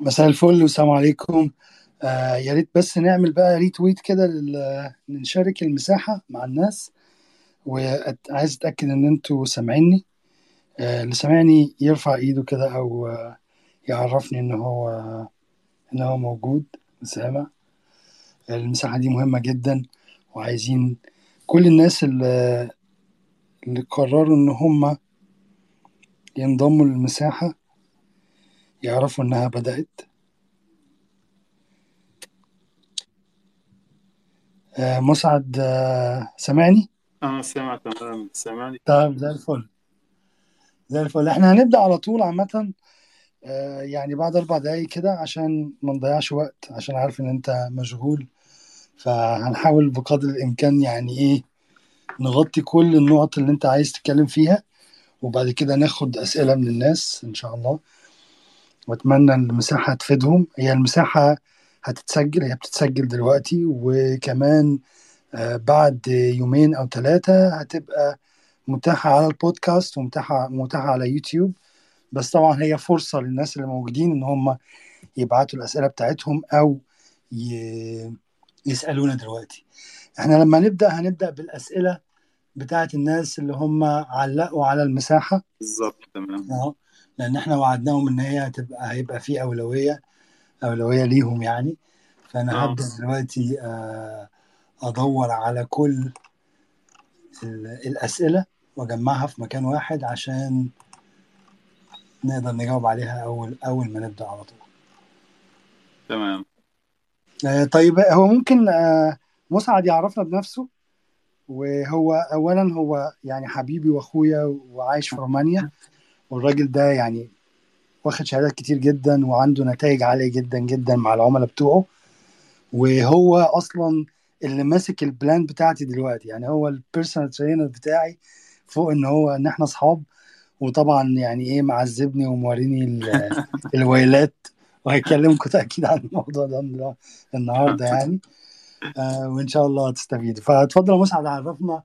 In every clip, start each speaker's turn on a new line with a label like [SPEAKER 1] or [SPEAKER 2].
[SPEAKER 1] مساء الفل والسلام عليكم. آه يا ريت بس نعمل بقى ريتويت كده نشارك المساحة مع الناس. وعايز أتأكد إن أنتوا سامعيني. آه اللي سامعني يرفع إيده كده أو آه يعرفني إن هو إن هو موجود. سامع المساحة دي مهمة جدا وعايزين كل الناس اللي, اللي قرروا إن هم ينضموا للمساحة يعرفوا إنها بدأت. آه مسعد آه سامعني؟
[SPEAKER 2] آه سامع تمام. سامعني؟
[SPEAKER 1] طيب زي الفل. زي الفل. إحنا هنبدأ على طول عامة آه، يعني بعد أربع دقايق كده عشان ما نضيعش وقت عشان عارف إن أنت مشغول. فهنحاول بقدر الإمكان يعني إيه نغطي كل النقط اللي أنت عايز تتكلم فيها وبعد كده ناخد أسئلة من الناس إن شاء الله. وأتمنى إن المساحة تفيدهم. هي المساحة هتتسجل هي بتتسجل دلوقتي وكمان آه، بعد يومين أو ثلاثة هتبقى متاحة على البودكاست ومتاحة متاحة على يوتيوب. بس طبعا هي فرصة للناس اللي موجودين إن هم يبعتوا الأسئلة بتاعتهم أو ي... يسألونا دلوقتي. إحنا لما نبدأ هنبدأ بالأسئلة بتاعت الناس اللي هم علقوا على المساحة.
[SPEAKER 2] بالظبط تمام.
[SPEAKER 1] لأن إحنا وعدناهم إن هي هتبقى هيبقى في أولوية أولوية ليهم يعني. فأنا
[SPEAKER 2] آه.
[SPEAKER 1] هبدأ دلوقتي آه، أدور على كل ال- الأسئلة وأجمعها في مكان واحد عشان نقدر نجاوب عليها أول أول ما نبدأ على طول.
[SPEAKER 2] تمام.
[SPEAKER 1] آه، طيب هو ممكن آه، مسعد يعرفنا بنفسه. وهو اولا هو يعني حبيبي وأخويا وعايش في رومانيا. والراجل ده يعني واخد شهادات كتير جدا وعنده نتائج عالية جدا جدا مع العملاء بتوعه. وهو أصلا اللي ماسك ال plan بتاعتي دلوقتي. يعني هو ال personal trainer بتاعي فوق إن هو إن إحنا أصحاب. وطبعا يعني إيه معذبني وموريني ال- الويلات. وهيكلمكم تأكيد عن الموضوع ده النهارده يعني. آه وإن شاء الله تستفيدوا فاتفضل يا مسعد عرفنا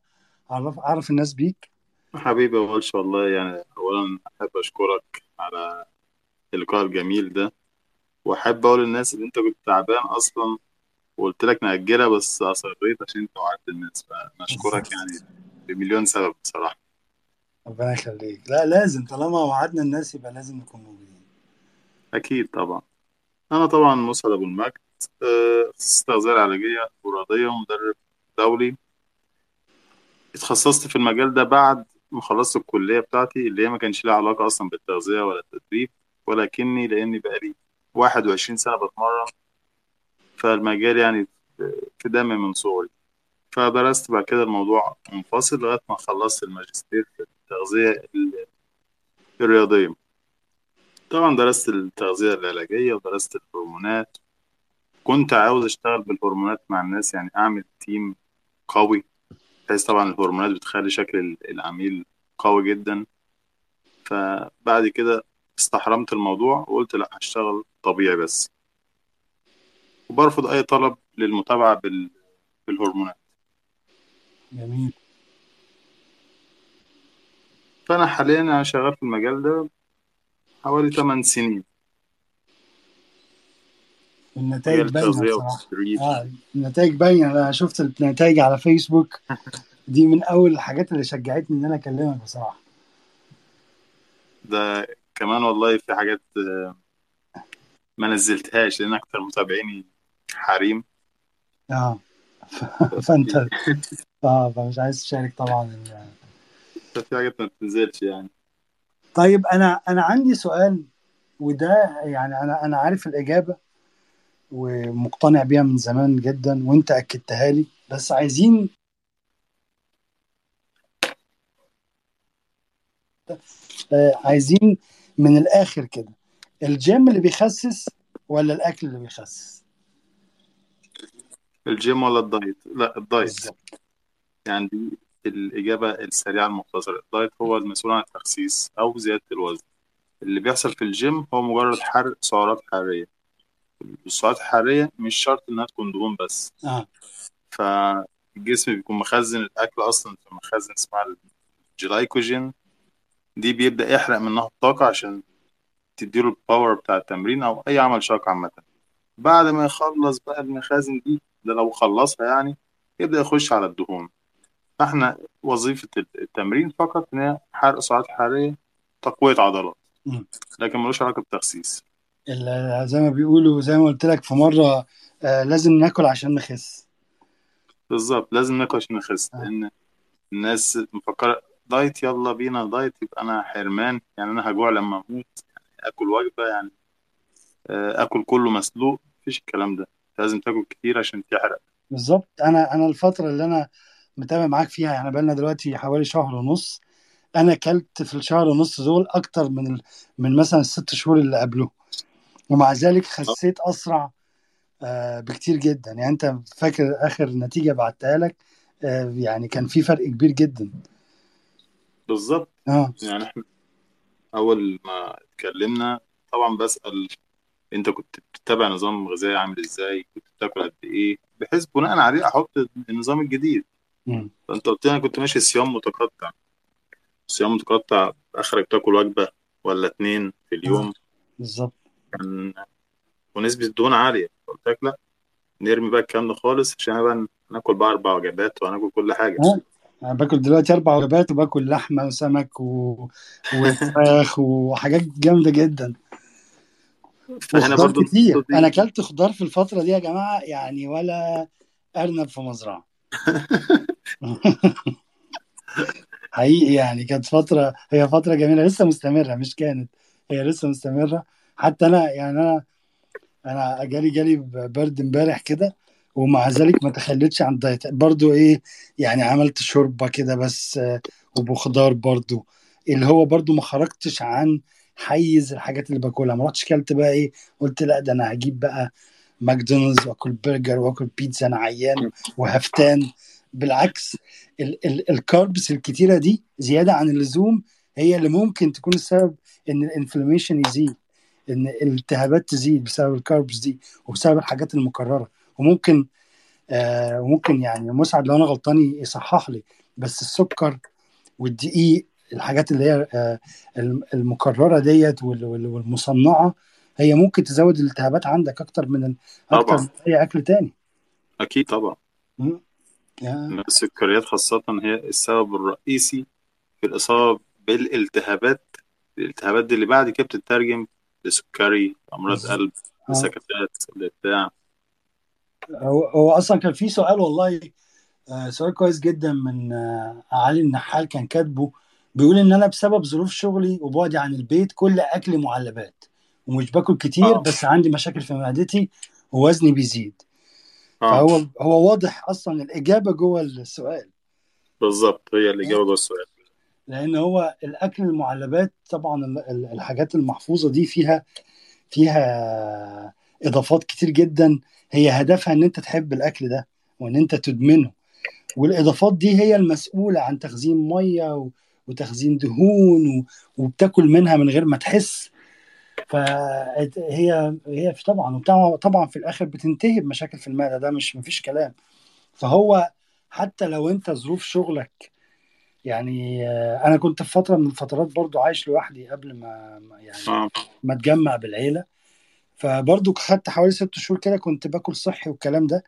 [SPEAKER 1] عرف عرف الناس بيك.
[SPEAKER 2] حبيبي يا وش والله يعني اولا أحب أشكرك على اللقاء الجميل ده وأحب أقول للناس إن أنت كنت تعبان أصلا وقلت لك نأجلها بس أصريت عشان انت وعدت الناس فنشكرك يعني بمليون سبب بصراحة.
[SPEAKER 1] ربنا يخليك. لا لازم طالما وعدنا الناس يبقى لازم نكون موجودين.
[SPEAKER 2] أكيد طبعا. أنا طبعا مسعد أبو المجد آه، اختصاص تغذية علاجية وراضية ومدرب دولي. اتخصصت في المجال ده بعد ما خلصت الكلية بتاعتي اللي هي ما كانش لها علاقة أصلا بالتغذية ولا التدريب ولكني لأني بقالي 21 سنة بتمرن فالمجال يعني في دمي من صغري. فدرست بعد كده الموضوع منفصل لغاية ما خلصت الماجستير في التغذية ال- الرياضية. طبعا درست التغذية العلاجية ودرست الهرمونات. كنت عاوز أشتغل بالهرمونات مع الناس يعني أعمل تيم قوي بحيث طبعا الهرمونات بتخلي شكل العميل قوي جدا. فبعد كده استحرمت الموضوع وقلت لا هشتغل طبيعي بس. وبرفض أي طلب للمتابعة بال... بالهرمونات.
[SPEAKER 1] جميل.
[SPEAKER 2] فأنا حاليا أنا شغال في المجال ده حوالي 8 سنين.
[SPEAKER 1] النتائج
[SPEAKER 2] باينة
[SPEAKER 1] آه النتائج باينة. أنا شفت النتائج على فيسبوك. دي من أول الحاجات اللي شجعتني إن أنا أكلمك بصراحة.
[SPEAKER 2] ده كمان والله في حاجات آه، ما نزلتهاش لأن أكتر متابعيني حريم.
[SPEAKER 1] آه. فأنت آه فمش عايز تشارك طبعا
[SPEAKER 2] ففي حاجات ما بتنزلش يعني.
[SPEAKER 1] طيب أنا أنا عندي سؤال وده يعني أنا أنا عارف الإجابة ومقتنع بيها من زمان جدا وأنت أكدتها لي. بس عايزين آه، عايزين من الآخر كده. الجيم اللي بيخسس ولا الأكل اللي بيخسس؟
[SPEAKER 2] الجيم ولا ال diet؟ لا ال diet.
[SPEAKER 1] بالظبط.
[SPEAKER 2] يعني دي الإجابة السريعة المختصرة ال diet هو المسؤول عن التخسيس أو زيادة الوزن. اللي بيحصل في الجيم هو مجرد حرق سعرات حرارية. السعرات الحرارية مش شرط إنها تكون دهون بس.
[SPEAKER 1] آه.
[SPEAKER 2] فالجسم بيكون مخزن الأكل أصلا في مخازن اسمها الجلايكوجين. دي بيبدأ يحرق منها الطاقة عشان تديله ال power بتاع التمرين أو أي عمل شاق عامة. بعد ما يخلص بقى المخازن دي ده لو خلصها يعني يبدأ يخش على الدهون. فإحنا وظيفة التمرين فقط إن هي حرق سعرات حراريه تقوية عضلات. لكن ملوش علاقة بتخسيس.
[SPEAKER 1] ال- زي ما بيقولوا زي ما قلت لك في مرة آه لازم ناكل عشان نخس
[SPEAKER 2] بالظبط لازم ناكل عشان نخس
[SPEAKER 1] آه.
[SPEAKER 2] لأن الناس مفكرة دايت يلا بينا دايت يبقى أنا حرمان يعني أنا هجوع لما أموت يعني آكل وجبة يعني آه، آكل كله مسلوق مفيش الكلام ده لازم تاكل كتير عشان تحرق
[SPEAKER 1] بالظبط أنا أنا الفترة اللي أنا متابع معاك فيها يعني بقالنا دلوقتي حوالي شهر ونص أنا أكلت في الشهر ونص دول أكتر من. من مثلا الست شهور اللي قبله ومع ذلك خسيت أسرع آه بكتير جدا. يعني أنت فاكر آخر نتيجة بعتها لك آه يعني كان في فرق كبير جدا.
[SPEAKER 2] بالظبط.
[SPEAKER 1] آه.
[SPEAKER 2] يعني إحنا أول ما اتكلمنا طبعا بسأل أنت كنت بتتبع نظام غذائي عامل إزاي؟ كنت بتاكل قد إيه؟ بحيث بناء عليه أحط النظام الجديد.
[SPEAKER 1] مم.
[SPEAKER 2] فأنت قلت لي أنا كنت ماشي صيام متقطع. صيام متقطع آخرك تاكل وجبة ولا اتنين في
[SPEAKER 1] آه
[SPEAKER 2] اليوم؟
[SPEAKER 1] بالظبط.
[SPEAKER 2] كان ونسبة الدهون عالية. قلت لك لا نرمي بقى الكلام ده خالص عشان بقى ناكل بقى أربع وجبات وهناكل كل حاجة.
[SPEAKER 1] آه أنا باكل دلوقتي أربع وجبات وباكل لحمة وسمك و... وفراخ وحاجات جامدة جدا. وخضار
[SPEAKER 2] برضو
[SPEAKER 1] كتير.
[SPEAKER 2] أنا
[SPEAKER 1] أكلت خضار في الفترة دي يا جماعة يعني ولا أرنب في مزرعة. حقيقي يعني كانت فترة هي فترة جميلة. لسه مستمرة مش كانت هي لسه مستمرة. حتى أنا يعني أنا أنا جالي جالي برد امبارح كده ومع ذلك ما تخليتش عن ال diet برضو إيه يعني عملت شوربة كده بس وبخضار برضو. اللي هو برضو ما خرجتش عن حيز الحاجات اللي باكلها. ما رحتش كلت بقى إيه قلت لا ده أنا هجيب بقى ماكدونالدز وأكل برجر وأكل بيتزا أنا عيان وهفتان. بالعكس ال ال ال carbs الكتيرة دي زيادة عن اللزوم هي اللي ممكن تكون السبب إن الإنفلاميشن يزيد. إن الالتهابات تزيد بسبب الكاربس دي وبسبب الحاجات المكررة. وممكن آه وممكن يعني مسعد لو أنا غلطان يصحح لي بس السكر والدقيق الحاجات اللي هي آه الم- المكررة ديت وال- وال- والمصنعة هي ممكن تزود الالتهابات عندك أكتر من أكتر
[SPEAKER 2] طبعا.
[SPEAKER 1] من أي أكل تاني.
[SPEAKER 2] أكيد طبعا. السكريات خاصة هي السبب الرئيسي في الإصابة بالالتهابات. الالتهابات دي اللي بعد كده بتترجم لسكري
[SPEAKER 1] أمراض
[SPEAKER 2] قلب
[SPEAKER 1] آه.
[SPEAKER 2] لسكتات بتاع.
[SPEAKER 1] هو هو أصلا كان في سؤال والله آه، سؤال كويس جدا من آه، علي النحال كان كاتبه بيقول إن أنا بسبب ظروف شغلي وبعدي عن البيت كل اكلي معلبات ومش باكل كتير بس عندي مشاكل في معدتي ووزني بيزيد. فهو هو واضح أصلا الإجابة جوه السؤال.
[SPEAKER 2] بالظبط هي الإجابة جوه السؤال.
[SPEAKER 1] لأن هو الأكل المعلبات طبعا ال- ال- الحاجات المحفوظة دي فيها فيها إضافات كتير جدا. هي هدفها إن أنت تحب الأكل ده وإن أنت تدمنه. والإضافات دي هي المسؤولة عن تخزين مية وتخزين دهون وبتاكل منها من غير ما تحس. فهي هي طبعا طبعا في الآخر بتنتهي بمشاكل في المعدة ده مش مفيش كلام. فهو حتى لو أنت ظروف شغلك يعني آه، أنا كنت في فترة من الفترات برضو عايش لوحدي قبل ما يعني
[SPEAKER 2] آه.
[SPEAKER 1] ما أتجمع بالعيلة. فبرضو خدت حوالي ست شهور كده كنت باكل صحي والكلام ده.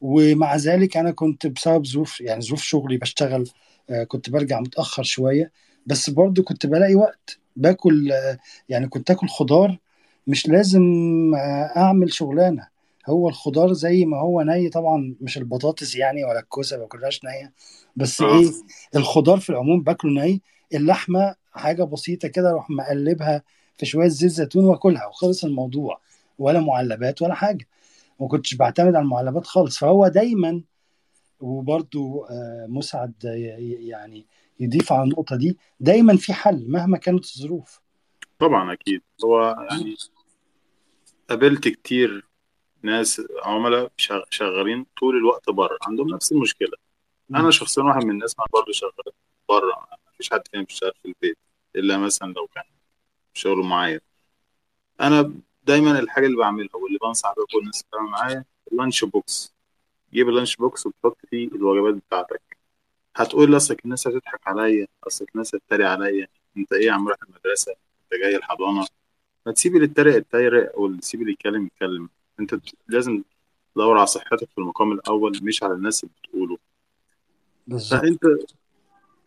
[SPEAKER 1] ومع ذلك أنا كنت بسبب ظروف يعني ظروف شغلي بشتغل آه، كنت برجع متأخر شوية. بس برضو كنت بلاقي وقت باكل آه، يعني كنت آكل خضار. مش لازم آه، أعمل شغلانة. هو الخضار زي ما هو ني طبعا مش البطاطس يعني ولا الكوسة ما باكلهاش نيه بس
[SPEAKER 2] آه.
[SPEAKER 1] إيه الخضار في العموم باكله ني. اللحمة حاجة بسيطة كده أروح مقلبها في شوية زيت زيتون وآكلها وخلص الموضوع. ولا معلبات ولا حاجة. ما كنتش بعتمد على المعلبات خالص. فهو دايما وبرضو آه، مسعد يعني يضيف على النقطة دي دايما في حل مهما كانت الظروف.
[SPEAKER 2] طبعا أكيد. هو يعني قابلت كتير ناس عملاء شغ- شغالين طول الوقت بره عندهم نفس المشكلة.
[SPEAKER 1] أنا.
[SPEAKER 2] شخصيا واحد من الناس برضه شغال بره مفيش حد فينا بيشتغل في البيت إلا مثلا لو كان شغله معايا. أنا دايما الحاجة اللي بعملها واللي بنصح بيها كل الناس اللي معايا ال lunch box جيب ال lunch box وتحط فيه الوجبات بتاعتك. هتقول اصلك الناس هتضحك عليا أصلك الناس هتتريق عليا. أنت إيه يا عم رايح المدرسة؟ أنت جاي الحضانة؟ ما تسيب اللي يتريق يتريق واللي اللي يتكلم يتكلم. انت لازم تدور على صحتك في المقام الأول مش على الناس اللي بتقوله.
[SPEAKER 1] بالظبط.
[SPEAKER 2] فأنت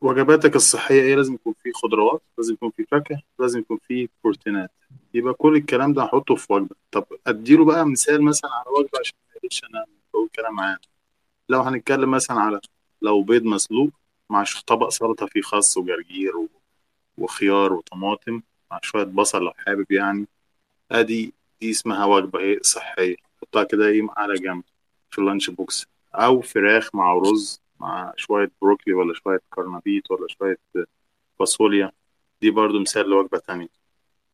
[SPEAKER 2] وجباتك الصحية إيه؟ لازم يكون فيه خضروات لازم يكون فيه فاكهة لازم يكون فيه بروتينات. يبقى كل الكلام ده هحطه في وجبة. طب أديله بقى مثال مثلا على وجبة عشان ما يقولش أنا بقول كلام عام. لو هنتكلم مثلا على لو بيض مسلوق مع طبق سلطة فيه خس وجرجير وخيار وطماطم مع شوية بصل لو حابب يعني أدي دي اسمها وجبه إيه صحية. حطها كده إيه على جنب في ال lunch box. أو فراخ مع رز مع شوية broccoli ولا شوية كرنبيط ولا شوية فاصوليا. دي برضو مثال لوجبة تانية.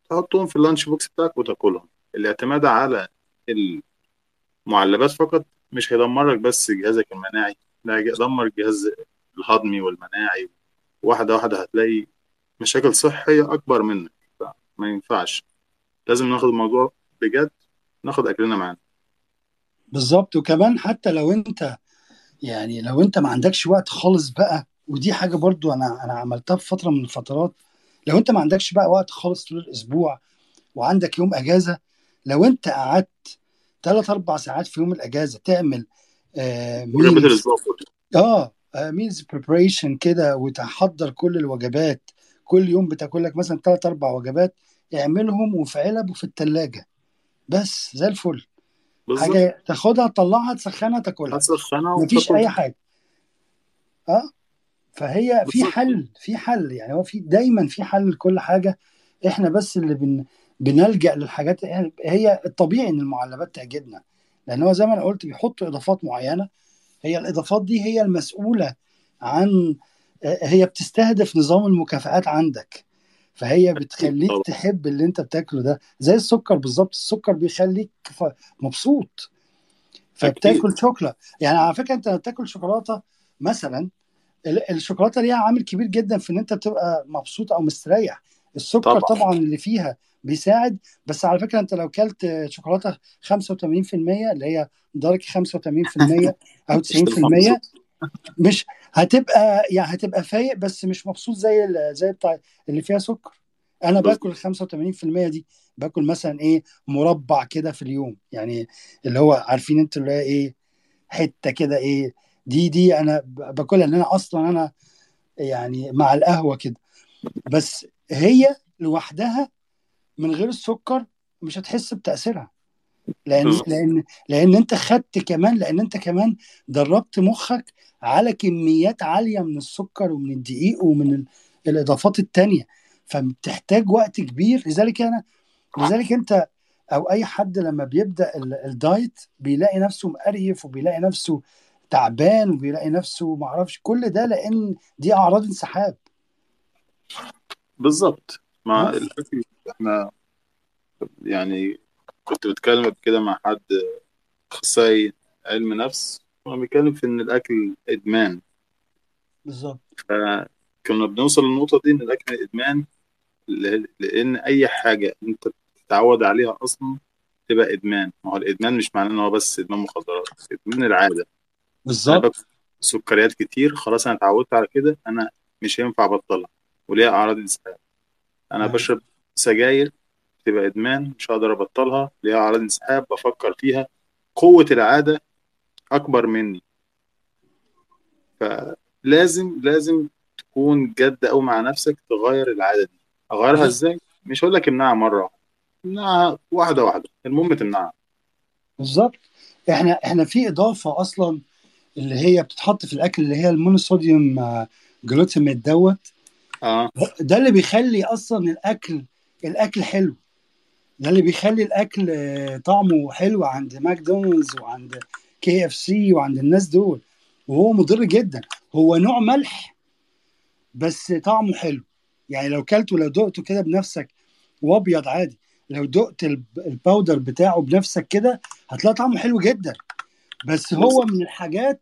[SPEAKER 2] تحطهم في اللانش بوكس بتاعك وتاكلهم. الاعتماد على المعلبات فقط مش هيدمرك بس جهازك المناعي لا هيدمر الجهاز الهضمي والمناعي. واحدة واحدة هتلاقي مشاكل صحية أكبر منك. ما ينفعش. لازم ناخد الموضوع بجد ناخد أكلنا معانا.
[SPEAKER 1] بالظبط. وكمان حتى لو أنت يعني لو أنت ما عندكش وقت خالص بقى ودي حاجة برضو أنا أنا عملتها في فترة من الفترات. لو أنت ما عندكش بقى وقت خالص طول الأسبوع وعندك يوم أجازة لو أنت قعدت ثلاث أربع ساعات في يوم الأجازة تعمل آه
[SPEAKER 2] meals
[SPEAKER 1] آه meals preparation كده وتحضر كل الوجبات. كل يوم بتاكل لك مثلا ثلاث أربع وجبات اعملهم وفي علب وفي الثلاجه بس زي الفل.
[SPEAKER 2] بالظبط.
[SPEAKER 1] حاجة تاخدها تطلعها تسخنها تاكلها.
[SPEAKER 2] هتسخنها
[SPEAKER 1] مفيش
[SPEAKER 2] أي
[SPEAKER 1] حاجة. آه؟ فهي في حل في حل. يعني هو في دايما في حل لكل حاجة. إحنا بس اللي بن بنلجأ للحاجات. هي الطبيعي إن المعلبات تعجبنا. لأن هو زي ما أنا قلت بيحطوا إضافات معينة. هي الإضافات دي هي المسؤولة عن هي بتستهدف نظام المكافآت عندك. فهي بتخليك تحب اللي أنت بتاكله ده. زي السكر بالظبط. السكر بيخليك مبسوط. فبتاكل شوكولا يعني على فكرة أنت بتاكل شوكولاتة مثلا ال- الشوكولاتة ليها عامل كبير جدا في إن أنت بتبقى مبسوط أو مستريح. السكر
[SPEAKER 2] طبعا.
[SPEAKER 1] طبعا اللي فيها بيساعد. بس على فكرة أنت لو كلت شوكولاتة 85% اللي هي درجه 85% أو
[SPEAKER 2] مش هتبقى
[SPEAKER 1] 90%
[SPEAKER 2] مبسوط
[SPEAKER 1] مش هتبقى يعني هتبقى فايق بس مش مبسوط زي زي بتاع اللي فيها سكر. أنا باكل
[SPEAKER 2] بالظبط
[SPEAKER 1] ال 85% دي باكل مثلا إيه مربع كده في اليوم. يعني اللي هو عارفين أنتوا اللي هي إيه حتة كده إيه دي دي أنا باكلها لأن أنا أصلا أنا يعني مع القهوة كده. بس هي لوحدها من غير السكر مش هتحس بتأثيرها.
[SPEAKER 2] لأن
[SPEAKER 1] لأن لأن أنت خدت كمان لأن أنت كمان دربت مخك على كميات عالية من السكر ومن الدقيق ومن ال- الإضافات التانية. فبتحتاج وقت كبير. لذلك أنا لذلك أنت أو أي حد لما بيبدأ ال- الدايت بيلاقي نفسه مقريف وبيلاقي نفسه تعبان وبيلاقي نفسه معرفش. كل ده لأن دي أعراض انسحاب.
[SPEAKER 2] بالظبط. مع
[SPEAKER 1] بس.
[SPEAKER 2] الأكل إحنا يعني كنت بتكلم كده مع حد أخصائي علم نفس كنا بنتكلم في إن الأكل إدمان.
[SPEAKER 1] بالظبط.
[SPEAKER 2] فكنا بنوصل للنقطة دي إن الأكل إدمان ل- لأن أي حاجة أنت بتتعود عليها أصلا تبقى إدمان. ما هو الإدمان مش معناه إن هو بس إدمان مخدرات إدمان العادة. أنا
[SPEAKER 1] بالظبط
[SPEAKER 2] سكريات كتير خلاص أنا اتعودت على كده أنا مش هينفع أبطلها وليها أعراض إنسحاب. أنا
[SPEAKER 1] أيوة.
[SPEAKER 2] بشرب سجاير تبقى إدمان مش هقدر أبطلها ليها أعراض انسحاب بفكر فيها. قوة العادة أكبر مني. فلازم لازم تكون جد أوي مع نفسك تغير العادة دي. أغيرها إزاي؟ مش هقول لك امنعها واحدة امنعها واحدة واحدة. المهم تمنعها.
[SPEAKER 1] بالظبط. إحنا إحنا في إضافة أصلا اللي هي بتتحط في الأكل اللي هي ال monosodium آه، glutamate دوت.
[SPEAKER 2] آه.
[SPEAKER 1] ده اللي بيخلي أصلا الأكل الأكل حلو. ده اللي بيخلي الأكل طعمه حلو عند ماكدونالدز وعند كي إف سي وعند الناس دول. وهو مضر جدا. هو نوع ملح بس طعمه حلو. يعني لو كلته لو دقته كده بنفسك وأبيض عادي. لو دقت الب- ال powder بتاعه بنفسك كده هتلاقي طعمه حلو جدا. بس هو من الحاجات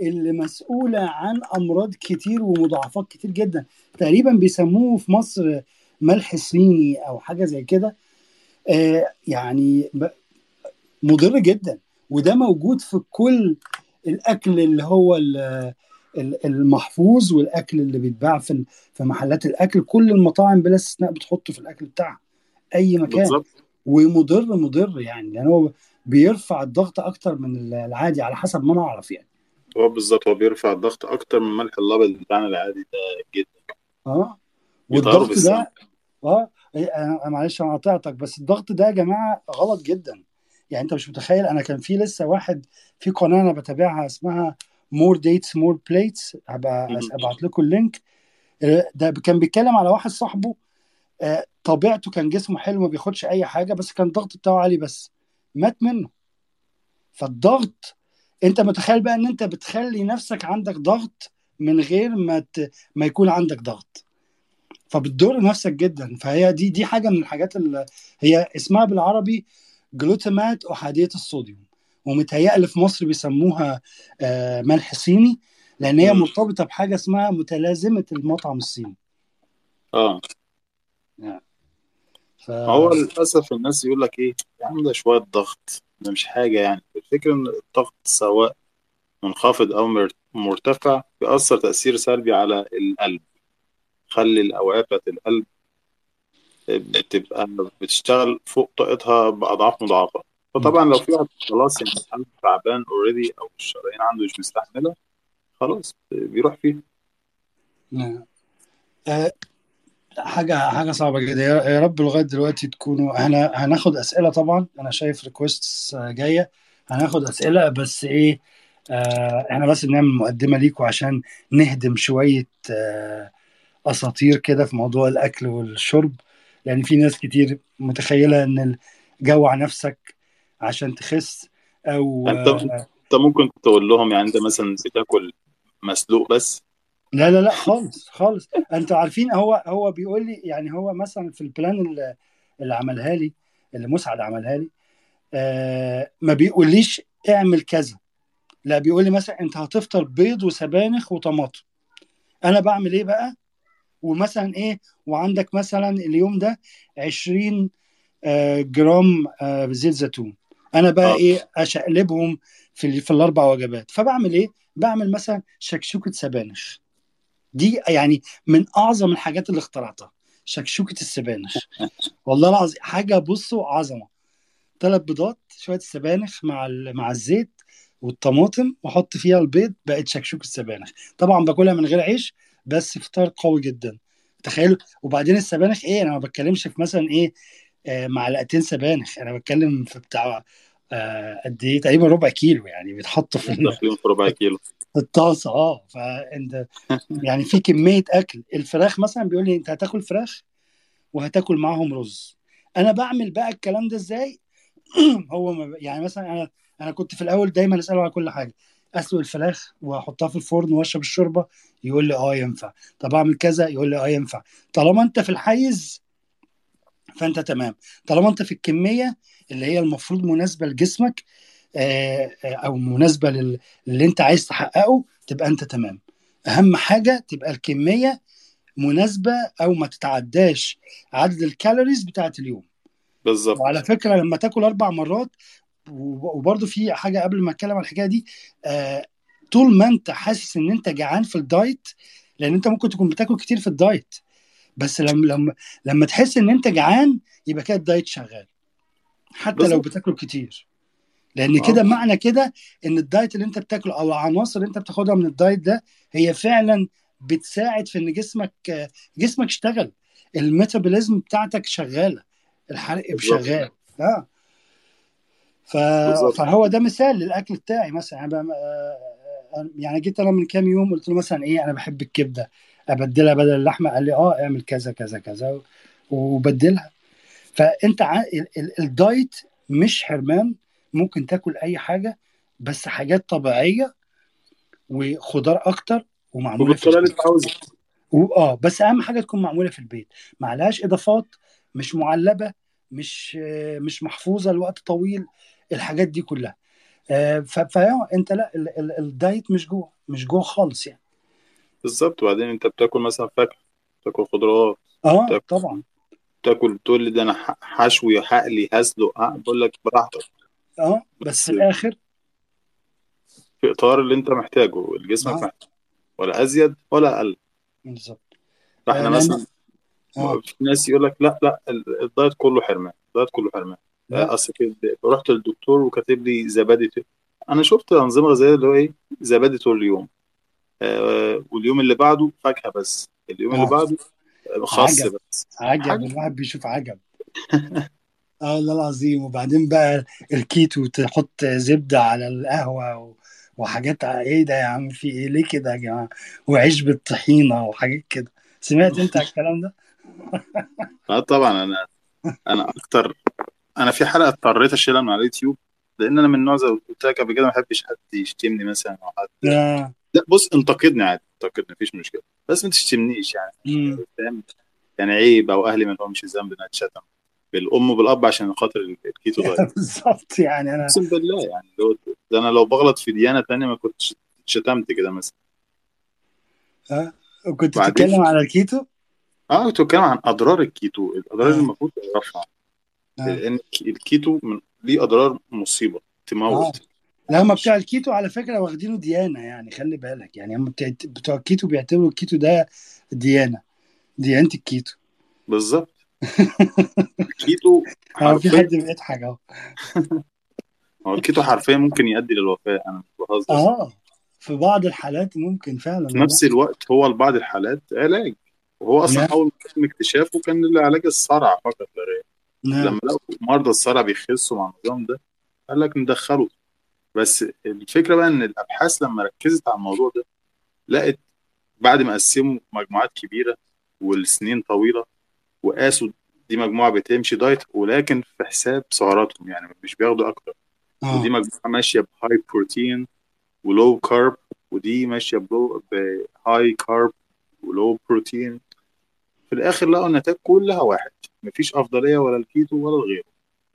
[SPEAKER 1] اللي مسؤولة عن أمراض كتير ومضاعفات كتير جدا. تقريبا بيسموه في مصر ملح صيني أو حاجة زي كده. يعني ب- مضر جدا. وده موجود في كل الأكل اللي هو ال- ال- المحفوظ والأكل اللي بيتباع في في محلات الأكل. كل المطاعم بلا استثناء بتحطه في الأكل بتاعها أي مكان.
[SPEAKER 2] بالظبط.
[SPEAKER 1] ومضر مضر يعني لأن هو بيرفع الضغط أكتر من العادي على حسب ما أنا أعرف يعني.
[SPEAKER 2] هو بالظبط هو بيرفع الضغط أكتر من الملح الأبيض بتاعنا العادي ده جدا. آه.
[SPEAKER 1] والضغط ده آه. أنا أنا معلش أنا قاطعتك بس الضغط ده يا جماعة غلط جدا. يعني أنت مش متخيل أنا كان في لسه واحد في قناة أنا بتابعها اسمها More Dates More Plates هبقى. أبعت لكم ال link. آه، ده كان بيتكلم على واحد صاحبه. آه، طبيعته كان جسمه حلو ما بياخدش أي حاجة بس كان الضغط بتاعه عالي بس. مات منه. فالضغط أنت متخيل بقى إن أنت بتخلي نفسك عندك ضغط من غير ما ت... ما يكون عندك ضغط. فبتضر نفسك جدا. فهي دي دي حاجة من الحاجات اللي هي اسمها بالعربي جلوتامات احاديه الصوديوم. ومتهيألي في مصر بيسموها آه، ملح صيني لأن هي. مرتبطة بحاجة اسمها متلازمة المطعم الصيني.
[SPEAKER 2] آه.
[SPEAKER 1] ف
[SPEAKER 2] ما هو للأسف الناس يقول لك إيه يا عم ده شوية ضغط ده مش حاجة يعني. الفكرة إن الضغط سواء منخفض أو مر- مرتفع بيأثر تأثير سلبي على القلب. خلي الأوعية بتاعت القلب بتبقى بتشتغل فوق طاقتها بأضعاف مضاعفة. فطبعا لو في واحد خلاص يعني القلب تعبان already أو الشرايين عنده مش مستحملة خلاص بيروح فيه
[SPEAKER 1] نعم. آه، حاجة حاجة صعبة جدا. يا رب لغاية دلوقتي تكونوا إحنا هناخد أسئلة طبعا. أنا شايف requests جاية. هناخد أسئلة بس آه إحنا بس بنعمل مقدمة ليكوا عشان نهدم شوية آه أساطير كده في موضوع الأكل والشرب لأن في ناس كتير متخيلة إن جوع نفسك عشان تخس أو
[SPEAKER 2] أنت
[SPEAKER 1] آه
[SPEAKER 2] أنت ممكن تقول لهم يعني أنت مثلا بتاكل مسلوق بس؟
[SPEAKER 1] لا لا لا خالص خالص. أنتوا عارفين هو هو بيقول لي يعني هو مثلا في البلان اللي, اللي عملها لي اللي مسعد عملها لي آه ما بيقوليش اعمل كذا. لا بيقول لي مثلا أنت هتفطر بيض وسبانخ وطماطم. أنا بعمل إيه بقى؟ ومثلا إيه وعندك مثلا اليوم ده 20 آه جرام آه زيت زيتون. أنا بقى
[SPEAKER 2] آه.
[SPEAKER 1] إيه أشقلبهم في في الأربع وجبات. فبعمل إيه؟ بعمل مثلا شكشوكة سبانخ. دي يعني من أعظم الحاجات اللي اخترعتها شكشوكة السبانخ. والله العظيم حاجة بصوا عظمة. ثلاث بيضات شوية السبانخ مع مع الزيت والطماطم وأحط فيها البيض بقت شكشوكة السبانخ. طبعا باكلها من غير عيش بس فطار قوي جدا. تخيلوا وبعدين السبانخ إيه؟ أنا ما بتكلمش في مثلا إيه آه معلقتين سبانخ. أنا بتكلم في بتاع آه قد إيه؟ تقريبا ربع كيلو يعني بيتحطوا في
[SPEAKER 2] في ربع كيلو.
[SPEAKER 1] الطاسة. آه فانت يعني في كمية أكل. الفراخ مثلا بيقول لي أنت هتاكل فراخ وهتاكل معاهم رز. أنا بعمل بقى الكلام ده إزاي؟ هو يعني مثلا أنا أنا كنت في الأول دايما أسأله على كل حاجة. اسلق الفراخ وأحطها في الفرن وأشرب الشوربة يقول لي آه ينفع. طب أعمل كذا؟ يقول لي آه ينفع. طالما أنت في الحيز فأنت تمام. طالما أنت في الكمية اللي هي المفروض مناسبة لجسمك آه، آه، أو مناسبة لل- للي أنت عايز تحققه تبقى أنت تمام. أهم حاجة تبقى الكمية مناسبة أو ما تتعداش عدد ال calories بتاعت اليوم.
[SPEAKER 2] بالظبط.
[SPEAKER 1] وعلى فكرة لما تاكل أربع مرات وبرده في حاجة قبل ما أتكلم عن الحكاية دي آه، طول ما أنت حاسس إن أنت جعان في ال diet لأن أنت ممكن تكون بتاكل كتير في ال diet بس لما لما لما تحس إن أنت جعان يبقى كده ال diet شغال حتى لو بتاكل كتير. لأن كده
[SPEAKER 2] آه
[SPEAKER 1] معنى كده إن ال diet اللي أنت بتاكله أو العناصر اللي أنت بتاخدها من ال diet ده هي فعلا بتساعد في إن جسمك آه، جسمك اشتغل الميتابوليزم بتاعتك شغالة الحرق شغال. آه. ف... فهو ده مثال للأكل بتاعي مثلا. يعني, آه، يعني جيت أنا من كام يوم قلت له مثلا إيه أنا بحب الكبدة أبدلها بدل اللحمة. قال لي آه اعمل كذا كذا كذا وبدلها. فأنت ع... ال- ال- الدايت مش حرمان ممكن تاكل أي حاجة بس حاجات طبيعية وخضار أكتر ومعمولة في البيت. آه بس أهم حاجة تكون معمولة في البيت. ما عليهاش إضافات مش معلبة مش مش محفوظة لوقت طويل. الحاجات دي كلها. آه، ف- فا انت لا ال- ال- الدايت مش جوع مش جوع خالص يعني.
[SPEAKER 2] بالظبط. وبعدين انت بتاكل مثلا فاكهة بتاكل خضروات
[SPEAKER 1] آه
[SPEAKER 2] بتاكل
[SPEAKER 1] طبعا.
[SPEAKER 2] تاكل تقول لي ده أنا حشوي حقلي هسلق بقول لك براحتك.
[SPEAKER 1] آه بس في الآخر
[SPEAKER 2] في إطار اللي انت محتاجه جسمك
[SPEAKER 1] آه.
[SPEAKER 2] محتاج ولا أزيد ولا أقل.
[SPEAKER 1] بالظبط. آه،
[SPEAKER 2] فاحنا
[SPEAKER 1] لأن
[SPEAKER 2] مثلا
[SPEAKER 1] آه.
[SPEAKER 2] في ناس يقول لك لا لا ال- الدايت كله حرمان الدايت كله حرمان. أصل كده رحت للدكتور وكاتب لي زبادي أنا شفت أنظمة غذائيه اللي هو إيه زبادي طول اليوم. آه واليوم اللي بعده فاكهة بس. اليوم اللي
[SPEAKER 1] آه.
[SPEAKER 2] بعده خس
[SPEAKER 1] عجب.
[SPEAKER 2] بس.
[SPEAKER 1] عجب
[SPEAKER 2] حاجة
[SPEAKER 1] الواحد بيشوف عجب. آه والله العظيم. وبعدين بقى الكيتو تحط زبدة على القهوة و... وحاجات إيه ده يا عم في إيه؟ ليه كده يا جماعة؟ وعيش بالطحينة وحاجات كده. سمعت أنت على الكلام ده؟
[SPEAKER 2] آه طبعا أنا أنا أكتر أنا في حلقة اضطريت أشيلها من على اليوتيوب لأن أنا من النوع زي ما قلت لك قبل كده ما بحبش حد يشتمني مثلا أو حد. لا بص انتقدني عادي انتقدني مفيش مشكلة. بس ما تشتمنيش يعني. فاهم؟ يعني عيب أو أهلي ما لهمش ذنب إنها تشتم بالأم وبالأب عشان خاطر الكيتو دايت
[SPEAKER 1] بالظبط يعني أنا
[SPEAKER 2] أقسم بالله يعني لو ده أنا لو بغلط في ديانة تانية ما كنتش شتمت كده مثلا.
[SPEAKER 1] آه. كنت
[SPEAKER 2] بعدين
[SPEAKER 1] بتتكلم على الكيتو؟
[SPEAKER 2] آه كنت بتكلم عن أضرار الكيتو الأضرار اللي
[SPEAKER 1] آه.
[SPEAKER 2] المفروض تعرفها لأن الكيتو من... ليه أضرار
[SPEAKER 1] مصيبة
[SPEAKER 2] تموت.
[SPEAKER 1] لا هم بتوع الكيتو على فكرة واخدينه ديانة يعني خلي بالك. يعني هم بتوع بتوع الكيتو بيعتبروا الكيتو ده ديانة ديانة الكيتو.
[SPEAKER 2] بالظبط. الكيتو
[SPEAKER 1] آه في حد بيضحك أهو.
[SPEAKER 2] هو الكيتو حرفيا ممكن يؤدي للوفاة أنا مش بهزر.
[SPEAKER 1] آه في بعض الحالات ممكن فعلا
[SPEAKER 2] في نفس الوقت هو لبعض الحالات علاج. وهو أصلا
[SPEAKER 1] نعم.
[SPEAKER 2] أول اكتشافه كان لعلاج الصرع فقط لا غير.
[SPEAKER 1] نعم.
[SPEAKER 2] لما لقوا مرضى الصرع بيخسوا مع النظام ده قال لك ندخله. بس الفكرة بقى إن الأبحاث لما ركزت على الموضوع ده لقت بعد ما قسموا مجموعات كبيرة والسنين طويلة وقاسوا دي مجموعة بتمشي دايت ولكن في حساب سعراتهم يعني مش بياخدوا أكتر. ودي
[SPEAKER 1] آه
[SPEAKER 2] مجموعة ماشية ب high protein و low carb ودي ماشية ب low ب high carb و low protein في الآخر لقوا النتائج كلها واحد. مفيش أفضلية ولا الكيتو ولا الغيره.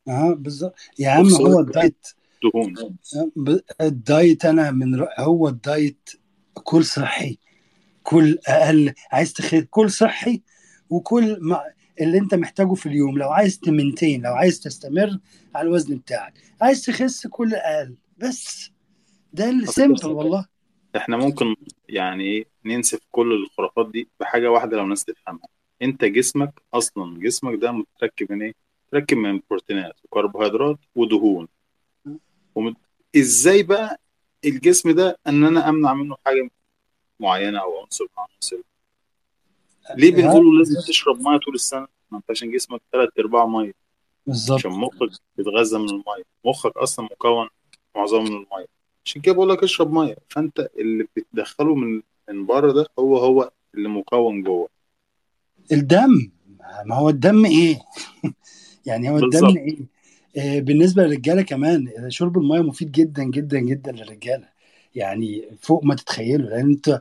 [SPEAKER 1] آه بالظبط. يا عم هو الدايت.
[SPEAKER 2] دهون.
[SPEAKER 1] الدايت أنا من رأ... هو الدايت كل صحي كل أقل. عايز تخس كل صحي وكل ما اللي أنت محتاجه في اليوم. لو عايز ت maintain لو عايز تستمر على الوزن بتاعك. عايز تخس كل أقل. بس. ده ال simple والله.
[SPEAKER 2] إحنا ممكن يعني إيه ننسف كل الخرافات دي بحاجة واحدة لو الناس تفهمها. انت جسمك أصلا جسمك ده متركب من إيه؟ متركب من بروتينات وكربوهيدرات ودهون. ومت... إزاي بقى الجسم ده ان أنا امنع منه حاجة معينة أو عنصر مع عنصر ليه بنقول لازم تشرب مية طول السنة؟ ما انت عشان جسمك ثلاث ارباع مية. عشان
[SPEAKER 1] بالظبط
[SPEAKER 2] مخك بيتغذى من المية. مخك أصلا مكون معظمه من المية. عشان كده بقول لك اشرب مية. فانت اللي بتدخله من من بره ده هو هو اللي مكون جوه.
[SPEAKER 1] الدم. ما هو الدم إيه؟ يعني هو الدم
[SPEAKER 2] بالظبط.
[SPEAKER 1] إيه؟ آه، بالنسبة للرجالة كمان شرب المية مفيد جدا جدا جدا للرجالة. يعني فوق ما تتخيلوا لأن أنت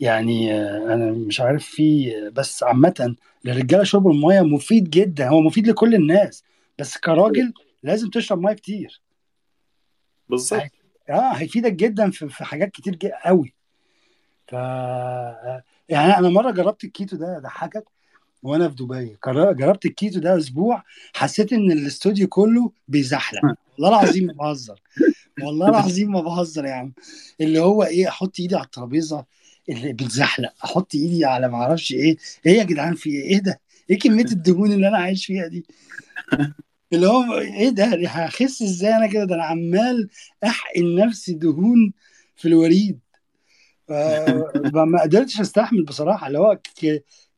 [SPEAKER 1] يعني آه، أنا مش عارف في بس عامة للرجالة شرب المية مفيد جدا. هو مفيد لكل الناس. بس كراجل لازم تشرب مية كتير.
[SPEAKER 2] بالظبط.
[SPEAKER 1] آه هيفيدك جدا في في حاجات كتير قوي. ف آه، يعني أنا مرة جربت الكيتو ده ضحكك وأنا في دبي. جربت الكيتو ده أسبوع حسيت إن الاستوديو كله بيزحلق. والله العظيم ما بهزر. والله العظيم ما بهزر يا عم. اللي هو إيه أحط إيدي على الترابيزة اللي بتزحلق. أحط إيدي على ما أعرفش إيه. إيه يا جدعان في إيه؟ إيه ده؟ إيه كمية الدهون اللي أنا عايش فيها دي؟ اللي هو إيه ده؟ هخس إزاي أنا كده؟ ده أنا عمال أحقن نفسي دهون في الوريد. ف- ما قدرتش استحمل بصراحة اللي هو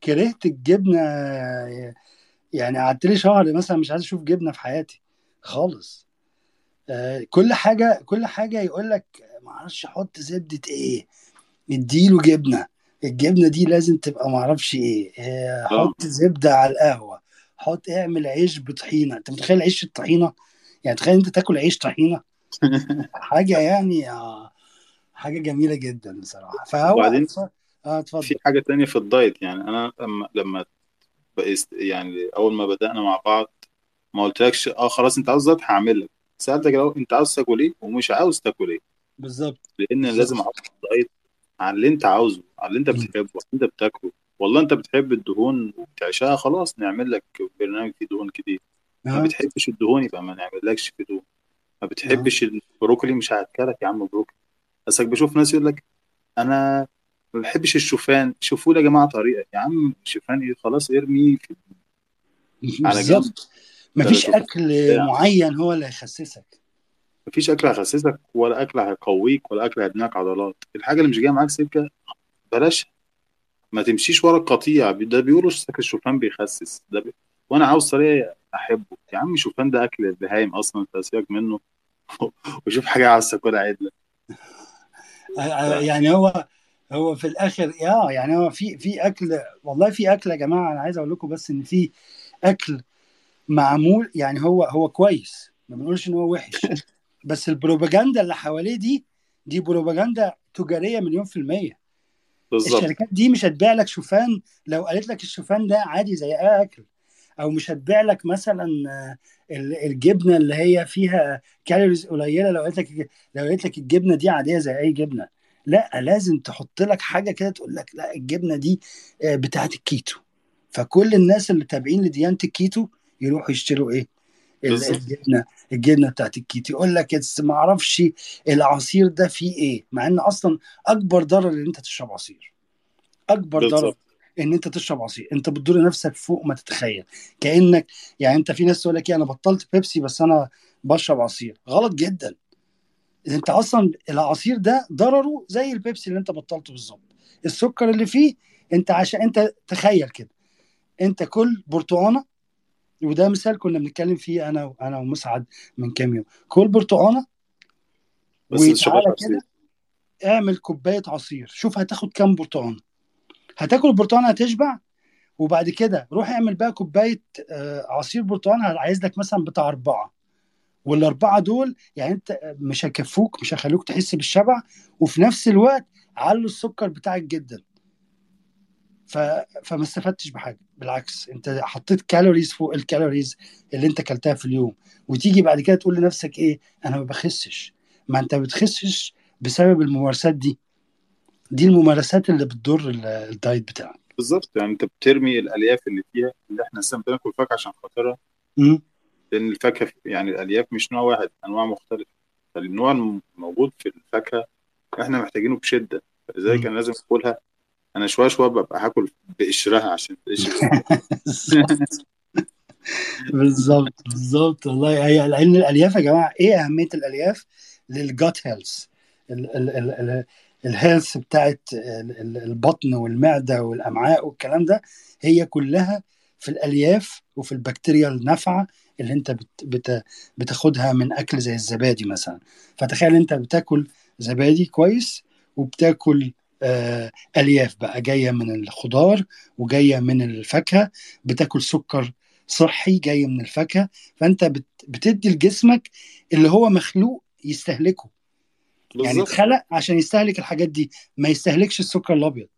[SPEAKER 1] كرهت الجبنة يعني قعدت لي شهر مثلا مش عايز أشوف جبنة في حياتي خالص. آه، كل حاجة كل حاجة يقول لك ما أعرفش أحط زبدة إيه اديله جبنة. الجبنة دي لازم تبقى ما أعرفش إيه. آه،
[SPEAKER 2] آه.
[SPEAKER 1] حط زبدة على القهوة حط اعمل عيش بطحينة. أنت متخيل عيش الطحينة؟ يعني تخيل أنت تاكل عيش طحينة؟ حاجة يعني آه، حاجة جميلة جدا بصراحة. فهو
[SPEAKER 2] وبعدين
[SPEAKER 1] آه
[SPEAKER 2] في
[SPEAKER 1] اتفضل
[SPEAKER 2] حاجة تانية في الدايت. يعني أنا لما لما بقيت يعني أول ما بدأنا مع بعض ما قلتلكش آه خلاص أنت عاوز دايت هعمل لك سألتك الأول أنت عاوز تاكل إيه؟ ومش عاوز تاكل إيه.
[SPEAKER 1] بالظبط.
[SPEAKER 2] لأن
[SPEAKER 1] بالظبط.
[SPEAKER 2] لازم أحط دايت على اللي أنت عاوزه على اللي
[SPEAKER 1] أنت.
[SPEAKER 2] بتحبه على اللي أنت بتاكله. والله أنت بتحب الدهون وبتعشقها خلاص نعمل لك برنامج فيه دهون كتير. ما بتحبش الدهون يبقى ما نعملكش فيه دهون. ما بتحبش البروكلي مش هاكلك يا عم بروكلي. بس بشوف ناس يقول لك أنا ما بحبش الشوفان شوفوا لي يا جماعة طريقة. يا عم الشوفان إيه؟ خلاص ارمي في على جنب.
[SPEAKER 1] بالظبط. مفيش
[SPEAKER 2] شوفان
[SPEAKER 1] أكل
[SPEAKER 2] بتاع.
[SPEAKER 1] معين هو اللي هيخسسك.
[SPEAKER 2] مفيش أكل هيخسسك ولا أكل هيقويك ولا أكل هيبنيك عضلات. الحاجة اللي مش جاية معاك سكة بلاش. ما تمشيش ورا القطيع. ده بيقولوا اكل الشوفان بيخسس. ده بي... وأنا عاوز طريقة أحبه. يا عم الشوفان ده أكل البهايم أصلا أنت سيبك منه. وشوف حاجة عاوز تاكلها عدلة.
[SPEAKER 1] يعني هو هو في الآخر آه يعني هو في في أكل والله في أكل يا جماعة أنا عايز أقول لكم بس إن في أكل معمول يعني هو هو كويس ما بنقولش إن هو وحش. بس البروباجندا اللي حواليه دي دي بروباجندا تجارية مليون في المية.
[SPEAKER 2] بالظبط.
[SPEAKER 1] الشركات دي مش هتبيع لك شوفان لو قالت لك الشوفان ده عادي زي أي أكل. أو مش هتبيع لك مثلا آه، ال- الجبنة اللي هي فيها calories قليلة لو قالت لك لو قالت لك الجبنة دي عادية زي أي جبنة. لا لازم تحط لك حاجة كده تقول لك لا الجبنة دي آه، بتاعت الكيتو. فكل الناس اللي تابعين لديانة الكيتو يروحوا يشتروا
[SPEAKER 2] إيه؟
[SPEAKER 1] الجبنة الجبنة بتاعت الكيتو. يقول لك "it's ما أعرفش العصير ده فيه إيه؟ مع إن أصلا أكبر ضرر إن أنت تشرب عصير. أكبر ضرر
[SPEAKER 2] بالظبط.
[SPEAKER 1] إن أنت تشرب عصير. أنت بتضر نفسك فوق ما تتخيل. كأنك يعني أنت في ناس تقول لك إيه أنا بطلت بيبسي بس أنا بشرب عصير. غلط جدا. أنت أصلا العصير ده ضرره زي البيبسي اللي أنت بطلته بالظبط. السكر اللي فيه أنت عشان أنت تخيل كده. أنت كل برتقانة وده مثال كنا بنتكلم فيه أنا أنا ومسعد من كام يوم. كل برتقانة
[SPEAKER 2] بس
[SPEAKER 1] وتعالى كده اعمل كوباية عصير. شوف هتاخد كام برتقانة. هتاكل البرتقانه هتشبع. وبعد كده روح اعمل بقى كوباية آه، عصير برتقال. عايز لك مثلا بتاع أربعة. والأربعة دول يعني أنت مش هيكفوك مش هيخلوك تحس بالشبع. وفي نفس الوقت علوا السكر بتاعك جدا. ف... فما استفدتش بحاجة. بالعكس أنت حطيت calories فوق ال calories اللي أنت أكلتها في اليوم. وتيجي بعد كده تقول لنفسك إيه؟ أنا ما بخسش. ما أنت بتخسش بسبب الممارسات دي. دي الممارسات اللي بتضر ال- الدايت بتاعك.
[SPEAKER 2] بالظبط يعني انت بترمي الألياف اللي فيها اللي إحنا أصلا بناكل فاكهة عشان خاطرها. لأن الفاكهة يعني الألياف مش نوع واحد أنواع مختلفة. فالنوع الموجود في الفاكهة إحنا محتاجينه بشدة. فلذلك. أنا لازم آكلها؟ أنا شوية شوية ببقى هاكل بقشرها عشان القشر
[SPEAKER 1] بالظبط بالظبط والله. هي لأن الألياف يا جماعة إيه أهمية الألياف؟ لل gut health ال health بتاعت ال- ال- البطن والمعدة والأمعاء والكلام ده هي كلها في الألياف وفي البكتيريا النافعه اللي أنت بت بت بتاخدها من أكل زي الزبادي مثلا. فتخيل أنت بتاكل زبادي كويس وبتاكل آه ألياف بقى جاية من الخضار وجاية من الفاكهة بتاكل سكر صحي جاي من الفاكهة. فأنت بت بتدي لجسمك اللي هو مخلوق يستهلكه. يعني اتخلق عشان يستهلك الحاجات دي ما يستهلكش السكر الأبيض.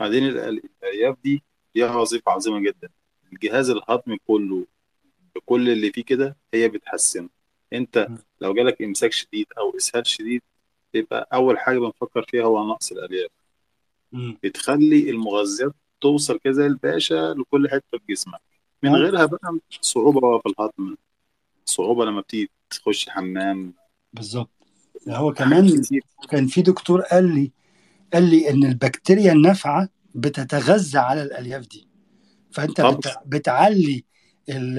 [SPEAKER 2] بعدين الالياف دي ليها وظيفة عظيمة جدا. الجهاز الهضمي كله بكل اللي فيه كده هي بتحسنه.
[SPEAKER 1] أنت.
[SPEAKER 2] لو جالك إمساك شديد أو إسهال شديد يبقى أول حاجة بنفكر فيها هو نقص الالياف
[SPEAKER 1] مم.
[SPEAKER 2] بتخلي المغذيات توصل كده الباشا لكل حتة في جسمك. من
[SPEAKER 1] آه
[SPEAKER 2] غيرها بقى صعوبة في الهضم. صعوبة لما بتيجي تخش الحمام
[SPEAKER 1] بالظبط. هو كمان كان في دكتور قال لي قال لي إن البكتيريا النافعة بتتغذى على الألياف دي.
[SPEAKER 2] فأنت
[SPEAKER 1] بت... بتعلي ال...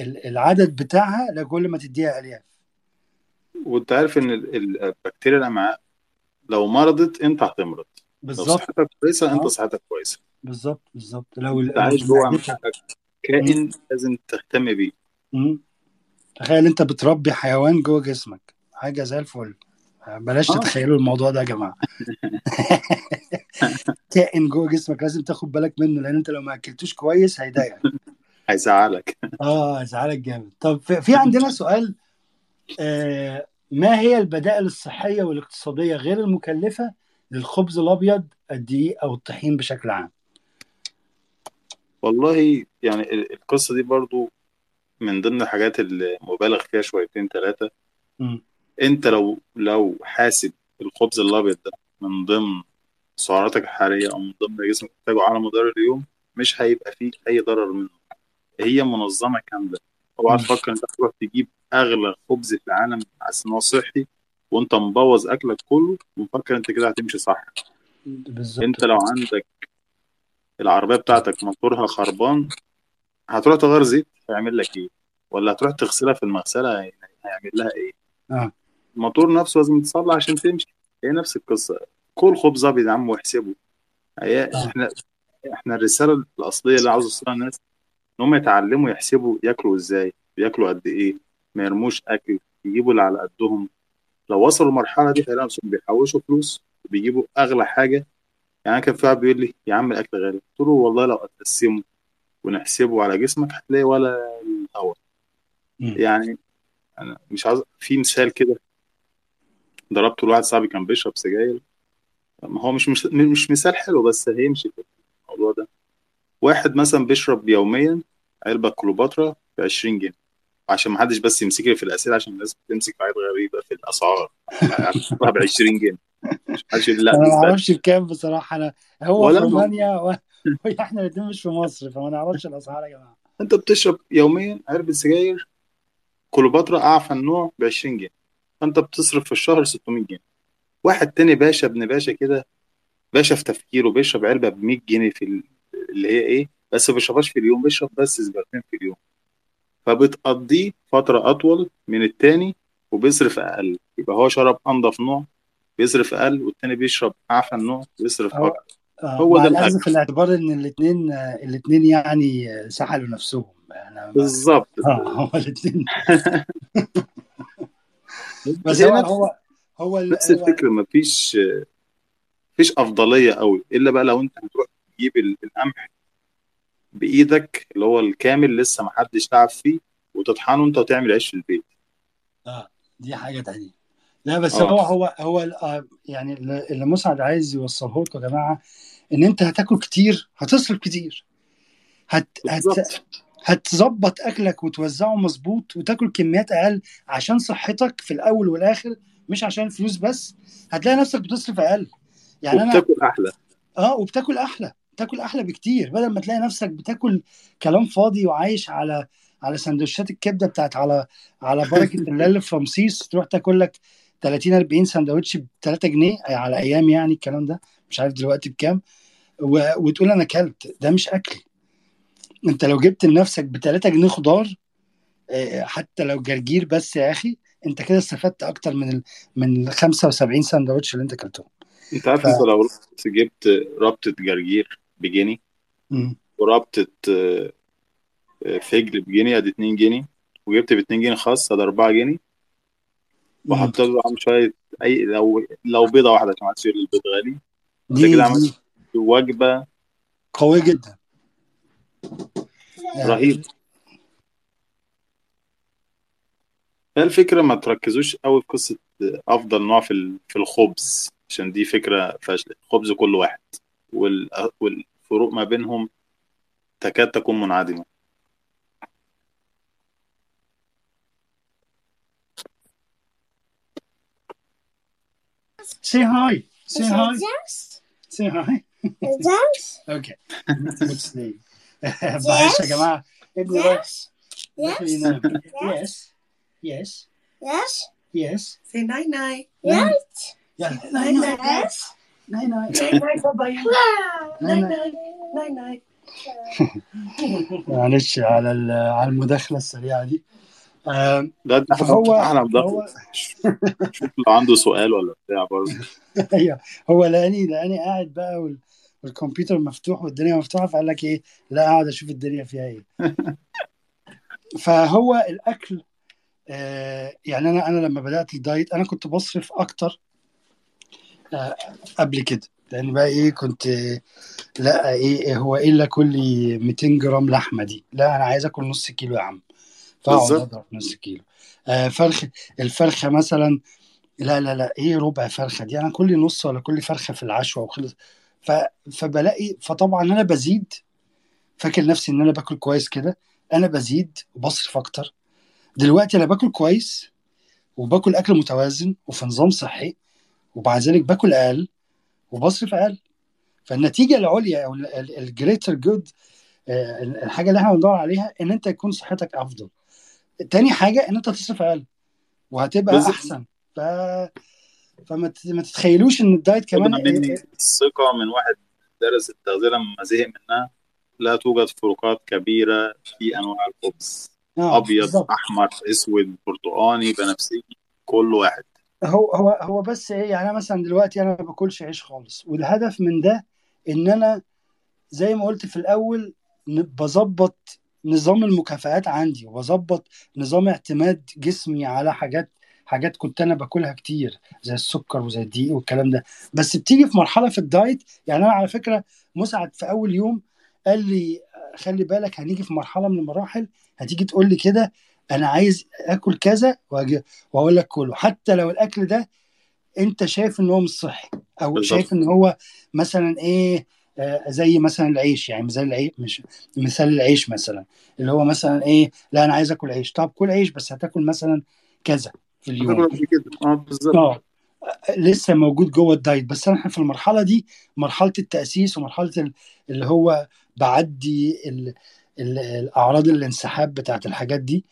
[SPEAKER 1] ال- العدد بتاعها لكل ما تديها ألياف.
[SPEAKER 2] وأنت عارف إن ال- ال- البكتيريا الامعاء لو مرضت أنت هتمرض. لو
[SPEAKER 1] بالظبط.
[SPEAKER 2] صحتك كويسة أنت
[SPEAKER 1] آه.
[SPEAKER 2] صحتك كويسة.
[SPEAKER 1] بالظبط بالظبط. لو
[SPEAKER 2] أنت
[SPEAKER 1] لو
[SPEAKER 2] عايش جوه. كائن لازم تهتم بيه.
[SPEAKER 1] تخيل أنت بتربي حيوان جوه جسمك. حاجة زي الفل. بلاش
[SPEAKER 2] آه.
[SPEAKER 1] تتخيلوا الموضوع ده يا جماعة. كائن جوه جسمك لازم تاخد بالك منه لأن أنت لو ما أكلتوش كويس هيضايقك.
[SPEAKER 2] هيزعلك.
[SPEAKER 1] آه هيزعلك جامد. طب في عندنا سؤال آه ما هي البدائل الصحية والاقتصادية غير المكلفة للخبز الأبيض الدقيق أو الطحين بشكل عام؟
[SPEAKER 2] والله يعني ال- القصة دي برضو من ضمن الحاجات اللي مبالغ فيها شويتين
[SPEAKER 1] ثلاثة.
[SPEAKER 2] انت لو لو حاسب الخبز الأبيض ده من ضمن سعراتك الحرارية أو من ضمن جسمك محتاجه على مدار اليوم مش هيبقى فيه أي ضرر منه. هي منظمة كاملة. اوعى. تفكر انت تروح تجيب أغلى خبز في العالم على إن هو صحي وأنت مبوظ أكلك كله ومفكر إنت كده هتمشي صح.
[SPEAKER 1] بالظبط.
[SPEAKER 2] إنت لو عندك العربية بتاعتك موتورها خربان هتروح تغير زيت؟ هيعمل لك إيه؟ ولا هتروح تغسلها في المغسلة؟ هي- هيعمل لها إيه؟
[SPEAKER 1] آه.
[SPEAKER 2] الموتور نفسه لازم يتصلح عشان تمشي. هي نفس القصة. كل خبز ابيض يا عم واحسبه هي
[SPEAKER 1] آه.
[SPEAKER 2] إحنا إحنا الرسالة الأصلية اللي عاوز أوصلها للناس إن هم يتعلموا يحسبوا ياكلوا إزاي بياكلوا قد إيه ما يرموش أكل يجيبوا اللي على قدهم. لو وصلوا المرحله دي هيلاقوا نفسهم بيحوشوا فلوس وبيجيبوا أغلى حاجة. يعني كان في واحد بيقول لي يا عم الأكل غالي. قلت له والله لو هتقسمه ونحسبه على جسمك هتلاقي ولا الهوا. يعني أنا مش عاوز في مثال كده ضربته لواحد صاحبي كان بيشرب سجاير. ما هو مش مش, مش مثال حلو بس هيمشي في الموضوع ده. واحد مثلا بيشرب يوميا علبة كليوباترا ب 20 جنيه عشان ما حدش بس يمسك لي في الأسئلة عشان الناس بتمسك في حاجات غريبة في الأسعار. ب 20 جنيه. مش لا أنا
[SPEAKER 1] ما. أعرفش بكام بصراحة. أنا هو في. رومانيا و... وإحنا الاثنين مش في مصر فما نعرفش الأسعار يا جماعة.
[SPEAKER 2] أنت بتشرب يوميا علبة سجاير كليوباترا أعفن نوع ب 20 جنيه. فانت بتصرف في الشهر 600 جنيه. واحد تاني باشا ابن باشا كده باشا في تفكيره بيشرب علبه ب 100 جنيه في ال- اللي هي إيه بس ما بيشربهاش في اليوم بيشرب بس سيجارتين في اليوم. فبتقضيه فترة أطول من التاني وبيصرف أقل. يبقى هو شرب أنضف نوع بيصرف أقل والتاني بيشرب أعفن نوع بيصرف أكتر.
[SPEAKER 1] آه
[SPEAKER 2] هو
[SPEAKER 1] مع
[SPEAKER 2] ده
[SPEAKER 1] الاخذ في الاعتبار إن الاثنين الاثنين يعني آه، سحلوا نفسهم.
[SPEAKER 2] بالظبط.
[SPEAKER 1] آه هو الاثنين بس هو هو هو
[SPEAKER 2] نفس الفكرة مفيش مفيش أفضلية قوي إلا بقى لو أنت هتروح تجيب ال- القمح بإيدك اللي هو الكامل لسه ما حدش تعب فيه وتطحنه أنت وتعمل عيش في البيت.
[SPEAKER 1] آه دي حاجة تانية. لا بس
[SPEAKER 2] آه.
[SPEAKER 1] هو هو هو آه، يعني اللي مسعد عايز يوصله لكم يا جماعة إن أنت هتاكل كتير هتصرف كتير. هت هت هتظبط أكلك وتوزعه مظبوط وتاكل كميات أقل عشان صحتك في الأول والآخر مش عشان الفلوس بس هتلاقي نفسك بتصرف أقل يعني أنا
[SPEAKER 2] وبتاكل أحلى
[SPEAKER 1] آه وبتاكل أحلى بتاكل أحلى بكتير بدل ما تلاقي نفسك بتاكل كلام فاضي وعايش على على سندوتشات الكبدة بتاعت على على بركة الله اللي في رمسيس تروح تاكل لك 30 40 سندوتش ب 3 جنيه على أيام يعني الكلام ده مش عارف دلوقتي بكام. وتقول أنا أكلت ده مش أكل انت لو جبت لنفسك ب 3 جنيه خضار آه، حتى لو جرجير بس يا أخي انت كده استفدت أكتر من ال... من ال 75 سندوتش اللي انت اكلتهم
[SPEAKER 2] انت عارف
[SPEAKER 1] ف...
[SPEAKER 2] انت لو جبت ربطة جرجير بجنيه. وربطة آه، آه، فجل بجنيه ادي 2 جنيه وجبت ب 2 جنيه خاص ادي 4 جنيه
[SPEAKER 1] مم.
[SPEAKER 2] وحط له عم شوية أي لو لو بيضة واحدة عشان ما حدش يقول البيض غالي انت
[SPEAKER 1] دي
[SPEAKER 2] كده عملت
[SPEAKER 1] دي
[SPEAKER 2] وجبة
[SPEAKER 1] قوية جدا يعني
[SPEAKER 2] رهيبة هي الفكرة ما تركزوش قوي في قصة أفضل نوع في في الخبز؟ عشان دي فكرة فاشلة. الخبز كل واحد. وال- والفروق ما بينهم تكاد تكون منعدمة.
[SPEAKER 1] Say hi. Say
[SPEAKER 3] Is
[SPEAKER 1] hi. Say hi? أوكي What's the معلش يا جماعة ابني
[SPEAKER 3] Yes? yes.
[SPEAKER 1] Yes. Yes?
[SPEAKER 3] yes.
[SPEAKER 4] Say night night.
[SPEAKER 3] Yes?
[SPEAKER 1] يلا ناي ناي
[SPEAKER 3] Yes?
[SPEAKER 1] ناي ناي
[SPEAKER 4] Night. Night, bye.
[SPEAKER 1] ناي
[SPEAKER 4] Night
[SPEAKER 1] ناي
[SPEAKER 4] night. Night night.
[SPEAKER 1] معلش على على المداخلة السريعة دي.
[SPEAKER 2] ده مدخل
[SPEAKER 1] هو
[SPEAKER 2] شوف لو عنده سؤال ولا بتاع برضه.
[SPEAKER 1] أيوه. هو لاني لأني قاعد بقى وال- والكمبيوتر مفتوح والدنيا مفتوحة فقال لك إيه؟ لا أقعد أشوف الدنيا فيها إيه. فهو الأكل آه يعني أنا أنا لما بدأت الدايت أنا كنت بصرف أكتر آه قبل كده. لأن بقى إيه؟ كنت لا إيه هو إيه اللي اكل لي 200 جرام لحمة دي؟ لا أنا عايز آكل نص كيلو يا عم.
[SPEAKER 2] فأقعد
[SPEAKER 1] أضرب نص كيلو. آه فرخ الفرخة مثلا لا لا لا إيه ربع فرخة دي؟ أنا كل نص ولا كل فرخة في العشوة وخلص. ف... فبلاقي فطبعا أنا بزيد فاكر نفسي إن أنا باكل كويس كده أنا بزيد وبصرف أكتر. دلوقتي أنا باكل كويس وباكل أكل متوازن وفي نظام صحي ومع ذلك باكل أقل وبصرف أقل. فالنتيجة العليا أو ال greater good الحاجة اللي إحنا بندور عليها إن أنت يكون صحتك أفضل. تاني حاجة إن أنت تصرف أقل وهتبقى
[SPEAKER 2] بالظبط.
[SPEAKER 1] أحسن. ف فما ما تتخيلوش إن الدايت كمان
[SPEAKER 2] مني الثقة من واحد درس التغذية لما زهق منها لا توجد فروقات كبيرة في أنواع الخبز.
[SPEAKER 1] آه
[SPEAKER 2] أبيض
[SPEAKER 1] بالظبط.
[SPEAKER 2] أحمر أسود برتقاني بنفسجي كل واحد.
[SPEAKER 1] هو هو هو بس إيه يعني أنا مثلا دلوقتي أنا ما باكلش عيش خالص والهدف من ده إن أنا زي ما قلت في الأول بظبط نظام المكافآت عندي وبظبط نظام اعتماد جسمي على حاجات حاجات كنت أنا باكلها كتير زي السكر وزي الدقيق والكلام ده. بس بتيجي في مرحلة في الدايت يعني أنا على فكرة مسعد في أول يوم قال لي خلي بالك هنيجي في مرحلة من المراحل هتيجي تقول لي كده أنا عايز آكل كذا وأقول لك كله. حتى لو الأكل ده أنت شايف إن هو مش صحي أو
[SPEAKER 2] بالظبط.
[SPEAKER 1] شايف إن هو مثلا إيه آه، زي مثلا العيش يعني مثال العيش مش مثال العيش مثلا. اللي هو مثلا إيه لا أنا عايز آكل عيش. طب كل عيش بس هتاكل مثلا كذا. اليوم.
[SPEAKER 2] آه بالظبط.
[SPEAKER 1] آه لسه موجود جوه الدايت بس إحنا في المرحلة دي مرحلة التأسيس ومرحلة ال- اللي هو بعدي ال ال الأعراض الانسحاب بتاعت الحاجات دي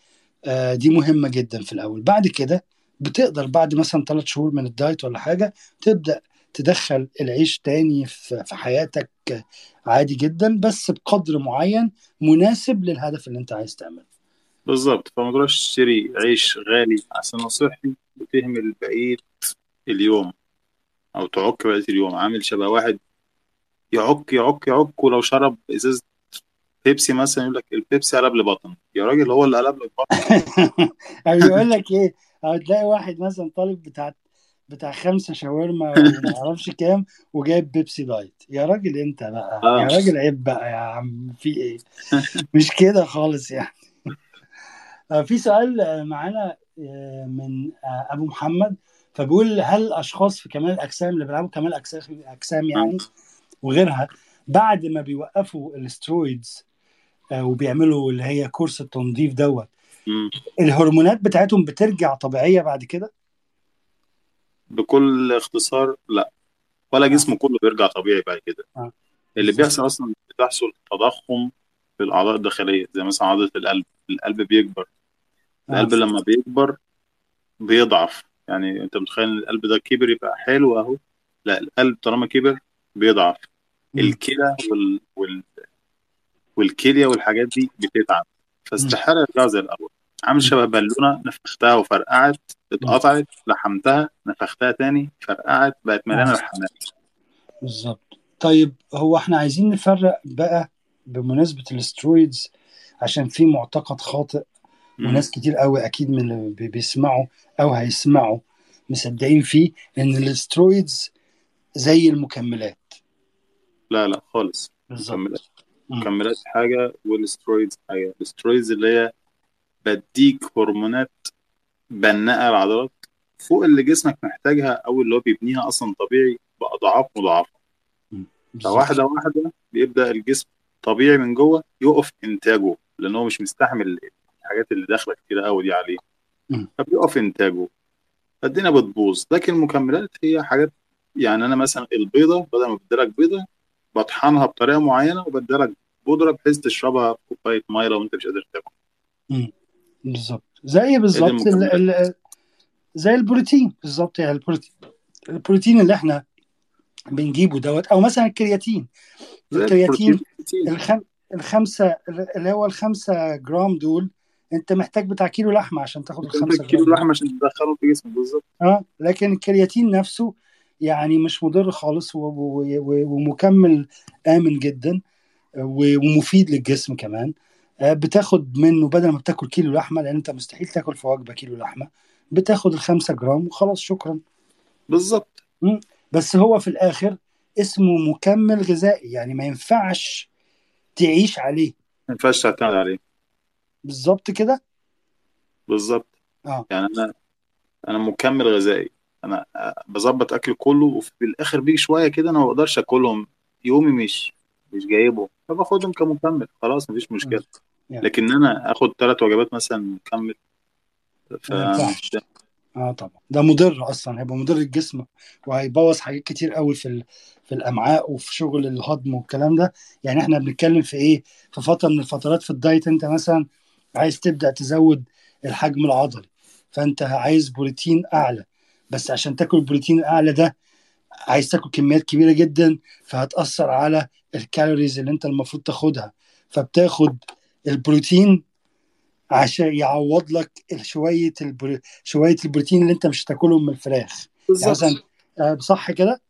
[SPEAKER 1] آه، دي مهمة جدا في الأول. بعد كده بتقدر بعد مثلا ثلاث شهور من الدايت ولا حاجة تبدأ تدخل العيش تاني في في حياتك عادي جدا بس بقدر معين مناسب للهدف اللي أنت عايز تعمله.
[SPEAKER 2] بالظبط فما تروحش تشتري عيش غالي عشان صحي وتهمل بقية اليوم أو تعك بقية اليوم. عامل شبه واحد يعك يعك يعك ولو شرب إزازة بيبسي مثلا يقول لك البيبسي قلب لي بطن. يا راجل هو اللي قلب لك بطن.
[SPEAKER 1] أو يقول لك إيه أو تلاقي واحد مثلا طالب بتاع بتاع خمسة شاورما وما أعرفش كام وجايب بيبسي دايت. يا راجل أنت بقى
[SPEAKER 2] آه.
[SPEAKER 1] يا راجل عيب بقى يا عم في إيه؟ مش كده خالص يعني. آه، في سؤال آه، معانا آه، من آه، أبو محمد فبيقول هل الاشخاص في كمال الأجسام اللي بيلعبوا كمال اجسام يعني وغيرها بعد ما بيوقفوا ال steroids آه، وبيعملوا اللي هي كورس التنظيف دوت. الهرمونات بتاعتهم بترجع طبيعية بعد كده
[SPEAKER 2] بكل اختصار لا ولا
[SPEAKER 1] آه.
[SPEAKER 2] جسمه كله بيرجع طبيعي بعد كده
[SPEAKER 1] آه.
[SPEAKER 2] اللي. بيحصل أصلا بتحصل تضخم في الأعضاء الداخلية زي مثلا عضلة القلب. القلب بيكبر. القلب. لما بيكبر بيضعف. يعني أنت متخيل إن القلب ده كبر يبقى حلو أهو. لا القلب طالما كبر بيضعف. الكلى وال... وال... والكلية والحاجات دي بتتعب. فاستحالة يرجعوا زي الأول. عامل شبه بالونة نفختها وفرقعت اتقطعت لحمتها نفختها تاني فرقعت بقت
[SPEAKER 1] مليانة.
[SPEAKER 2] لحمات
[SPEAKER 1] بالظبط. طيب هو إحنا عايزين نفرق بقى بمناسبة الاسترويدز عشان في معتقد خاطئ. وناس كتير قوي أكيد من اللي بي- بيسمعوا أو هيسمعوا مصدقين فيه إن ال steroids زي المكملات.
[SPEAKER 2] لا لا خالص.
[SPEAKER 1] بالظبط.
[SPEAKER 2] مكملات. مكملات حاجة وال steroids حاجة. ال steroids اللي هي بديك هرمونات بناءة العضلات فوق اللي جسمك محتاجها أو اللي هو بيبنيها أصلا طبيعي بأضعاف
[SPEAKER 1] مضاعفة.
[SPEAKER 2] فواحدة واحدة بيبدأ الجسم طبيعي من جوه يقف إنتاجه لأن هو مش مستحمل الحاجات اللي داخلة كتير قوي دي عليه. فبيقف إنتاجه. فالدنيا بتبوظ. لكن المكملات هي حاجات يعني أنا مثلا البيضة بدل ما بديلك بيضة بطحنها بطريقة معينة وبديلك بودرة بحيث تشربها في كوبايه مية لو أنت مش قادر تاكل.
[SPEAKER 1] بالظبط. زي بالظبط زي البروتين. بالظبط. يعني البروتين البروتين اللي إحنا بنجيبه دوت أو مثلا الكرياتين. الكرياتين الخم... الخمسة اللي هو الخمسة جرام دول أنت محتاج بتاع كيلو لحمة عشان تاخد
[SPEAKER 2] محتاج كيلو لحمة عشان تدخله في جسمك بالظبط.
[SPEAKER 1] آه لكن الكرياتين نفسه يعني مش مضر خالص و... و... و... ومكمل آمن جدا و... ومفيد للجسم كمان. آه بتاخد منه بدل ما بتاكل كيلو لحمة لأن أنت مستحيل تاكل في وجبة كيلو لحمة بتاخد الخمسة جرام وخلاص شكرا.
[SPEAKER 2] بالظبط.
[SPEAKER 1] بس هو في الآخر اسمه مكمل غذائي يعني ما ينفعش تعيش عليه.
[SPEAKER 2] ما ينفعش تعتمد عليه.
[SPEAKER 1] بالظبط كده؟
[SPEAKER 2] بالظبط.
[SPEAKER 1] آه.
[SPEAKER 2] يعني أنا أنا مكمل غذائي. أنا بظبط أكل كله وفي الآخر بيجي شوية كده أنا ما بقدرش آكلهم. يومي مش مش جايبه فباخدهم كمكمل. خلاص مفيش مشكلة.
[SPEAKER 1] يعني.
[SPEAKER 2] لكن أنا آخد ثلاث وجبات مثلا مكمل ف.
[SPEAKER 1] آه طبعا. ده مضر أصلا هيبقى مضر الجسم وهيبوظ حاجات كتير قوي في ال... في الأمعاء وفي شغل الهضم والكلام ده. يعني إحنا بنتكلم في إيه؟ في فترة من الفترات في الدايت أنت مثلا عايز تبدأ تزود الحجم العضلي فأنت عايز بروتين أعلى. بس عشان تاكل البروتين الاعلى ده عايز تاكل كميات كبيرة جدا فهتأثر على ال calories اللي أنت المفروض تاخدها. فبتاخد البروتين عشان يعوض لك شوية البرو... شوية البروتين اللي انت مش هتاكلهم من الفراخ. يعني
[SPEAKER 2] بالظبط.
[SPEAKER 1] آه، صح كده؟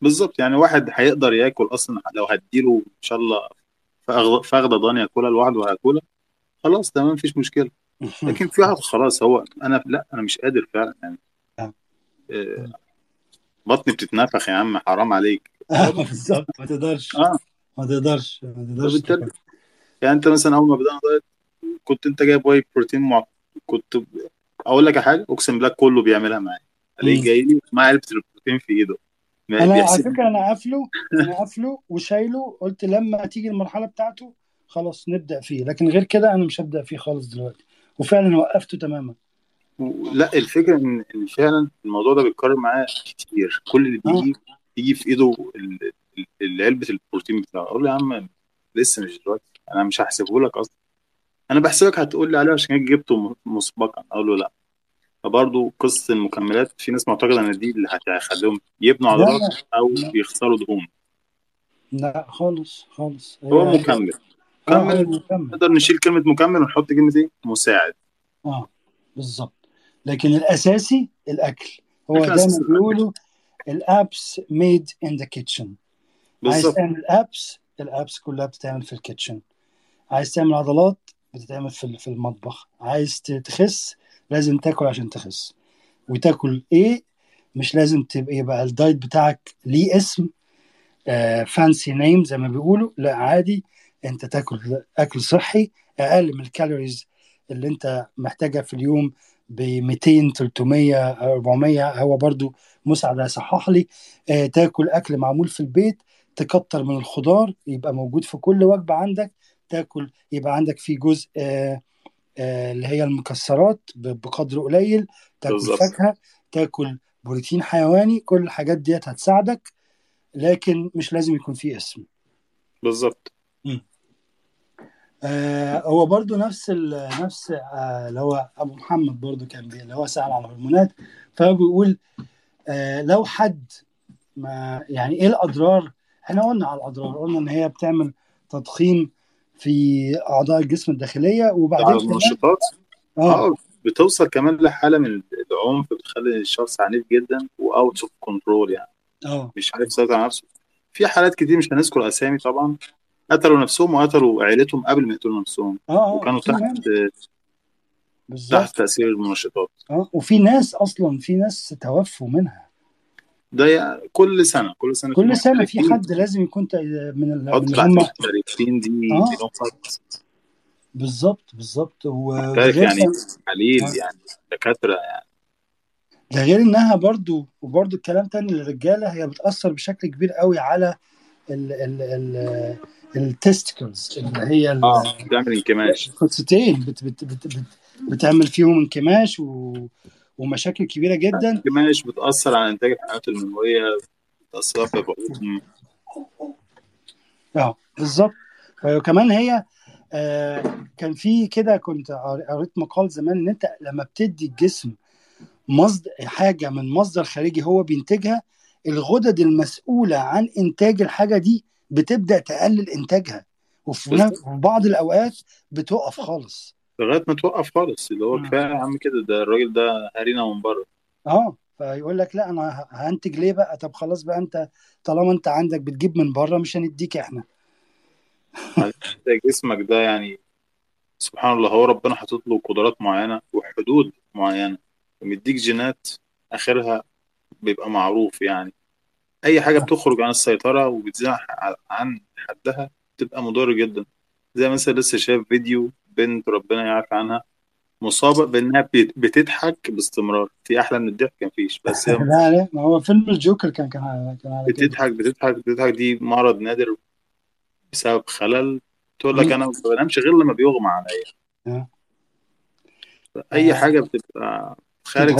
[SPEAKER 2] بالظبط. يعني واحد هيقدر ياكل أصلا لو هديله إن شاء الله فخده ضاني ياكلها لوحده وهياكلها خلاص تمام مفيش مشكلة. لكن في واحد خلاص هو أنا لا أنا مش قادر فعلا يعني.
[SPEAKER 1] آه.
[SPEAKER 2] آه، بطني بتتنفخ يا عم حرام عليك.
[SPEAKER 1] آه، بالظبط. ما تقدرش.
[SPEAKER 2] آه.
[SPEAKER 1] ما تقدرش. ما تقدرش.
[SPEAKER 2] يعني أنت مثلا أول ما بدأنا دايت كنت انت جايب واي بروتين مع... كنت أقول لك حاجة أقسم بالله كله بيعملها معايا.
[SPEAKER 1] ألاقيه.
[SPEAKER 2] جاي لي مع علبة البروتين في إيده. ما
[SPEAKER 1] أنا على فكرة أنا قافله أنا قافله وشايله قلت لما تيجي المرحلة بتاعته خلاص نبدأ فيه. لكن غير كده أنا مش هبدأ فيه خالص دلوقتي. وفعلا وقفته تماما.
[SPEAKER 2] لا الفكرة ان إن فعلا الموضوع ده بيتكرر معايا كتير. كل اللي
[SPEAKER 1] آه.
[SPEAKER 2] بيجي يجي في إيده علبة البروتين بتاعه. أقول له يا عم لسه مش دلوقتي. أنا مش هحسبه لك أصلا. أنا بحسبك هتقول لي عليه عشان جبته مسبقا أقول له لا. فبرضه قصة المكملات في ناس معتقدة إن دي اللي هتخليهم يبنوا
[SPEAKER 1] لا.
[SPEAKER 2] عضلات
[SPEAKER 1] لا
[SPEAKER 2] أو
[SPEAKER 1] لا
[SPEAKER 2] يخسروا دهون.
[SPEAKER 1] لا خالص خالص.
[SPEAKER 2] هو مكمل.
[SPEAKER 1] هو
[SPEAKER 2] مكمل. نقدر نشيل كلمة مكمل ونحط كلمة إيه؟ مساعد.
[SPEAKER 1] آه بالظبط. لكن الأساسي الأكل. هو دايما بيقولوا ال abs made in the kitchen عايز
[SPEAKER 2] بالظبط.
[SPEAKER 1] تعمل abs ال abs كلها بتتعمل في ال kitchen عايز تعمل عضلات بتتعمل في في المطبخ. عايز تخس لازم تاكل عشان تخس. وتاكل إيه مش لازم تبقى يبقى ال diet بتاعك ليه اسم fancy name زي ما بيقولوا. لا عادي. انت تاكل أكل صحي أقل من ال calories اللي انت محتاجها في اليوم ب 200 300 400 هو برضو مساعد هيصحح لي. آه، تاكل أكل معمول في البيت تكتر من الخضار يبقى موجود في كل وجبة عندك. تاكل يبقى عندك فيه جزء آه، آه، اللي هي المكسرات بقدر قليل تاكل
[SPEAKER 2] بالظبط.
[SPEAKER 1] فاكهة تاكل بروتين حيواني كل الحاجات ديت هتساعدك لكن مش لازم يكون فيه اسم.
[SPEAKER 2] بالظبط.
[SPEAKER 1] آه هو برضو نفس ال نفس آه اللي هو أبو محمد برضو كان بي اللي هو سأل على الهرمونات فهو بيقول آه لو حد ما يعني إيه الأضرار؟ إحنا قلنا على الأضرار قلنا إن هي بتعمل تضخيم في أعضاء الجسم
[SPEAKER 2] الداخلية
[SPEAKER 1] وبعدين
[SPEAKER 2] المنشطات
[SPEAKER 1] آه.
[SPEAKER 2] آه بتوصل كمان لحالة من العنف بتخلي الشخص عنيف جدا و out of control يعني.
[SPEAKER 1] آه.
[SPEAKER 2] مش عارف يسيطر على نفسه. في حالات كتير مش هنذكر أسامي طبعا. قتلوا نفسهم وقتلوا عائلتهم قبل ما يقتلوا نفسهم.
[SPEAKER 1] آه آه
[SPEAKER 2] وكانوا تحت
[SPEAKER 1] ناس
[SPEAKER 2] تحت
[SPEAKER 1] بالظبط
[SPEAKER 2] تأثير المنشطات
[SPEAKER 1] آه وفي ناس أصلا في ناس توفوا منها.
[SPEAKER 2] ده كل سنة كل سنة في
[SPEAKER 1] كل سنة في حد لازم يكون من ال- من هم
[SPEAKER 2] المحترفين دي دي نقطه
[SPEAKER 1] بالظبط بالظبط. و-
[SPEAKER 2] يعني عليل
[SPEAKER 1] آه.
[SPEAKER 2] يعني دكاترة يعني.
[SPEAKER 1] ده غير إنها برضو وبرضو الكلام تاني للرجالة هي بتأثر بشكل كبير قوي على ال ال ال التستكلز اللي هي
[SPEAKER 2] آه بتعمل انكماش.
[SPEAKER 1] بت بت بت بت بتعمل فيهم انكماش و ومشاكل كبيرة جدا.
[SPEAKER 2] الانكماش بتأثر على إنتاج الحيوانات المنويه بتأثر في بعضهم
[SPEAKER 1] آه بالظبط. وكمان هي آه كان في كده كنت قريت مقال زمان إن أنت لما بتدي الجسم مصدر حاجة من مصدر خارجي هو بينتجها الغدد المسؤولة عن إنتاج الحاجة دي بتبدأ تقلل إنتاجها. وفي بعض الأوقات بتقف خالص.
[SPEAKER 2] لغاية ما توقف خالص اللي هو. كفاية يا عم كده ده الراجل ده هارينا من بره.
[SPEAKER 1] آه فيقول لك لا أنا هنتج ليه بقى؟ طب خلاص بقى أنت طالما أنت عندك بتجيب من بره مش هنديك
[SPEAKER 2] إحنا. جسمك ده يعني سبحان الله هو ربنا حاطط له قدرات معينة وحدود معينة ومديك جينات آخرها بيبقى معروف يعني. أي حاجة بتخرج عن السيطرة وبتزيد عن حدها تبقى مضر جدا. زي مثلا لسه شايف فيديو بنت ربنا يعافي عنها مصابة بأنها بت- بتضحك باستمرار. في أحلى من الضحك مفيش بس هي
[SPEAKER 1] لا لا ما هو فيلم الجوكر كان كان كان
[SPEAKER 2] بتضحك بتضحك بتضحك. دي مرض نادر بسبب خلل. تقول لك. أنا ما بنامش غير لما بيغمى عليا.
[SPEAKER 1] آه.
[SPEAKER 2] أي
[SPEAKER 1] آه.
[SPEAKER 2] حاجة بتبقى خارج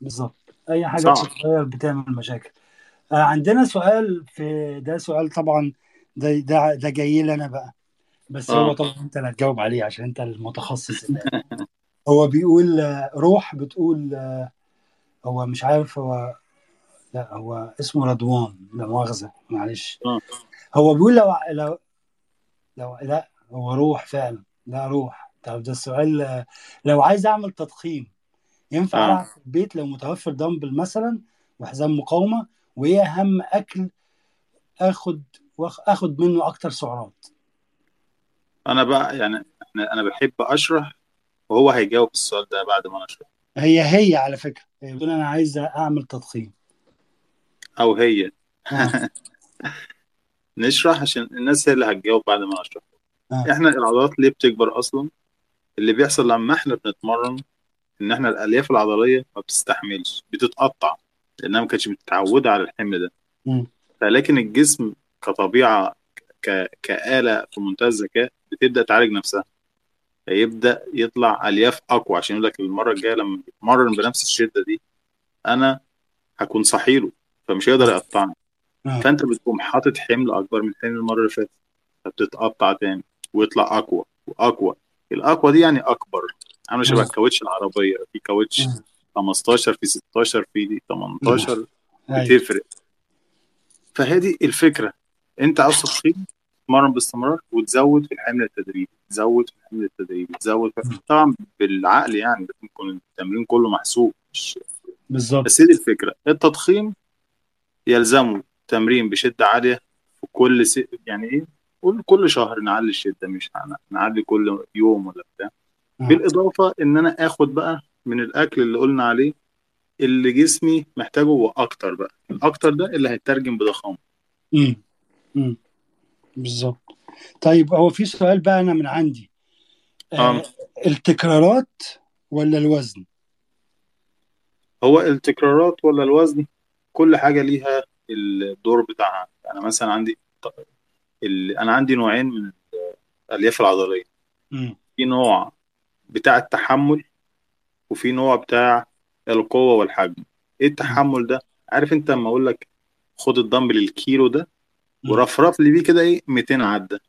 [SPEAKER 1] بالظبط. أي
[SPEAKER 2] حاجة
[SPEAKER 1] بتتغير بتعمل مشاكل. آه عندنا سؤال في ده سؤال طبعا ده ده ده جاي لي أنا بقى. بس هو
[SPEAKER 2] آه
[SPEAKER 1] طبعا أنت اللي هتجاوب عليه عشان أنت المتخصص هو بيقول آه، روح بتقول آه، هو مش عارف هو لا هو اسمه رضوان لا مؤاخذة معلش.
[SPEAKER 2] آه.
[SPEAKER 1] هو بيقول لو لو لو لا هو روح فعلا لا روح. طب ده السؤال آه، لو عايز أعمل تضخيم ينفع
[SPEAKER 2] آه.
[SPEAKER 1] ألعب في البيت لو متوفر دمبل مثلا وحزام مقاومة؟ وإيه أهم أكل أخد واخ- أخد منه أكتر سعرات؟
[SPEAKER 2] أنا بقى يعني أنا أنا بحب أشرح وهو هيجاوب السؤال ده بعد ما أنا أشرح.
[SPEAKER 1] هي هي على فكرة. هي بتقول أنا عايز أعمل تضخيم.
[SPEAKER 2] أو هي.
[SPEAKER 1] آه.
[SPEAKER 2] نشرح عشان الناس هي اللي هتجاوب بعد ما أشرح.
[SPEAKER 1] آه.
[SPEAKER 2] إحنا العضلات ليه بتكبر أصلا؟ اللي بيحصل لما إحنا بنتمرن إن إحنا الألياف العضلية ما بتستحملش بتتقطع لأنها ما كانتش متعودة على الحمل ده. فلكن الجسم كطبيعة ك... كآلة في منتهى الذكاء بتبدأ تعالج نفسها. فيبدأ يطلع ألياف أقوى. عشان يقول لك المرة الجاية لما يتمرن بنفس الشدة دي أنا هكون صحيله فمش هيقدر يقطعني.
[SPEAKER 1] آه.
[SPEAKER 2] فأنت بتقوم حاطط حمل أكبر من الحمل المرة اللي فاتت فبتتقطع تاني ويطلع أقوى وأقوى. الأقوى دي يعني أكبر. عاملة شبه
[SPEAKER 1] مم.
[SPEAKER 2] الكاوتش العربية. في كاوتش
[SPEAKER 1] مم.
[SPEAKER 2] 15 في 16 في 18
[SPEAKER 1] أيوه.
[SPEAKER 2] بتفرق. فهي دي الفكرة. أنت عاوز تضخيم تتمرن باستمرار وتزود في الحمل التدريبي تزود في الحمل التدريبي تزود في... طبعا بالعقل يعني يكون التمرين كله محسوب مش
[SPEAKER 1] بالظبط.
[SPEAKER 2] بس هي دي الفكرة. التضخيم يلزمه تمرين بشدة عالية في كل س... يعني إيه؟ قول كل شهر نعلي الشدة مش نعلي كل يوم ولا بتاع. بالإضافة إن أنا آخد بقى من الأكل اللي قلنا عليه اللي جسمي محتاجه وأكتر بقى. الأكتر ده اللي هيترجم
[SPEAKER 1] امم بالظبط. طيب هو في سؤال بقى أنا من عندي.
[SPEAKER 2] آه
[SPEAKER 1] آه. التكرارات ولا الوزن؟
[SPEAKER 2] هو التكرارات ولا الوزن؟ كل حاجة ليها الدور بتاعها. أنا مثلا عندي ال... أنا عندي نوعين من الألياف العضلية.
[SPEAKER 1] امم
[SPEAKER 2] في نوع بتاع التحمل وفي نوع بتاع القوة والحجم. إيه التحمل ده؟ عارف أنت لما أقول لك خد الدمبل الكيلو ده؟ ورفرف لي بيه كده إيه 200 عدة.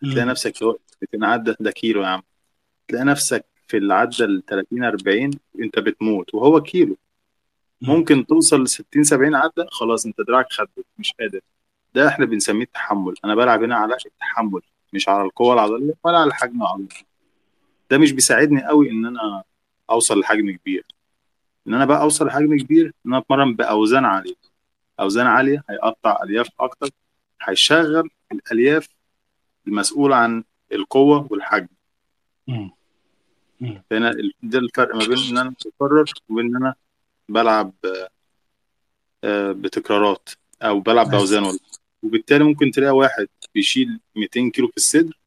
[SPEAKER 2] تلاقي نفسك لو 200 عدة ده كيلو يا عم. تلاقي نفسك في العدة ال 30 40 انت بتموت وهو كيلو. ممكن توصل ل 60 70 عدة خلاص انت دراعك خدت مش قادر. ده إحنا بنسميه التحمل. أنا بلعب هنا على التحمل مش على القوة العضلية ولا على الحجم العضلي. ده مش بيساعدني قوي ان أنا اوصل لحجم كبير. ان أنا بقى اوصل لحجم كبير ان أنا اتمرن بأوزان عالية. أوزان عالية هيقطع ألياف أكتر. هيشغل الألياف المسؤوله عن القوة والحجم. ال- ده الفرق ما بين إن أنا بكرر وبين إن أنا بلعب آه، بتكرارات أو بلعب بأوزان ولا وبالتالي ممكن تلاقي واحد بيشيل 200 كيلو في الصدر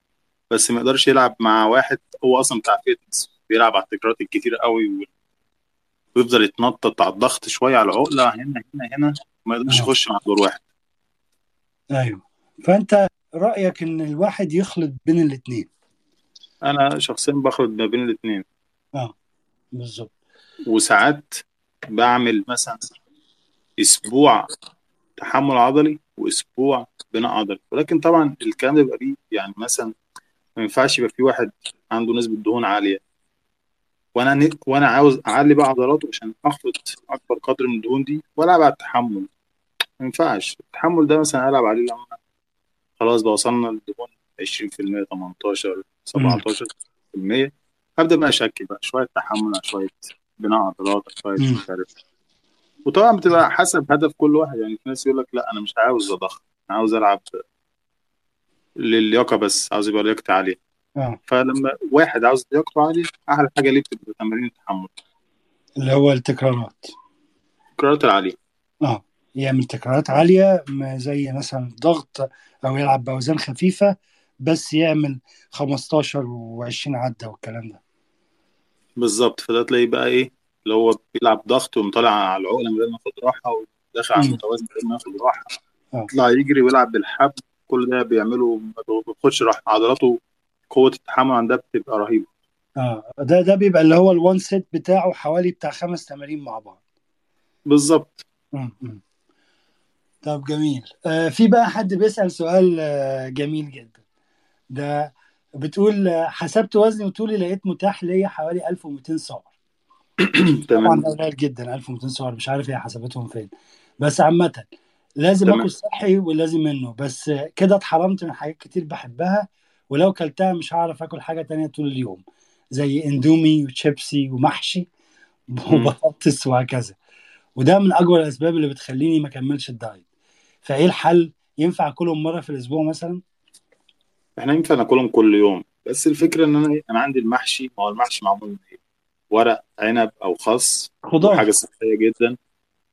[SPEAKER 2] بس ما يقدرش يلعب مع واحد هو أصلا بتاع فيتنس بيلعب على التكرارات الكتير قوي ويفضل يتنطط على الضغط شوية على العقلة. هنا هنا هنا ما يقدرش يخش مع دور واحد.
[SPEAKER 1] أيوه. فأنت رأيك إن الواحد يخلط بين الاثنين
[SPEAKER 2] أنا شخصيا بخلط ما بين الاثنين
[SPEAKER 1] آه بالظبط.
[SPEAKER 2] وساعات بعمل مثلا أسبوع تحمل عضلي وأسبوع بناء عضلي. ولكن طبعا الكلام ده بيبقى ليه يعني مثلا ما ينفعش يبقى في واحد عنده نسبة دهون عالية. وأنا. وأنا عاوز أعلي بقى عضلاته عشان اخفض أكبر قدر من الدهون دي وألعب على التحمل. ما ينفعش. التحمل ده مثلا العب عليه لما خلاص بقى وصلنا للدهون 20% 18
[SPEAKER 1] امم
[SPEAKER 2] 17% هبدأ بقى أشكل بقى شوية تحمل شوية بناء عضلات
[SPEAKER 1] شوية
[SPEAKER 2] مش عارف. وطبعا بتبقى حسب هدف كل واحد. يعني في ناس يقول لك لا أنا مش عاوز أضخم أنا عاوز ألعب للياقة بس عاوز يبقى لياقتي عالية.
[SPEAKER 1] آه.
[SPEAKER 2] فلما واحد عاوز لياقته عالية أحلى حاجة ليه بتبقى تمارين التحمل.
[SPEAKER 1] اللي هو التكرارات.
[SPEAKER 2] القرارات العالية.
[SPEAKER 1] آه. يعمل تكرارات عالية ما زي مثلا ضغط أو يلعب بأوزان خفيفة بس يعمل 15 و20 عدة والكلام ده.
[SPEAKER 2] بالظبط. فده تلاقيه بقى إيه اللي هو بيلعب ضغط ومطلع على العقلة من غير ما ياخد راحة وداخل على المتوازن من غير ما ياخد راحة.
[SPEAKER 1] آه.
[SPEAKER 2] يطلع يجري ويلعب بالحبل كل ده بيعمله ما بياخدش راحة. عضلاته قوة التحمل عندها بتبقى رهيبة.
[SPEAKER 1] آه. ده ده بيبقى اللي هو الوان سيت بتاعه حوالي بتاع خمس تمارين مع بعض.
[SPEAKER 2] بالظبط.
[SPEAKER 1] طب جميل. آه في بقى حد بيسأل سؤال آه جميل جدا. ده بتقول آه، حسبت وزني وطولي لقيت متاح ليا حوالي 1200 سعر. طبعا قليل جدا 1200 سعر. مش عارف هي حسبتهم فين. بس عامة لازم
[SPEAKER 2] تمام.
[SPEAKER 1] اكل صحي ولازم منه. بس كده اتحرمت من حاجات كتير بحبها. ولو كلتها مش هعرف آكل حاجة تانية طول اليوم. زي اندومي وشيبسي ومحشي. وبطاطس وهكذا. وده من أكبر الأسباب اللي بتخليني ما أكملش الدايت. فايه الحل؟ ينفع اكلهم مرة في الأسبوع مثلا؟
[SPEAKER 2] إحنا ينفع ناكلهم كل يوم بس الفكرة إن أنا إيه؟ أنا عندي المحشي ما هو المحشي معمول من إيه؟ ورق عنب أو خس
[SPEAKER 1] خضار.
[SPEAKER 2] وحاجه صحية جدا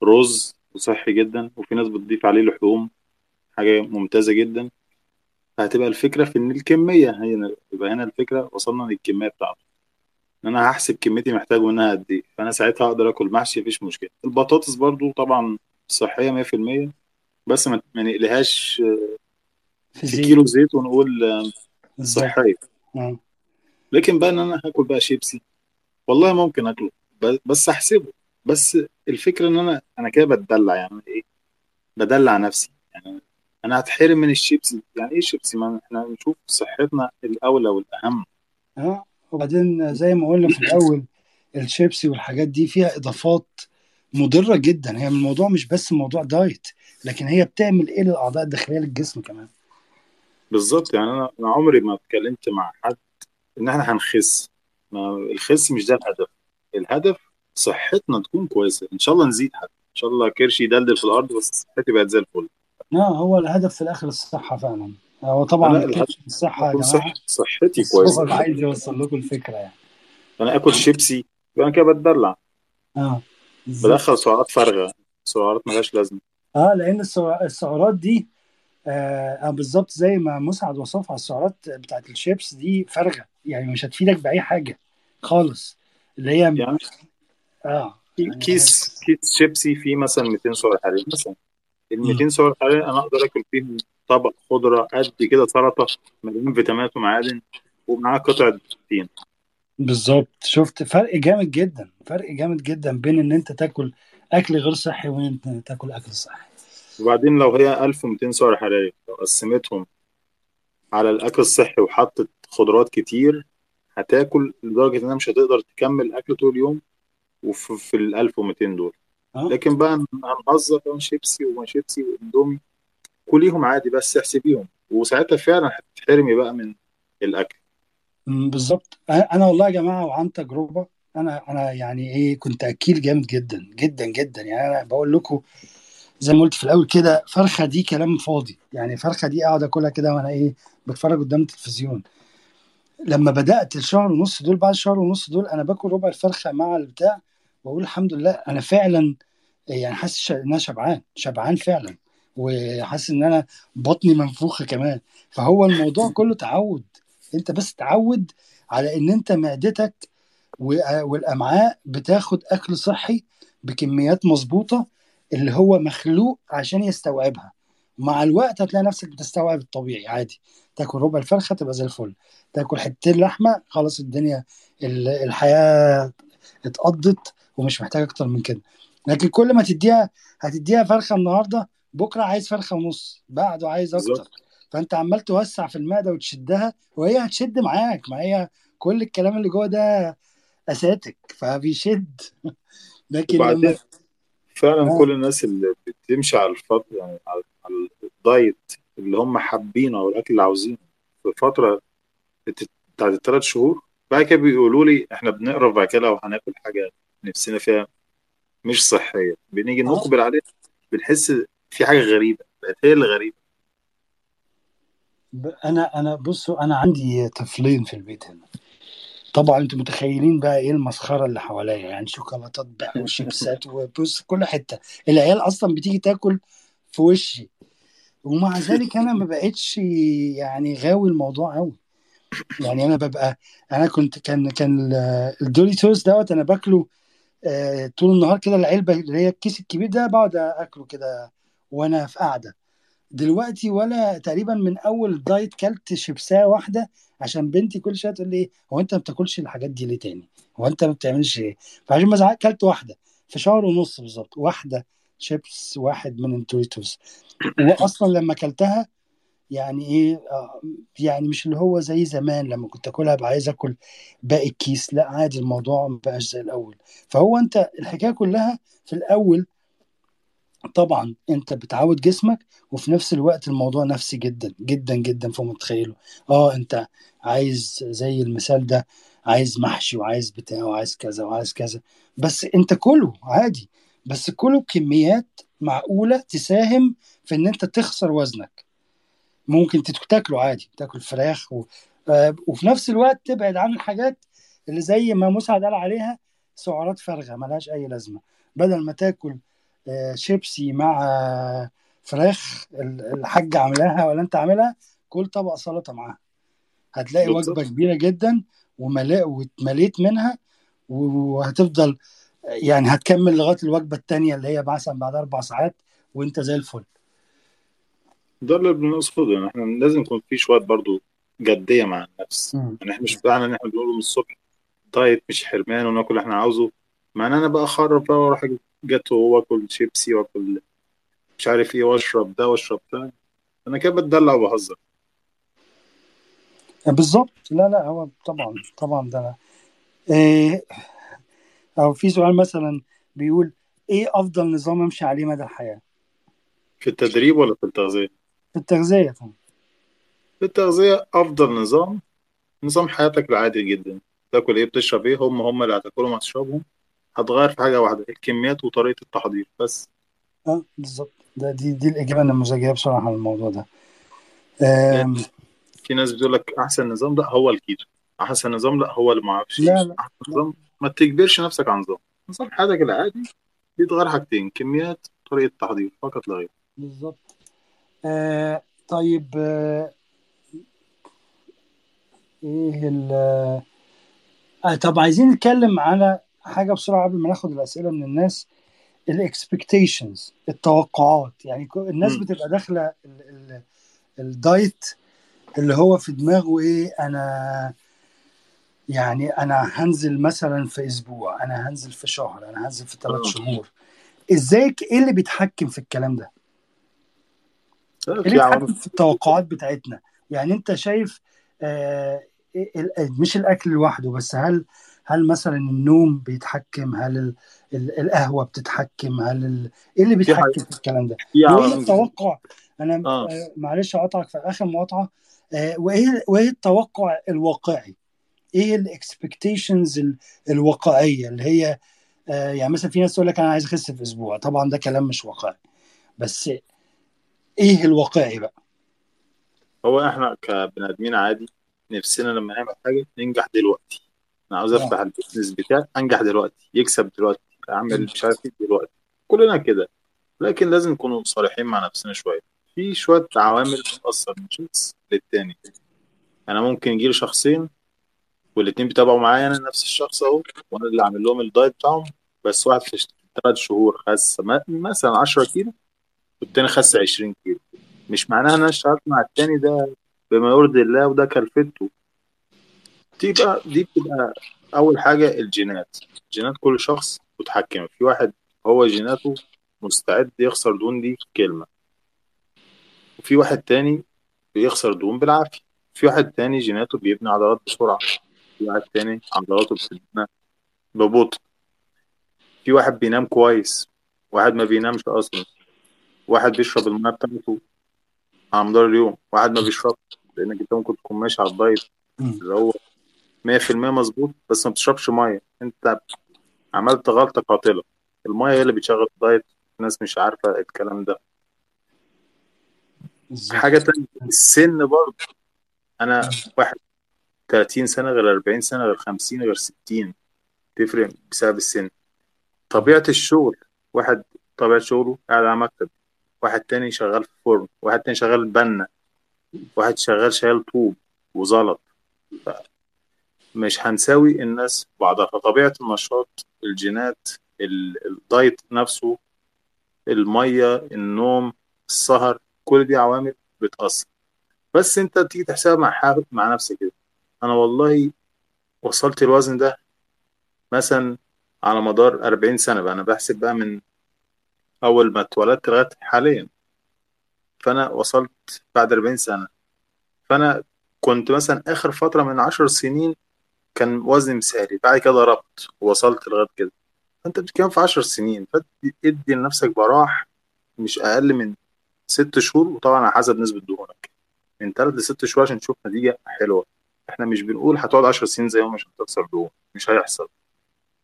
[SPEAKER 2] رز وصحي جدا وفي ناس بتضيف عليه لحوم حاجة ممتازة جدا. فهتبقى الفكرة في إن الكمية هي يبقى هنا الفكرة وصلنا للكمية بتاعته. إن أنا هحسب كميتي محتاج منها قد إيه فأنا ساعتها أقدر آكل محشي مفيش مشكلة. البطاطس برضو طبعا صحية 100% بس ما نقلهاش
[SPEAKER 1] في
[SPEAKER 2] كيلو زيت ونقول صحيه
[SPEAKER 1] آه.
[SPEAKER 2] لكن بقى إن أنا هاكل بقى شيبسي والله ممكن أكله بس احسبه بس الفكرة إن أنا أنا كده بتدلع يعني إيه؟ بدلع نفسي. يعني أنا هتحرم من الشيبسي. يعني إيه شيبسي؟ ما إحنا نشوف صحتنا الأولى والأهم.
[SPEAKER 1] آه. وبعدين زي ما قلنا في الأول الشيبسي والحاجات دي فيها إضافات مضرة جدا. هي الموضوع مش بس موضوع دايت لكن هي بتعمل إيه للأعضاء الداخلية للجسم كمان؟
[SPEAKER 2] بالظبط. يعني أنا أنا عمري ما اتكلمت مع حد إن إحنا هنخس. ما الخس مش ده الهدف. الهدف صحتنا تكون كويسة. إن شاء الله نزيد حتى. إن شاء الله كرشي يدلدل في الأرض بس صحتي بقت زي الفل.
[SPEAKER 1] آه هو الهدف في الآخر الصحة فعلا. هو طبعا الصحه يا جماعة.
[SPEAKER 2] صح صحتي
[SPEAKER 1] كويسة. عايز يوصل لكم الفكرة يعني.
[SPEAKER 2] أنا آكل شيبسي يبقى أنا كده بتدلع.
[SPEAKER 1] آه.
[SPEAKER 2] بدخل سعرات فارغة. سعرات ملهاش لازمة.
[SPEAKER 1] آه لأن السع- السعرات دي آه بالظبط زي ما مسعد وصفها السعرات بتاعت الشيبس دي فارغة. يعني مش هتفيدك بأي حاجة خالص. اللي هي
[SPEAKER 2] يعني آه
[SPEAKER 1] يعني
[SPEAKER 2] كيس كيس شيبسي فيه مثلا 200 سعر حراري مثلا. ال
[SPEAKER 1] مم.
[SPEAKER 2] 200 سعر حراري أنا أقدر آكل فيهم طبق خضرة قد كده سلطة مليان فيتامينات ومعادن ومعاه قطعه بروتين
[SPEAKER 1] بالظبط. شفت فرق جامد جدا فرق جامد جدا بين إن أنت تاكل أكل غير صحي وإن أنت تاكل أكل صحي.
[SPEAKER 2] وبعدين لو هي 1200 سعر حراري لو قسمتهم على الأكل الصحي وحطت خضروات كتير هتاكل لدرجة إنها مش هتقدر تكمل أكل طول اليوم وفي في ال 1200 دول.
[SPEAKER 1] آه.
[SPEAKER 2] لكن بقى هنهزر بقى شيبسي وما شيبسي وإندومي كليهم عادي بس احسبيهم. وساعتها فعلا هتتحرمي بقى من
[SPEAKER 1] الأكل. بالظبط. أنا والله يا جماعة وعن تجربة أنا أنا يعني إيه كنت أكيل جامد جدا جدا جدا. يعني أنا بقول لكم زي ما قلت في الأول كده فرخة دي كلام فاضي. يعني فرخة دي اقعد اكلها كده وأنا إيه بتفرج قدام التلفزيون. لما بدأت الشهر ونص دول بعد شهر ونص دول أنا باكل ربع الفرخة مع البتاع وأقول الحمد لله أنا فعلا يعني حاسس إن أنا شبعان شبعان فعلا. وحاسس إن أنا بطني منفوخة كمان. فهو الموضوع كله تعود. انت بس تعود على ان انت معدتك والامعاء بتاخد اكل صحي بكميات مظبوطة اللي هو مخلوق عشان يستوعبها. مع الوقت هتلاقي نفسك بتستوعب الطبيعي عادي. تاكل ربع الفرخة تبقى زي الفل. تاكل حتتين لحمة خلاص الدنيا ال- الحياة اتقضت ومش محتاج أكتر من كده. لكن كل ما تديها هتديها فرخة النهارده بكرة عايز فرخة ونص بعده عايز
[SPEAKER 2] أكتر.
[SPEAKER 1] فانت عمال توسع في المعدة وتشدها وهي هتشد معاك ما هي كل الكلام اللي جوه ده أساتك فبيشد. لكن لما
[SPEAKER 2] فعلا
[SPEAKER 1] آه.
[SPEAKER 2] كل الناس اللي بتمشي على الفترة يعني على الدايت اللي هم حابينه أو الأكل اللي عاوزينه في فترة بت- بتاعت الثلاث شهور بعد كده بيقولوا لي إحنا بنقرف بعد كده لو هناكل حاجة نفسنا فيها مش صحية. بنيجي نقبل عليها بنحس في حاجة غريبة بقت هي اللي غريبة.
[SPEAKER 1] ب- أنا أنا بصوا أنا عندي طفلين في البيت هنا. طبعا أنتوا متخيلين بقى إيه المسخرة اللي حواليا يعني شوكولاتات بقى وشيبسات وبص كل حتة. العيال أصلا بتيجي تاكل في وشي. ومع ذلك أنا ما بقتش يعني غاوي الموضوع قوي يعني أنا ببقى أنا كنت كان كان ال- الدوريتوس دوت أنا باكله آه، طول النهار كده العلبة اللي هي الكيس الكبير ده بقعد أكله كده وأنا في قاعدة. دلوقتي ولا تقريبا من أول الدايت كلت شيبساية واحدة عشان بنتي كل شوية تقول لي هو أنت ما بتاكلش الحاجات دي ليه تاني؟ هو أنت ما بتعملش إيه؟ فعشان ما كلت واحدة في شهر ونص بالظبط واحدة شيبس واحد من الدوريتوس واصلا لما اكلتها يعني إيه آه، يعني مش اللي هو زي زمان لما كنت آكلها ابقى عايز آكل باقي الكيس لا عادي الموضوع ما بقاش زي الأول. فهو أنت الحكاية كلها في الأول طبعا أنت بتعود جسمك وفي نفس الوقت الموضوع نفسي جدا جدا جدا فوق متخيله آه أنت عايز زي المثال ده عايز محشي وعايز بتاع وعايز كذا وعايز كذا. بس أنت كله عادي. بس كله بكميات معقولة تساهم في إن أنت تخسر وزنك. ممكن تاكله عادي تاكل فراخ و... آه، وفي نفس الوقت تبعد عن الحاجات اللي زي ما مسعد قال عليها سعرات فارغة ملهاش أي لازمة. بدل ما تاكل شيبسي مع آه، فراخ ال- الحاجة عاملاها ولا انت عاملها؟ كل طبق سلطة معاها. هتلاقي
[SPEAKER 2] بالظبط.
[SPEAKER 1] وجبة كبيرة جدا وملا واتمليت منها وهتفضل يعني هتكمل لغاية الوجبة التانية اللي هي مثلا بعد أربع ساعات وأنت زي الفل.
[SPEAKER 2] ده اللي بنقصده يعني إحنا لازم يكون في شوية برضو جدية مع النفس.
[SPEAKER 1] مم.
[SPEAKER 2] يعني إحنا مش بتاعنا ان إحنا بنقول من الصبح دايت مش حرمان وناكل اللي إحنا عاوزه. مع ان أنا بقى اخرب بقى وأروح أجيب جاتو واكل شيبسي واكل مش عارف إيه واشرب ده واشرب ده. أنا كده بتدلع وبهزر.
[SPEAKER 1] بالظبط. لا لا هو طبعا طبعا ده. إيه أو في سؤال مثلا بيقول إيه أفضل نظام أمشي عليه مدى الحياة؟
[SPEAKER 2] في التدريب ولا في التغذية؟
[SPEAKER 1] في التغذية طبعا.
[SPEAKER 2] في التغذية أفضل نظام نظام حياتك العادي جدا. تاكل إيه بتشرب إيه هم هم اللي هتاكلهم هتشربهم. هتغير في حاجة واحدة الكميات وطريقة التحضير بس.
[SPEAKER 1] آه بالظبط. ده دي دي الإجابة النموذجية بصراحة على الموضوع ده. آم،
[SPEAKER 2] في ناس بتقول لك أحسن نظام لا هو الكيتو أحسن نظام لا هو اللي ما أعرفش.
[SPEAKER 1] لا لا. أحسن
[SPEAKER 2] نظام ما تجبرش نفسك عن نظام. نظام حياتك العادي بيتغير حاجتين كميات طريقة تحضير فقط لا غير.
[SPEAKER 1] بالظبط. آه طيب آه إيه ال آه طب عايزين نتكلم على حاجة بسرعة قبل ما ناخد الأسئلة من الناس ال expectations التوقعات. يعني الناس. بتبقى ال- ال diet اللي هو في دماغه إيه أنا يعني أنا هنزل مثلا في أسبوع أنا هنزل في شهر أنا هنزل في ثلاث
[SPEAKER 2] آه.
[SPEAKER 1] شهور. إزاي إيه اللي بيتحكم في الكلام ده؟ إيه اللي بيتحكم في التوقعات بتاعتنا؟ يعني أنت شايف آه إيه مش الأكل لوحده بس هل هل مثلا النوم بيتحكم؟ هل ال ال القهوة بتتحكم؟ هل ال إيه اللي بيتحكم في الكلام ده؟
[SPEAKER 2] وإيه
[SPEAKER 1] التوقع؟ أنا
[SPEAKER 2] آه.
[SPEAKER 1] آه معلش اقطعك في آخر مقاطعة. آه وإيه وإيه التوقع الواقعي؟ إيه الاكسبكتيشنز الواقعية اللي هي آه يعني مثلا في ناس تقول لك أنا عايز أخس في أسبوع. طبعا ده كلام مش واقعي. بس إيه الواقعي بقى؟
[SPEAKER 2] هو إحنا كبني آدمين عادي نفسنا لما نعمل حاجة ننجح دلوقتي. أنا عاوز افتح البيزنس بتاعي انجح دلوقتي يكسب دلوقتي اعمل مش عارف إيه دلوقتي. كلنا كده. لكن لازم نكون صريحين مع نفسنا شوية. في شوية عوامل بتأثر من شخص للتاني. أنا ممكن يجيلي شخصين والاتنين بيتابعوا معايا أنا نفس الشخص أهو وأنا اللي عامل لهم الدايت بتاعهم. بس واحد في ثلاث شهور خس مثلا 10 كيلو والتاني خس 20 كيلو. مش معناها إن أنا اشتغلت مع التاني ده بما يرضي الله وده كلفته. تبقى دي بتبقى أول حاجة الجينات. جينات كل شخص متحكم. في واحد هو جيناته مستعد يخسر دهون دي كلمة. وفي واحد تاني بيخسر دهون بالعافية. في واحد تاني جيناته بيبني عضلات بسرعة. في واحد تاني عضلاته بتبنى ببطء. في واحد بينام كويس. واحد ما بينامش أصلا. واحد بيشرب المية بتاعته على مدار اليوم. واحد ما بيشربش لأنك أنت ممكن تكون ماشي على الدايت. اللي هو 100% مظبوط بس ما بتشربش مية. انت عملت غلطة قاتلة. المية هي اللي بتشغل الدايت الناس مش عارفة الكلام ده. حاجة تانية السن برضه. أنا واحد 30 سنة غير 40 سنة غير 50 غير 60 تفرق بسبب السن. طبيعة الشغل. واحد طبيعة شغله قاعد على مكتب. واحد تاني شغال في فرن. واحد تاني شغال بنا. واحد شغال شايل طوب وزلط. مش هنساوي الناس بعضها. فطبيعة النشاط الجينات ال- الدايت نفسه المية النوم السهر كل دي عوامل بتأثر. بس انت تيجي تحسبها مع مع نفسك كده. أنا والله وصلت الوزن ده مثلا على مدار 40 سنة بقى. أنا بحسب بقى من أول ما اتولدت لغاية حاليا. فأنا وصلت بعد 40 سنة. فأنا كنت مثلا آخر فترة من 10 سنين كان وزني مثالي بعد كده ضربت ووصلت لغاية كده. فأنت بتتكلم في 10 سنين فادي لنفسك براح مش أقل من ست شهور وطبعا على حسب نسبة دهونك. من ثلاث لست شهور عشان تشوف نتيجة حلوة. إحنا مش بنقول هتقعد 10 سنين زيهم عشان تخسر دهون مش هيحصل.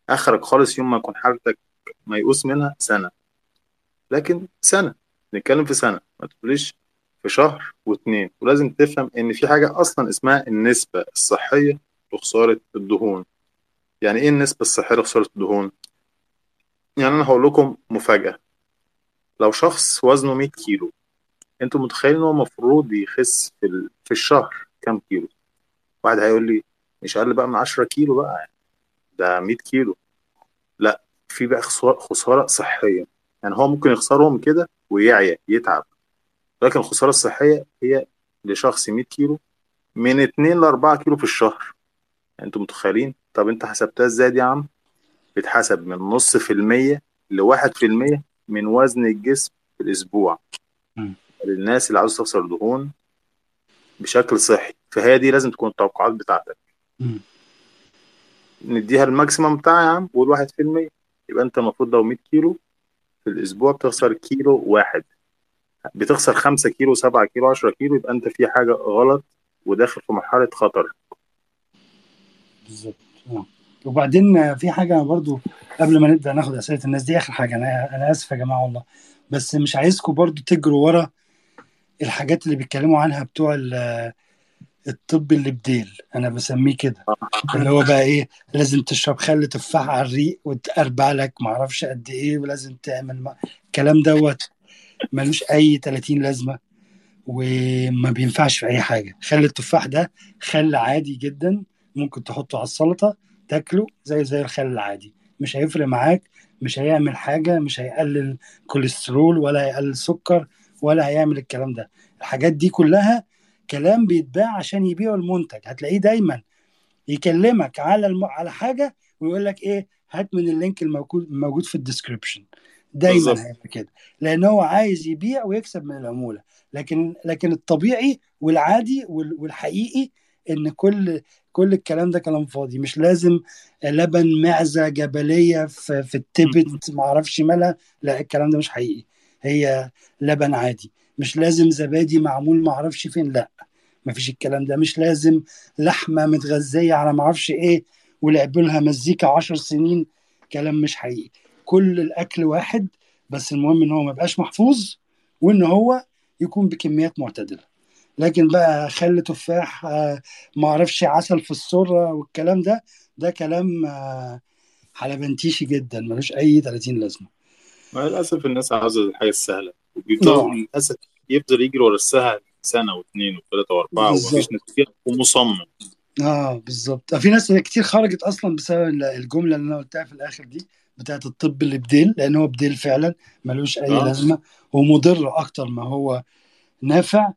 [SPEAKER 2] آخرك خالص يوم ما يكون حالتك ميؤوس منها سنة. لكن سنة نتكلم في سنة ما تقوليش في شهر واتنين. ولازم تفهم إن في حاجة أصلا اسمها النسبة الصحية لخساره الدهون. يعني إيه النسبة الصحية لخسارة الدهون؟ يعني أنا هقول لكم مفاجأة. لو شخص وزنه 100 كيلو أنتوا متخيلين إن هو المفروض يخس في ال... في الشهر كام كيلو؟ واحد هيقول لي مش أقل بقى من 10 كيلو بقى؟ ده 100 كيلو. لا في بقى خسارة, خسارة صحية. يعني هو ممكن يخسرهم كده ويعيا يتعب. لكن الخسارة الصحية هي لشخص 100 كيلو من 2 ل 4 كيلو في الشهر. أنتوا متخيلين؟ طب انت حسبتها إزاي دي يا عم؟ بتحسب من نص في المية لواحد في المية من وزن الجسم في الأسبوع. للناس اللي عاوز تخسر دهون بشكل صحي. فهي دي لازم تكون التوقعات بتاعتك. نديها الماكسيمم بتاعها يا عم قول واحد في المية. يبقى انت المفروض لو 100 كيلو في الأسبوع بتخسر كيلو واحد. بتخسر 5 كيلو 7 كيلو 10 كيلو يبقى انت في حاجة غلط وداخل في مرحلة خطر.
[SPEAKER 1] بالظبط. آه. وبعدين في حاجة برضو قبل ما نبدأ ناخد أسئلة الناس دي آخر حاجة أنا أنا آسف يا جماعة والله بس مش عايزكم برضو تجروا ورا الحاجات اللي بيتكلموا عنها بتوع ال- الطب اللي بديل أنا بسميه كده. اللي هو بقى إيه لازم تشرب خل تفاح على الريق وتقربع لك معرفش قد إيه ولازم تعمل ما- الكلام دوت ملوش أي 30 لازمة وما بينفعش في أي حاجة. خل التفاح ده خل عادي جدا ممكن تحطه على السلطة تاكله زي زي الخل العادي. مش هيفرق معاك مش هيعمل حاجة مش هيقلل كوليسترول ولا هيقلل سكر ولا هيعمل الكلام ده. الحاجات دي كلها كلام بيتباع عشان يبيعوا المنتج. هتلاقيه دايما يكلمك على الم... على حاجة ويقول لك إيه هات من ال link الموجود موجود في ال description
[SPEAKER 2] دايما.
[SPEAKER 1] هيعمل كده. لأن هو عايز يبيع ويكسب من العمولة. لكن لكن الطبيعي والعادي وال- والحقيقي إن كل كل الكلام ده كلام فاضي. مش لازم لبن معزة جبلية في, في التبت ما أعرفش مالها لا الكلام ده مش حقيقي. هي لبن عادي. مش لازم زبادي معمول ما أعرفش فين. لا ما فيش الكلام ده. مش لازم لحمة متغذية على ما أعرفش إيه ولعبوا لها مزيكا عشر سنين. كلام مش حقيقي. كل الأكل واحد بس المهم إن هو ما يبقاش محفوظ وإن هو يكون بكميات معتدلة. لكن بقى خل تفاح آه، ما أعرفش عسل في السرة والكلام ده ده كلام آه، حلبنتيشي جدا ملوش أي 30 لازمة
[SPEAKER 2] ما للأسف الناس عاوزة الحاجة السهلة وبيفضلوا
[SPEAKER 1] نعم.
[SPEAKER 2] للأسف يفضل يجري ورا السهل سنة واثنين وثلاثة وأربعة
[SPEAKER 1] بالظبط.
[SPEAKER 2] ومفيش نتيجة ومصمم
[SPEAKER 1] آه بالظبط في ناس كتير خرجت أصلا بسبب الجملة اللي أنا قلتها في الآخر دي بتاعت الطب اللي بديل لأن هو بديل فعلا ملوش أي
[SPEAKER 2] آه.
[SPEAKER 1] لازمة ومضر أكتر ما هو نافع.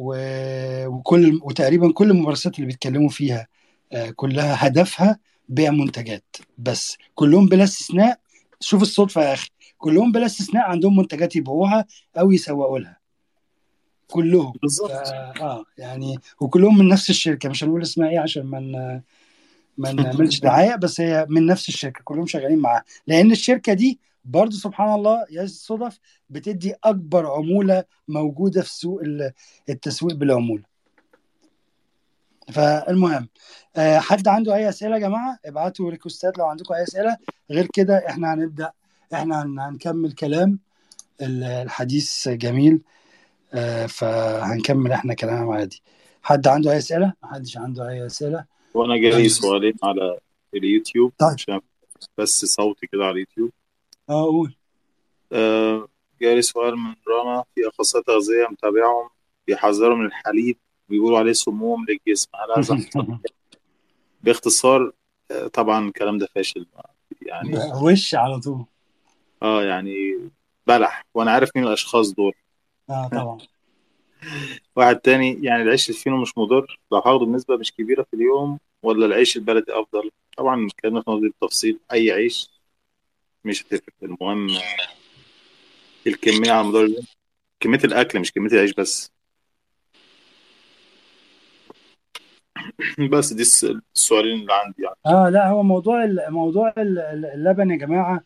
[SPEAKER 1] وكل وتقريبا كل الممارسات اللي بيتكلموا فيها آه، كلها هدفها بيع منتجات بس. كلهم بلا استثناء. شوف الصدفة يا أخي. كلهم بلا استثناء عندهم منتجات يبيعوها أو يسوقوا لها. كلهم.
[SPEAKER 2] بالظبط.
[SPEAKER 1] آه يعني وكلهم من نفس الشركة. مش هنقول اسمها إيه عشان ما ما نعملش دعاية بس هي من نفس الشركة. كلهم شغالين معاها. لأن الشركة دي برضو سبحان الله يا الصدف بتدي أكبر عمولة موجودة في سوق ال- التسويق بالعمولة. فالمهم آه، حد عنده أي أسئلة يا جماعة؟ ابعتوا ريكوستات لو عندكم أي أسئلة. غير كده إحنا هنبدأ إحنا هن- هنكمل كلام. ال- الحديث جميل آه، فهنكمل إحنا كلام عادي. حد عنده أي أسئلة؟ محدش عنده أي أسئلة.
[SPEAKER 2] وأنا جاي سؤالين على اليوتيوب
[SPEAKER 1] طيب.
[SPEAKER 2] عشان بس صوتي كده على اليوتيوب.
[SPEAKER 1] آه قول.
[SPEAKER 2] آه جالي سؤال من رانا في أخصائي تغذية متابعهم بيحذروا من الحليب بيقولوا عليه سموم للجسم. هل هذا؟ باختصار آه، طبعا الكلام ده فاشل. يعني
[SPEAKER 1] وش على طول.
[SPEAKER 2] آه يعني بلح. وأنا عارف مين الأشخاص دول.
[SPEAKER 1] آه طبعا.
[SPEAKER 2] واحد تاني يعني العيش الفينو مش مضر؟ لو هاخده بنسبة مش كبيرة في اليوم ولا العيش البلدي أفضل؟ طبعا اتكلمنا في الموضوع بالتفصيل أي عيش مش هتفرق. المهم الكمية على مدار اليوم كمية الأكل مش كمية العيش بس. بس دي الس- السؤالين اللي عندي يعني.
[SPEAKER 1] آه لا هو موضوع موضوع ال- ال- اللبن يا جماعة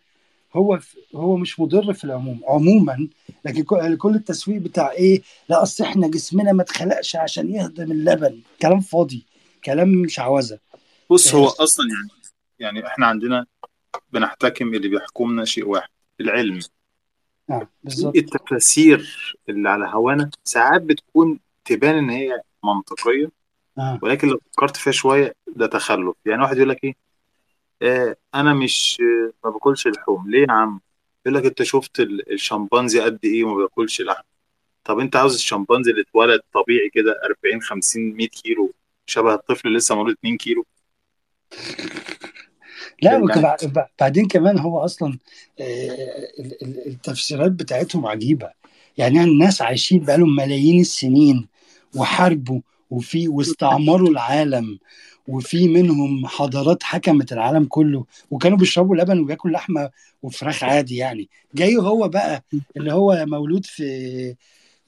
[SPEAKER 1] هو هو مش مضر في العموم عموما. لكن كل التسويق بتاع إيه لا أصل إحنا جسمنا ما اتخلقش عشان يهضم اللبن. كلام فاضي كلام شعوذة.
[SPEAKER 2] بص هو أصلا يعني يعني إحنا عندنا بنحتكم اللي بيحكمنا شيء واحد العلم.
[SPEAKER 1] آه بالظبط.
[SPEAKER 2] التفاسير اللي على هوانا؟ ساعات بتكون تبان إن هي منطقية
[SPEAKER 1] آه.
[SPEAKER 2] ولكن لو فكرت فيها شوية ده تخلف. يعني واحد يقول لك إيه؟ آه أنا مش آه ما باكلش لحوم. ليه يا عم؟ يقول لك أنت شفت ال- الشمبانزي قد إيه وما بياكلش لحم؟ طب أنت عاوز الشمبانزي اللي اتولد طبيعي كده 40 50 100 كيلو شبه الطفل اللي لسه مولود 2 كيلو؟
[SPEAKER 1] لا بعدين كمان هو أصلا آه، ال- ال- التفسيرات بتاعتهم عجيبة. يعني الناس عايشين بقالهم ملايين السنين وحاربوا وفي واستعمروا العالم وفي منهم حضارات حكمت العالم كله وكانوا بيشربوا لبن وبياكلوا لحمة وفراخ عادي يعني. جاي هو بقى اللي هو مولود في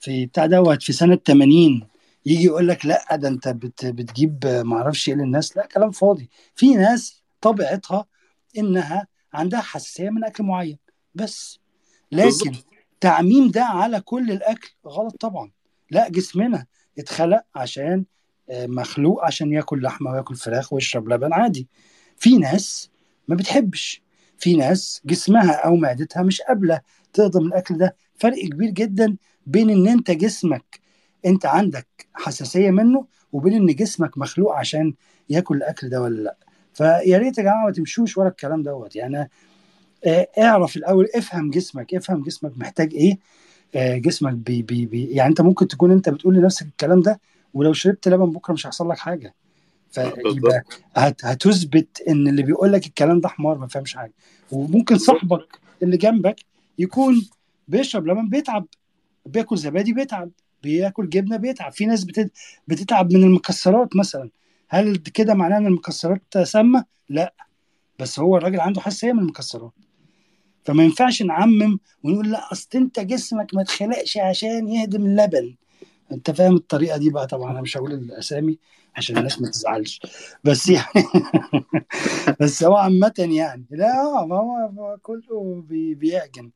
[SPEAKER 1] في بتاع دوت في سنة 80 يجي يقول لك لا ده انت بت بتجيب معرفش إيه للناس. لا كلام فاضي. في ناس طبيعتها إنها عندها حساسية من أكل معين. بس لكن
[SPEAKER 2] بالظبط.
[SPEAKER 1] تعميم ده على كل الأكل غلط طبعا. لا جسمنا اتخلق عشان آه، مخلوق عشان ياكل لحمة وياكل فراخ ويشرب لبن عادي. في ناس ما بتحبش. في ناس جسمها أو معدتها مش قابلة تهضم الأكل ده. فرق كبير جدا بين إن أنت جسمك أنت عندك حساسية منه وبين إن جسمك مخلوق عشان ياكل الأكل ده ولا لأ. فيا ريت يا جماعة ما تمشوش ورا الكلام دوت. يعني آه، اعرف الأول افهم جسمك افهم جسمك محتاج إيه آه، جسمك بي بي بي يعني انت ممكن تكون انت بتقول لنفسك الكلام ده ولو شربت لبن بكرة مش هيحصل لك حاجة. فيبقى هتثبت ان اللي بيقول لك الكلام ده حمار ما فهمش حاجة. وممكن صاحبك اللي جنبك يكون بيشرب لبن بيتعب بياكل زبادي بيتعب بياكل جبنة بيتعب. في ناس بتت... بتتعب من المكسرات مثلا. هل كده معناه إن المكسرات سامة؟ لا. بس هو الراجل عنده حساسية من المكسرات. فما ينفعش نعمم ونقول لا أصل أنت جسمك ما اتخلقش عشان يهضم اللبن. أنت فاهم الطريقة دي بقى طبعا أنا مش هقول الأسامي عشان الناس ما تزعلش. بس يعني بس هو عامة يعني لا آه، ما هو كله بي بيعجن.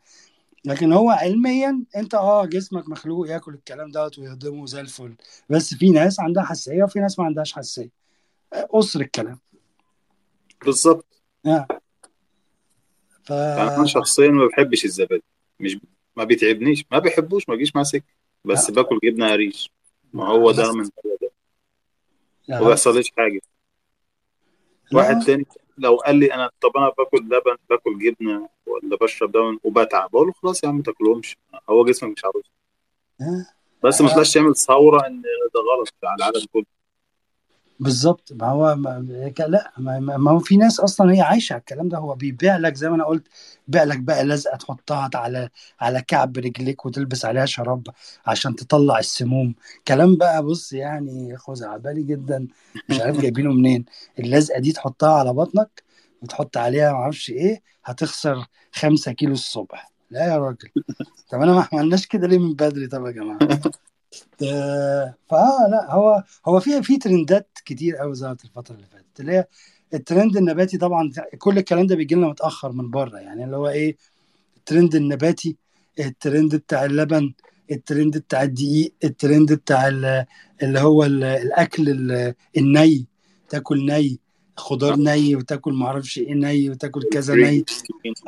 [SPEAKER 1] لكن هو علميا أنت آه جسمك مخلوق ياكل الكلام دوت ويهضمه زي الفل. بس في ناس عندها حساسية وفي ناس ما عندهاش حساسية. قصر الكلام.
[SPEAKER 2] بالظبط
[SPEAKER 1] آه. ف
[SPEAKER 2] يعني أنا شخصيا ما بحبش الزبادي. مش ما بيتعبنيش. ما بحبوش ما بيجيش معاه سكة. بس
[SPEAKER 1] لا
[SPEAKER 2] باكل جبنة قريش. ما هو ده من هو ده ما
[SPEAKER 1] لا
[SPEAKER 2] بيحصليش حاجة. واحد تاني لو قال لي أنا طب أنا باكل لبن باكل جبنة ولا بشرب لبن وبتعب بقول له خلاص يا عم ما تاكلهمش. هو جسمك مش عاوز
[SPEAKER 1] آه.
[SPEAKER 2] بس ما
[SPEAKER 1] آه.
[SPEAKER 2] تطلعش تعمل ثورة إن ده غلط على العالم كله.
[SPEAKER 1] بالظبط. ما هو ما لا ما, هو في ناس أصلا هي عايشة على الكلام ده هو بيبيع لك زي ما أنا قلت بيع لك بقى لزقة تحطها على على كعب رجليك وتلبس عليها شراب عشان تطلع السموم. كلام بقى بص يعني خزعبلي جدا. مش عارف جايبينه منين. اللزقة دي تحطها على بطنك وتحط عليها معرفش إيه هتخسر خمسة كيلو الصبح. لا يا راجل. طب أنا ما عملناش كده ليه من بدري؟ طب يا جماعة. فآه لا هو هو في في ترندات كتير قوي ظهرت الفترة اللي فاتت اللي هي الترند النباتي طبعا كل الكلام ده بيجي لنا متأخر من بره يعني اللي هو إيه الترند النباتي الترند بتاع اللبن الترند بتاع الدقيق الترند بتاع ال- اللي هو ال- الأكل ال- الني تاكل ني خضار ني وتاكل معرفش إيه ني وتاكل كذا ني.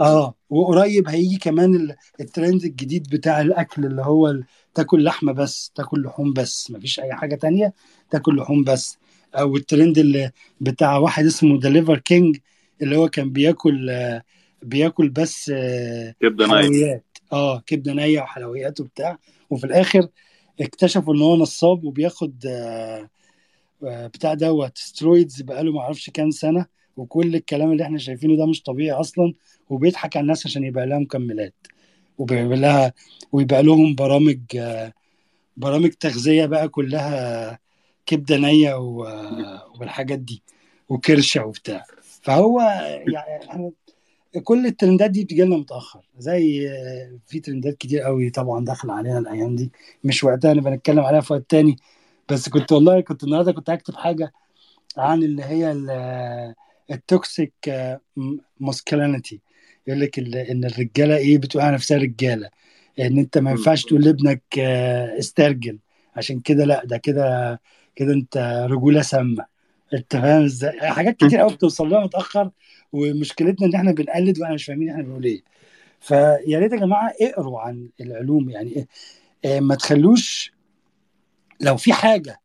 [SPEAKER 1] آه وقريب هيجي كمان ال- الترند الجديد بتاع الأكل اللي هو تاكل لحمة بس تاكل لحوم بس مفيش أي حاجة تانية تاكل لحوم بس. أو الترند اللي بتاع واحد اسمه The Liver King اللي هو كان بياكل آه، بياكل بس آه،
[SPEAKER 2] كبده
[SPEAKER 1] حلويات. آه كبده نيه وحلويات وبتاع. وفي الآخر اكتشفوا إن هو نصاب وبياخد آه، آه، بتاع دوت steroids بقاله معرفش كام سنة. وكل الكلام اللي إحنا شايفينه ده مش طبيعي أصلا. وبيضحك على الناس عشان يبيع لها مكملات. وبيبيع لها ويبيع لهم برامج برامج تغذية بقى كلها كبده نيه والحاجات دي وكرشة وبتاع. فهو يعني كل الترندات دي بتجي لنا متأخر. زي في ترندات كتير قوي طبعا داخله علينا الأيام دي. مش وقتها نبقى نتكلم عليها في وقت تاني. بس كنت والله كنت النهارده كنت هكتب حاجة عن اللي هي ال- التوكسيك ماسكلينيتي يقول لك إن الرجالة إيه بتقول على نفسها رجالة. إن أنت ما. ينفعش تقول لابنك آه، استرجل. عشان كده لا ده كده كده أنت رجولة سامة. أنت فاهم إزاي؟ حاجات كتير قوي بتوصل لنا متأخر ومشكلتنا إن إحنا بنقلد وإحنا مش فاهمين إحنا بنقول إيه. فيا ريت يا جماعة اقروا عن العلوم يعني. إيه آه، ما تخلوش لو في حاجة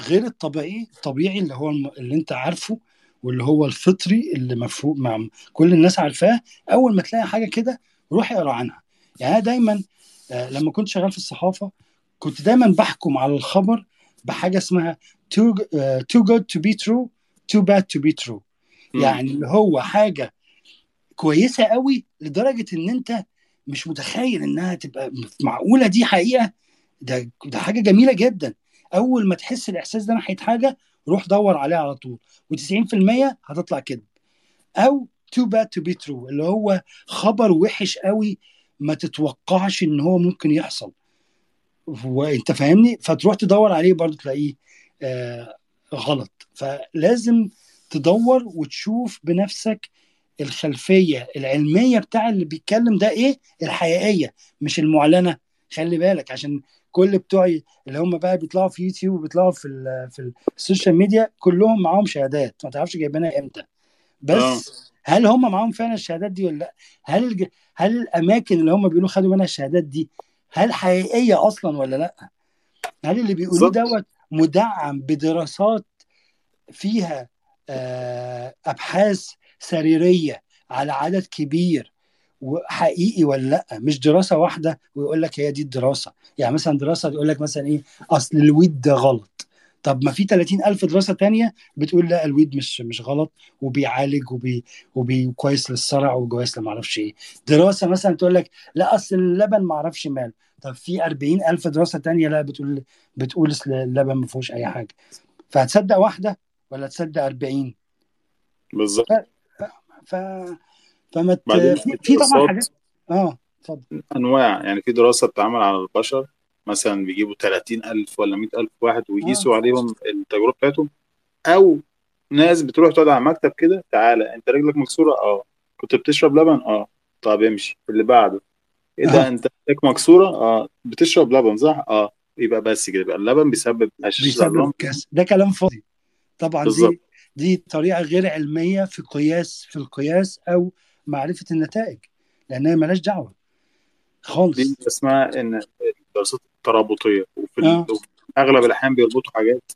[SPEAKER 1] غير الطبيعي الطبيعي اللي هو اللي أنت عارفه واللي هو الفطري اللي مفهوم مع كل الناس عارفاه أول ما تلاقي حاجة كده روح اقرأ عنها. يعني أنا دايما آه، لما كنت شغال في الصحافة كنت دايما بحكم على الخبر بحاجة اسمها too, آه, too good to be true too bad to be true. يعني اللي هو حاجة كويسة قوي لدرجة إن أنت مش متخيل إنها تبقى معقولة. دي حقيقة. ده ده حاجة جميلة جدا. أول ما تحس الإحساس ده ناحية حاجة روح دور عليها على طول. و90% هتطلع كذب أو too bad to be true اللي هو خبر وحش قوي ما تتوقعش إن هو ممكن يحصل. وأنت فاهمني؟ فتروح تدور عليه برضو تلاقيه آه غلط. فلازم تدور وتشوف بنفسك الخلفية العلمية بتاع اللي بيتكلم ده إيه؟ الحقيقية مش المعلنة. خلي بالك عشان كل بتوع اللي هم بقى بيطلعوا في يوتيوب وبيطلعوا في ال في ال social media كلهم معاهم شهادات. ما تعرفش جايبينها إمتى. بس
[SPEAKER 2] آه.
[SPEAKER 1] هل هم معاهم فعلا الشهادات دي ولا لأ؟ هل. هل الأماكن اللي هم بيقولوا خدوا منها الشهادات دي هل حقيقية أصلا ولا لأ؟ هل اللي بيقولوه دوت مدعم بدراسات فيها آه، أبحاث سريرية على عدد كبير وحقيقي ولا لأ؟ مش دراسة واحدة ويقول لك هي دي الدراسة. يعني مثلا دراسة تقول لك مثلا إيه؟ أصل الويد ده غلط. طب ما في 30 ألف دراسة تانية بتقول لأ الويد مش مش غلط وبيعالج وبي وبي كويس للصرع وكويس لما أعرفش إيه. دراسة مثلا تقول لك لأ أصل اللبن ما أعرفش ماله. طب في 40 ألف دراسة تانية لأ بتقول بتقول اللبن ما فيهوش أي حاجة. فهتصدق واحدة ولا تصدق 40
[SPEAKER 2] بالظبط.
[SPEAKER 1] ف فما في طبعا حاجات آه اتفضل.
[SPEAKER 2] أنواع. يعني في دراسة بتتعمل على البشر مثلا بيجيبوا 30000 ولا 100000 واحد
[SPEAKER 1] آه
[SPEAKER 2] ويقيسوا عليهم التجربة بتاعتهم. أو ناس بتروح تقعد على مكتب كده تعالى أنت رجلك مكسورة؟ آه. كنت بتشرب لبن؟ آه. طب امشي اللي بعده. إيه ده
[SPEAKER 1] آه.
[SPEAKER 2] أنت رجلك مكسورة؟ آه. بتشرب لبن صح؟ آه. يبقى بس كده يبقى اللبن بيسبب هشاشه
[SPEAKER 1] بيسبب الكسر ده كلام فاضي. طبعا
[SPEAKER 2] بالظبط.
[SPEAKER 1] دي دي طريقة غير علمية في قياس في القياس أو معرفة النتائج لأنها ملهاش دعوة
[SPEAKER 2] دي
[SPEAKER 1] خالص
[SPEAKER 2] اسمها إن الدراسات الترابطية. وفي وفي أغلب الأحيان بيربطوا حاجات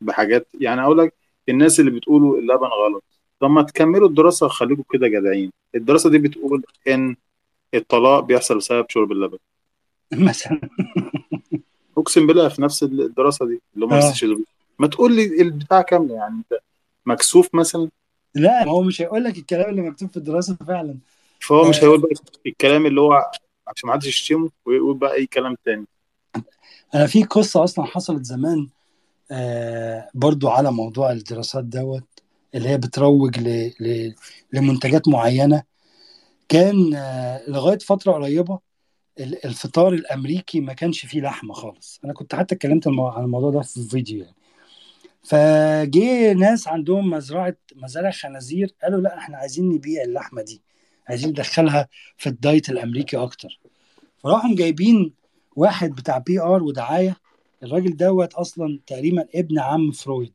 [SPEAKER 2] بحاجات يعني أقول لك الناس اللي بتقولوا اللبن غلط. طب ما تكملوا الدراسة خليكم كده جدعين. الدراسة دي بتقول إن الطلاق بيحصل بسبب شرب اللبن.
[SPEAKER 1] مثلا.
[SPEAKER 2] أقسم بالله في نفس الدراسة دي اللي هم بيها ما تقول لي البتاع كاملة يعني أنت مكسوف مثلا؟
[SPEAKER 1] لا هو مش هيقول لك الكلام اللي مكتوب في الدراسة فعلا.
[SPEAKER 2] فهو مش
[SPEAKER 1] آه.
[SPEAKER 2] هيقول بقى الكلام اللي هو عشان ما حدش يشتمه ويقول بقى أي كلام تاني.
[SPEAKER 1] أنا في قصة أصلا حصلت زمان آه برضو على موضوع الدراسات دوت اللي هي بتروج ل... ل... لمنتجات معينة. كان آه لغاية فترة قريبة ال- الفطار الأمريكي ما كانش فيه لحمة خالص. أنا كنت حتى اتكلمت عن الموضوع ده في فيديو يعني. فجه ناس عندهم مزرعة مزارع خنازير قالوا لا إحنا عايزين نبيع اللحمة دي عايزين ندخلها في ال diet الأمريكي أكتر. فراحوا جايبين واحد بتاع PR ودعاية الراجل دوت أصلا تقريبا ابن عم فرويد.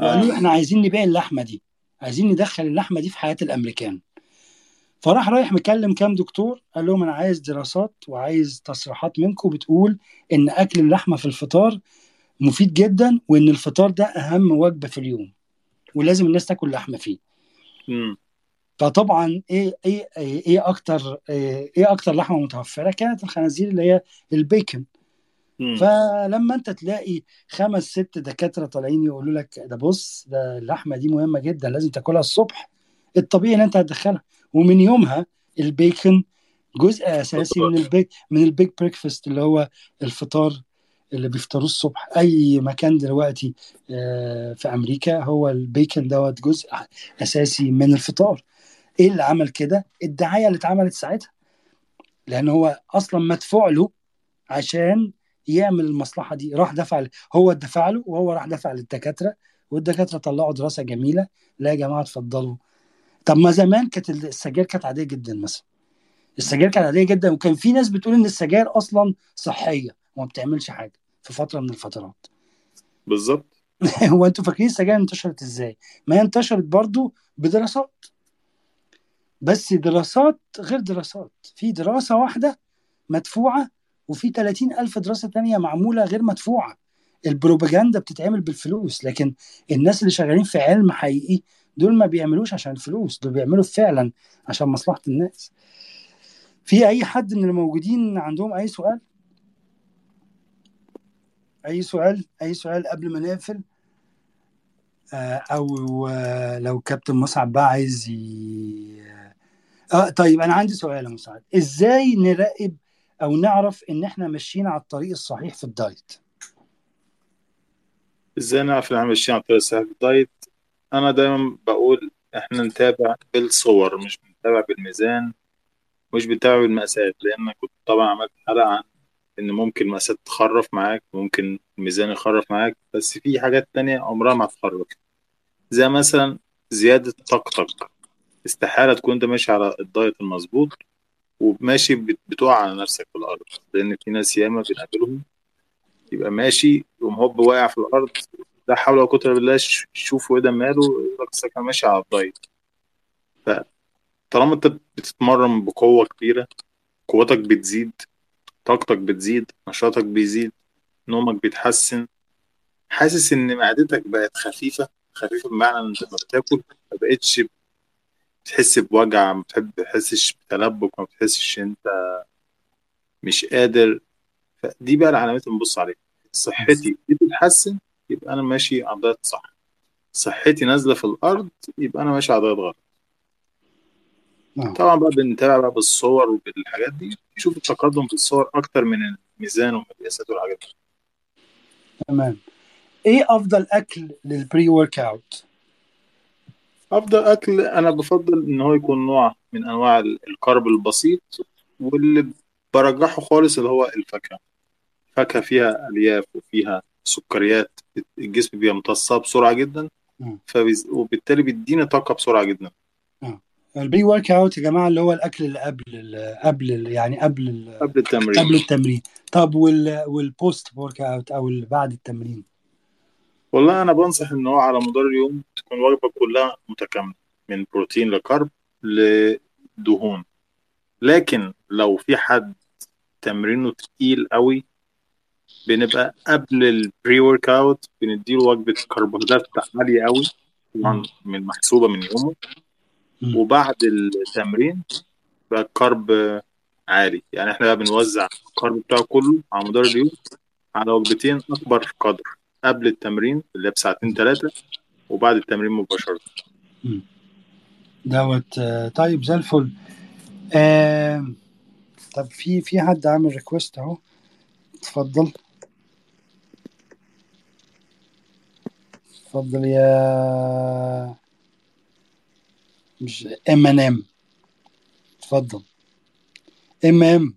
[SPEAKER 1] وقالوا له
[SPEAKER 2] آه.
[SPEAKER 1] إحنا عايزين نبيع اللحمة دي عايزين ندخل اللحمة دي في حياة الأمريكان. فراح رايح مكلم كام دكتور قال لهم أنا عايز دراسات وعايز تصريحات منكم بتقول إن أكل اللحمة في الفطار مفيد جدا وإن الفطار ده أهم وجبة في اليوم ولازم الناس تاكل لحمة فيه.
[SPEAKER 2] امم
[SPEAKER 1] فطبعا إيه إيه إيه أكتر إيه إيه أكتر لحمة متوفرة؟ كانت الخنازير اللي هي البيكن. فلما أنت تلاقي خمس ست دكاترة طالعين يقولوا لك ده بص ده اللحمة دي مهمة جدا لازم تاكلها الصبح. الطبيعي إن أنت هتدخلها. ومن يومها البيكن جزء أساسي من ال big من ال big breakfast اللي هو الفطار اللي بيفطروه الصبح أي مكان دلوقتي آه، في أمريكا هو البيكن دوت جزء أساسي من الفطار. إيه اللي عمل كده؟ الدعاية اللي اتعملت ساعتها. لأن هو أصلا مدفوع له عشان يعمل المصلحة دي. راح دفع هو دفع له وهو راح دفع للدكاترة والدكاترة طلعوا دراسة جميلة. لا يا جماعة اتفضلوا. طب ما زمان كانت السجاير كانت عادية جدا مثلا. السجاير كانت عادية جدا وكان في ناس بتقول إن السجاير أصلا صحية وما بتعملش حاجة. في فترة من الفترات.
[SPEAKER 2] بالظبط.
[SPEAKER 1] هو أنتوا فاكرين السجاير انتشرت إزاي؟ ما هي انتشرت برضو بدراسات. بس دراسات غير دراسات. في دراسة واحدة مدفوعة وفي 30 ألف دراسة تانية معمولة غير مدفوعة. البروباجندا بتتعمل بالفلوس لكن الناس اللي شغالين في علم حقيقي دول ما بيعملوش عشان الفلوس دول بيعملوا فعلا عشان مصلحة الناس. في أي حد من الموجودين عندهم أي سؤال؟ أي سؤال؟ أي سؤال قبل ما نقفل؟ آه، أو آه، لو كابتن مصعب بقى عايز ي... آه طيب أنا عندي سؤال يا مساعد إزاي نراقب أو نعرف إن إحنا ماشيين على الطريق الصحيح في الدايت
[SPEAKER 2] إزاي نعرف إن إحنا ماشيين على الطريق الصحيح في الدايت أنا دايما بقول إحنا نتابع بالصور مش بنتابع بالميزان مش بنتابع بالمقاسات لأن كنت طبعا عملت حلقة عن إن ممكن المقاسات تخرف معاك ممكن الميزان يخرف معاك بس في حاجات تانية عمرها ما تخرف زي مثلا زيادة طاقتك. استحالة تكون أنت ماشي على ال diet المظبوط وماشي بت- بتقع على نفسك في الأرض لأن في ناس ياما بنقابلهم يبقى ماشي يقوم هوب واقع في الأرض. لا حول ولا إلا بالله شوفوا إيه ده ماله يقول كان ماشي على ال diet. فطالما أنت بتتمرن بقوة كبيرة قوتك بتزيد طاقتك بتزيد نشاطك بيزيد نومك بيتحسن. حاسس إن معدتك بقت خفيفة خفيفة بمعنى إن أنت لما بتاكل ما بقتش بتحس بوجع ما بتحسش بتلبك ما بتحسش إن أنت مش قادر. فدي بقى العلامات اللي بنبص عليها. صحتي بتتحسن يبقى أنا ماشي على الدايت صح. صحتي نازلة في الأرض يبقى أنا ماشي على دايت غلط.
[SPEAKER 1] آه.
[SPEAKER 2] طبعا بقى بنتابع بقى بالصور وبالحاجات دي. نشوف التقدم في الصور أكتر من الميزان والمقياسات والحاجات دي.
[SPEAKER 1] تمام. إيه أفضل أكل لل pre-work out
[SPEAKER 2] أفضل أكل أنا بفضل إن هو يكون نوع من أنواع ال- ال carb البسيط واللي برجحه خالص اللي هو الفاكهة. فاكهة فيها ألياف وفيها سكريات الجسم بيمتصها بسرعة جدا
[SPEAKER 1] مم.
[SPEAKER 2] فبيز... وبالتالي بيديني طاقة بسرعة جدا.
[SPEAKER 1] ال pre-workout يا جماعة اللي هو الأكل اللي قبل قبل يعني قبل
[SPEAKER 2] قبل التمرين.
[SPEAKER 1] قبل التمرين. طب وال وال post-workout أو اللي بعد التمرين؟
[SPEAKER 2] والله أنا بنصح إن هو على مدار اليوم تكون الوجبه كلها متكاملة من بروتين ل carb لدهون. لكن لو في حد تمرينه تقيل قوي بنبقى قبل ال pre-workout بنديله وجبة كربوهيدرات عالية قوي طبعا من محسوبة من يومه. وبعد التمرين بقى الكرب عالي. يعني إحنا بقى بنوزع الكرب بتاعه كله على مدار اليوم على وجبتين أكبر قدر. قبل التمرين اللي هي بساعتين ثلاثة وبعد التمرين
[SPEAKER 1] مباشرة. دوت طيب زي الفل. آه طب في في حد عامل ريكوست أهو؟ اتفضل. اتفضل يا مش ام ان ام اتفضل. ام ام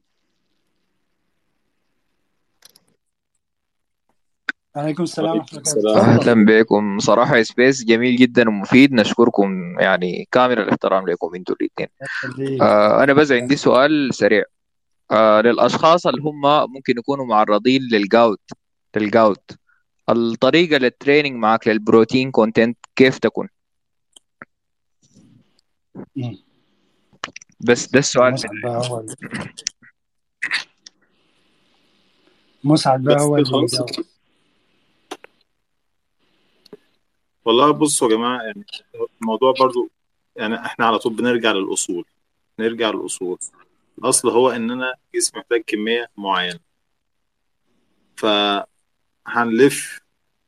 [SPEAKER 1] عليكم السلام ورحمة الله
[SPEAKER 5] أهلا بكم. صراحة space جميل جدا ومفيد. نشكركم يعني كامل الاحترام لكم أنتوا الاثنين. آه أنا بس عندي سؤال سريع. آه للأشخاص اللي هم ممكن يكونوا معرضين لل gout لل gout الطريقة لل training معك لل protein content كيف تكون. بس ده السؤال
[SPEAKER 1] مسعد بقى. هو مسعد بقى
[SPEAKER 2] بس
[SPEAKER 1] هو.
[SPEAKER 2] والله بصوا يا جماعة يعني الموضوع برضو يعني إحنا على طول بنرجع للأصول. نرجع للأصول. الأصل هو ان أنا جسمي محتاج كمية معينة. فهنلف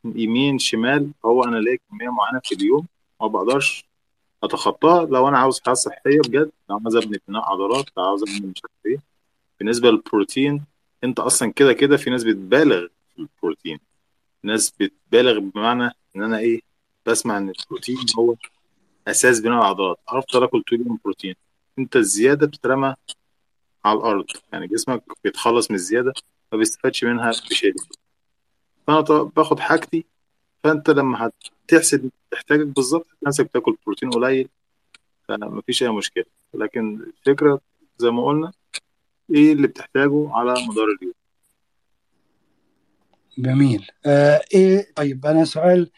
[SPEAKER 2] يمين شمال هو أنا ليا كمية معينة في اليوم ما بقدرش أتخطاها لو أنا عاوز حاجة صحية بجد لو عاوز أبني بناء عضلات لو عاوز أبني مش عارف إيه. بالنسبة للبروتين أنت أصلا كده كده في ناس بتبالغ في البروتين. ناس بتبالغ بمعنى إن أنا إيه بسمع إن البروتين هو أساس بناء العضلات. هفضل اكل طول اليوم بروتين. أنت الزيادة بتترمى على الأرض. يعني جسمك بيتخلص من الزيادة ما بيستفادش منها بشيء. فأنا باخد حاجتي فانت لما هتحسب احتياجك بالظبط نفسك بتاكل بروتين قليل فمفيش أي مشكلة. لكن الفكرة زي ما قلنا إيه اللي بتحتاجه على مدار اليوم؟
[SPEAKER 1] جميل. آه إيه طيب أنا سؤال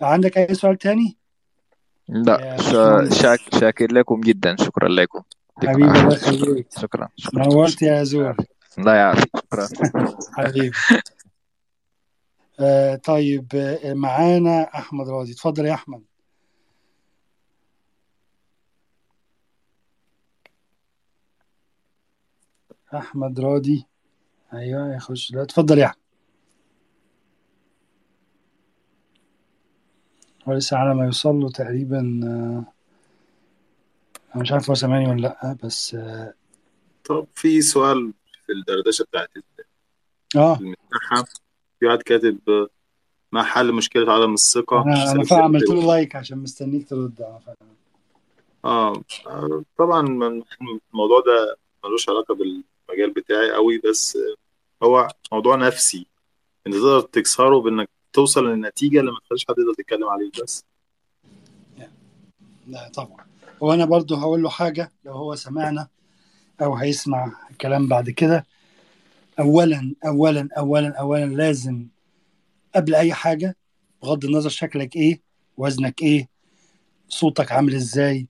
[SPEAKER 1] عندك أي سؤال تاني؟
[SPEAKER 5] لا شا...
[SPEAKER 1] باشمهندس.
[SPEAKER 5] شاك... شاكر لكم جدا. شكرا لكم.
[SPEAKER 1] حبيبي الله يخليك.
[SPEAKER 5] شكرا شكرا.
[SPEAKER 1] نورت يا زور
[SPEAKER 5] الله يعافيك شكرا.
[SPEAKER 1] حبيبي. آه طيب آه معانا أحمد راضي. اتفضل يا أحمد. أحمد راضي. أيوه يخش لا اتفضل يا أحمد. هو لسه على ما يوصل له تقريبا آه أنا مش عارف هو سامعني ولا لأ بس آه
[SPEAKER 2] طب في سؤال في الدردشة بتاعت
[SPEAKER 1] آه،
[SPEAKER 2] المساحه في واحد كاتب ما حل مشكلة عدم
[SPEAKER 1] الثقة. أنا
[SPEAKER 2] سلبية
[SPEAKER 1] فعلا عملت له؟ لايك عشان مستنيك ترد أنا.
[SPEAKER 2] آه طبعا من- الموضوع ده ملوش علاقة بالمجال بتاعي قوي بس هو موضوع نفسي. انت تقدر تكسره بإنك توصل للنتيجة اللي ما تخليش حد يقدر يتكلم عليك بس.
[SPEAKER 1] لا طبعا. وأنا برضو هقول له حاجة لو هو سمعنا أو هيسمع الكلام بعد كده. اولا اولا اولا اولا لازم قبل أي حاجة بغض النظر شكلك إيه وزنك إيه صوتك عامل إزاي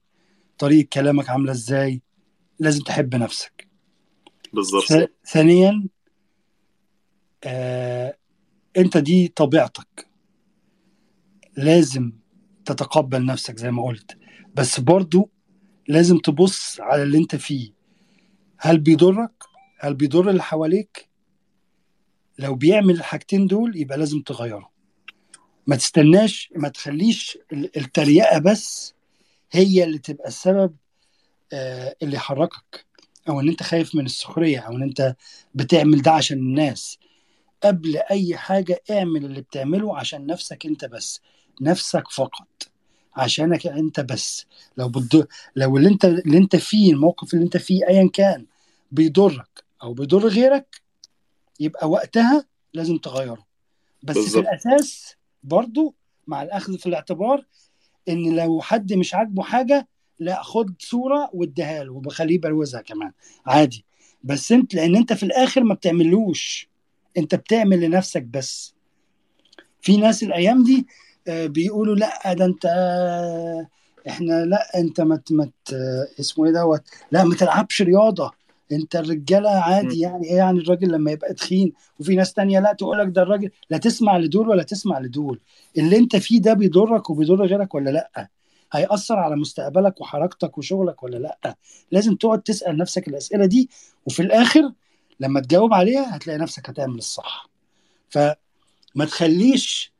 [SPEAKER 1] طريقة كلامك عاملة إزاي لازم تحب نفسك.
[SPEAKER 2] بالظبط.
[SPEAKER 1] ثانيا آه أنت دي طبيعتك. لازم تتقبل نفسك زي ما قلت. بس برضو لازم تبص على اللي أنت فيه. هل بيضرك؟ هل بيضر اللي حواليك؟ لو بيعمل الحاجتين دول يبقى لازم تغيره. ما تستناش ما تخليش ال- التريقة بس هي اللي تبقى السبب آه، اللي يحركك. أو إن أنت خايف من السخرية أو إن أنت بتعمل ده عشان الناس. قبل أي حاجة اعمل اللي بتعمله عشان نفسك أنت بس. نفسك فقط. عشانك أنت بس. لو بتضر لو اللي أنت اللي أنت فيه الموقف اللي أنت فيه ايا كان بيضرك أو بيضر غيرك يبقى وقتها لازم تغيره. بس في
[SPEAKER 2] بالظبط.
[SPEAKER 1] الأساس برضو مع الأخذ في الاعتبار إن لو حد مش عاجبه حاجة لا خد صورة واديها له وبخليه يبروزها كمان. عادي. بس أنت لأن أنت في الآخر ما بتعملوش. أنت بتعمل لنفسك بس. في ناس الأيام دي آه، بيقولوا لأ ده أنت آه، إحنا لأ أنت ما ت- ما ت- آه، اسمه إيه دوت لأ ما تلعبش رياضة. انت
[SPEAKER 2] الرجالة.
[SPEAKER 1] عادي يعني إيه يعني الراجل لما يبقى تخين؟ وفي ناس تانية لا تقول لك ده الراجل لا تسمع لدول ولا تسمع لدول. اللي انت فيه ده بيضرك وبيضر غيرك ولا لأ؟ هيأثر على مستقبلك وحركتك وشغلك ولا لأ؟ لازم تقعد تسأل نفسك الأسئلة دي وفي الآخر لما تجاوب عليها هتلاقي نفسك هتعمل الصح. فما تخليش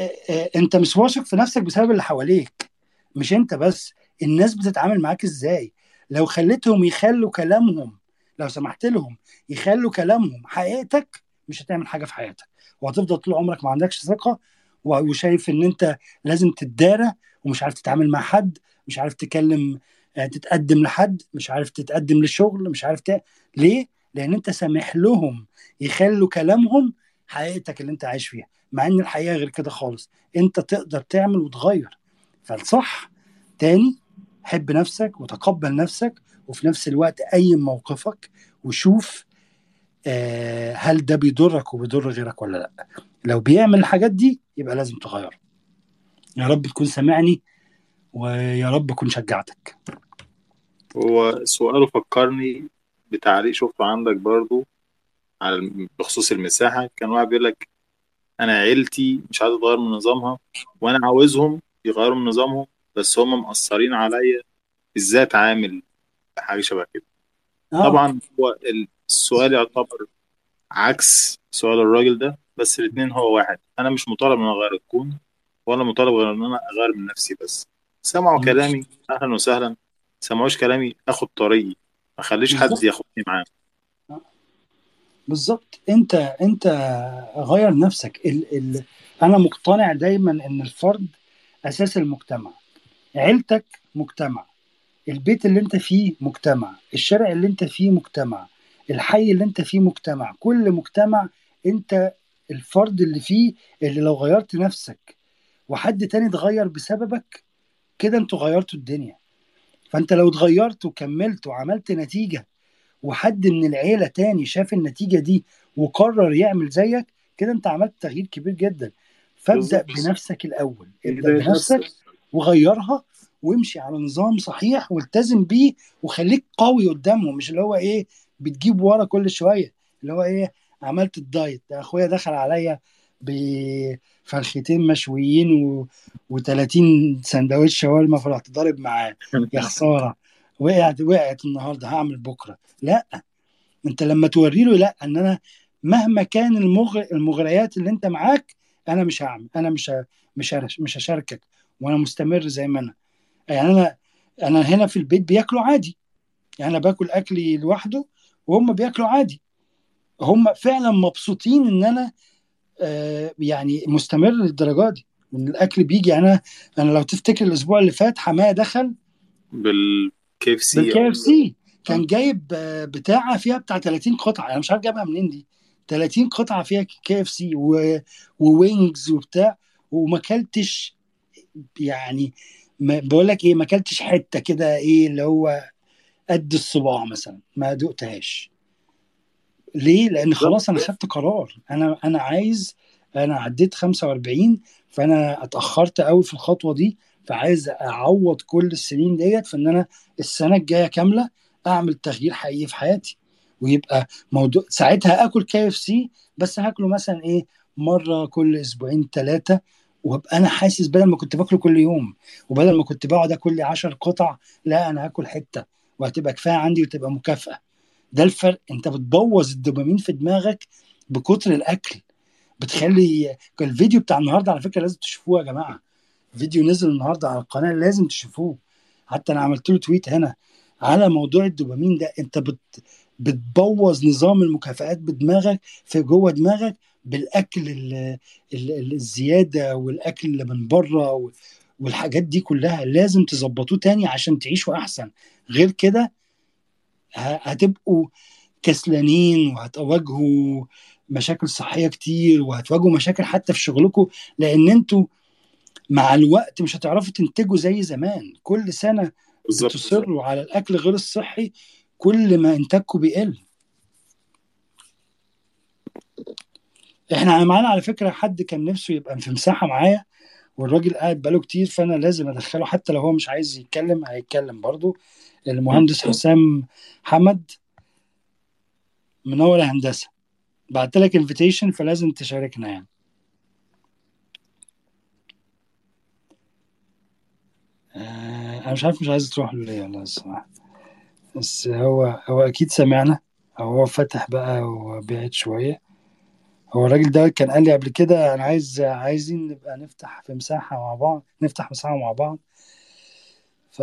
[SPEAKER 1] آه، آه، انت مش واثق في نفسك بسبب اللي حواليك. مش انت بس الناس بتتعامل معاك إزاي؟ لو خليتهم يخلوا كلامهم لو سمحت لهم يخلوا كلامهم حقيقتك مش هتعمل حاجة في حياتك. وهتفضل طول عمرك ما عندكش ثقة وشايف إن أنت لازم تتدارى ومش عارف تتعامل مع حد مش عارف تكلم آه، تتقدم لحد مش عارف تتقدم لشغل مش عارف ت... ليه؟ لأن أنت سامح لهم يخلوا كلامهم حقيقتك اللي أنت عايش فيها. مع إن الحقيقة غير كده خالص. أنت تقدر تعمل وتغير. فالصح تاني حب نفسك وتقبل نفسك وفي نفس الوقت قيم موقفك وشوف آه، هل ده بيضرك وبيضر غيرك ولا لأ. لو بيعمل الحاجات دي يبقى لازم تغيره يا رب تكون سامعني ويا رب أكون شجعتك.
[SPEAKER 2] هو سؤاله فكرني بتعليق شفته عندك برضو على بخصوص المساحة. كان واحد بيقول لك أنا عيلتي مش عايز أتغير من نظامها وأنا عاوزهم يغيروا من نظامهم بس هم مأثرين عليا إزاي أتعامل بحاجة شبه كده.
[SPEAKER 1] آه.
[SPEAKER 2] طبعا هو السؤال يعتبر عكس سؤال الراجل ده بس الاتنين هو واحد. أنا مش مطالب إن أنا أغير الكون ولا مطالب غير إن أنا أغير من نفسي بس. سمعوا. كلامي أهلا وسهلا. سمعوش كلامي آخد طريقي. ما أخليش حد ياخدني معاه
[SPEAKER 1] بالظبط. أنت أنت غير نفسك. ال ال أنا مقتنع دايما إن الفرد أساس المجتمع. عيلتك مجتمع. البيت اللي انت فيه مجتمع. الشارع اللي انت فيه مجتمع. الحي اللي انت فيه مجتمع. كل مجتمع انت الفرد اللي فيه اللي لو غيرت نفسك وحد تاني اتغير بسببك كده أنتوا غيرتوا الدنيا. فانت لو اتغيرت وكملت وعملت نتيجة وحد من العيلة تاني شاف النتيجة دي وقرر يعمل زيك كده انت عملت تغيير كبير جدا. فابدأ. بنفسك الأول. ابدأ بنفسك
[SPEAKER 2] نفسك.
[SPEAKER 1] وغيرها وامشي على نظام صحيح والتزم بيه وخليك قوي قدامهم مش اللي هو إيه بتجيب ورا كل شوية اللي هو إيه عملت الدايت. ده أخويا دخل عليا بفرختين مشويين و... و30 سندوتش شاورما فرحت ضارب معاه يا خسارة. وقعت وقعت النهارده هعمل بكرة. لأ أنت لما توري له لأ إن أنا مهما كان المغ... المغريات اللي أنت معاك أنا مش هعمل أنا مش ه... مش ه... مش هشاركك. وأنا مستمر زي ما أنا. يعني أنا أنا هنا في البيت بياكلوا عادي. يعني أنا باكل أكلي لوحده وهم بياكلوا عادي. هم فعلا مبسوطين إن أنا آه يعني مستمر للدرجة دي. وان الأكل بيجي يعني أنا أنا لو تفتكر الأسبوع اللي فات حمايه دخل
[SPEAKER 2] بال
[SPEAKER 1] KFC بال KFC كان جايب آه، بتاعة فيها بتاع 30 قطعة. أنا مش عارف جايبها منين دي. 30 قطعة فيها KFC و wings وبتاع وما أكلتش يعني بقول لك إيه ما أكلتش حتة كده إيه اللي هو قد الصباع مثلا ما دقتهاش. ليه؟ لأن خلاص أنا خدت قرار. أنا أنا عايز أنا عديت 45 فأنا اتأخرت قوي في الخطوة دي فعايز أعوض كل السنين ديت في إن أنا السنة الجاية كاملة أعمل تغيير حقيقي في حياتي. ويبقى موضوع ساعتها اكل KFC بس هاكله مثلا إيه مرة كل أسبوعين ثلاثة وابقى أنا حاسس بدل ما كنت باكله كل يوم وبدل ما كنت بقعد آكل لي 10 قطع لا أنا هاكل حتة وهتبقى كفاية عندي وتبقى مكافأة. ده الفرق. أنت بتبوظ الدوبامين في دماغك بكتر الأكل. بتخلي الفيديو بتاع النهارده على فكرة لازم تشوفوه يا جماعة. فيديو نزل النهارده على القناة لازم تشوفوه. حتى أنا عملت له تويت هنا على موضوع الدوبامين ده. أنت بت بتبوظ نظام المكافآت بدماغك في جوه دماغك بالأكل ال- ال- الزيادة والأكل اللي من بره والحاجات دي كلها لازم تظبطوه تاني عشان تعيشوا أحسن. غير كده هتبقوا كسلانين وهتواجهوا مشاكل صحية كتير وهتواجهوا مشاكل حتى في شغلكم لأن أنتوا مع الوقت مش هتعرفوا تنتجوا زي زمان. كل
[SPEAKER 2] سنة
[SPEAKER 1] بتصروا على الأكل غير الصحي كل ما انتاجكم بيقل. إحنا معانا على فكرة حد كان نفسه يبقى في مساحة معايا والراجل قاعد بقاله كتير فأنا لازم أدخله حتى لو هو مش عايز يتكلم هيتكلم برضو المهندس حسام حمد منور هندسة. بعت لك انفيتيشن فلازم تشاركنا يعني. آه، أنا مش عارف مش عايز تروح له ليه والله الصراحة. بس هو هو أكيد سمعنا هو فتح بقى وبعد شوية. هو الراجل ده كان قال لي قبل كده أنا عايز عايزين نبقى نفتح في مساحة مع بعض نفتح مساحة مع بعض. ف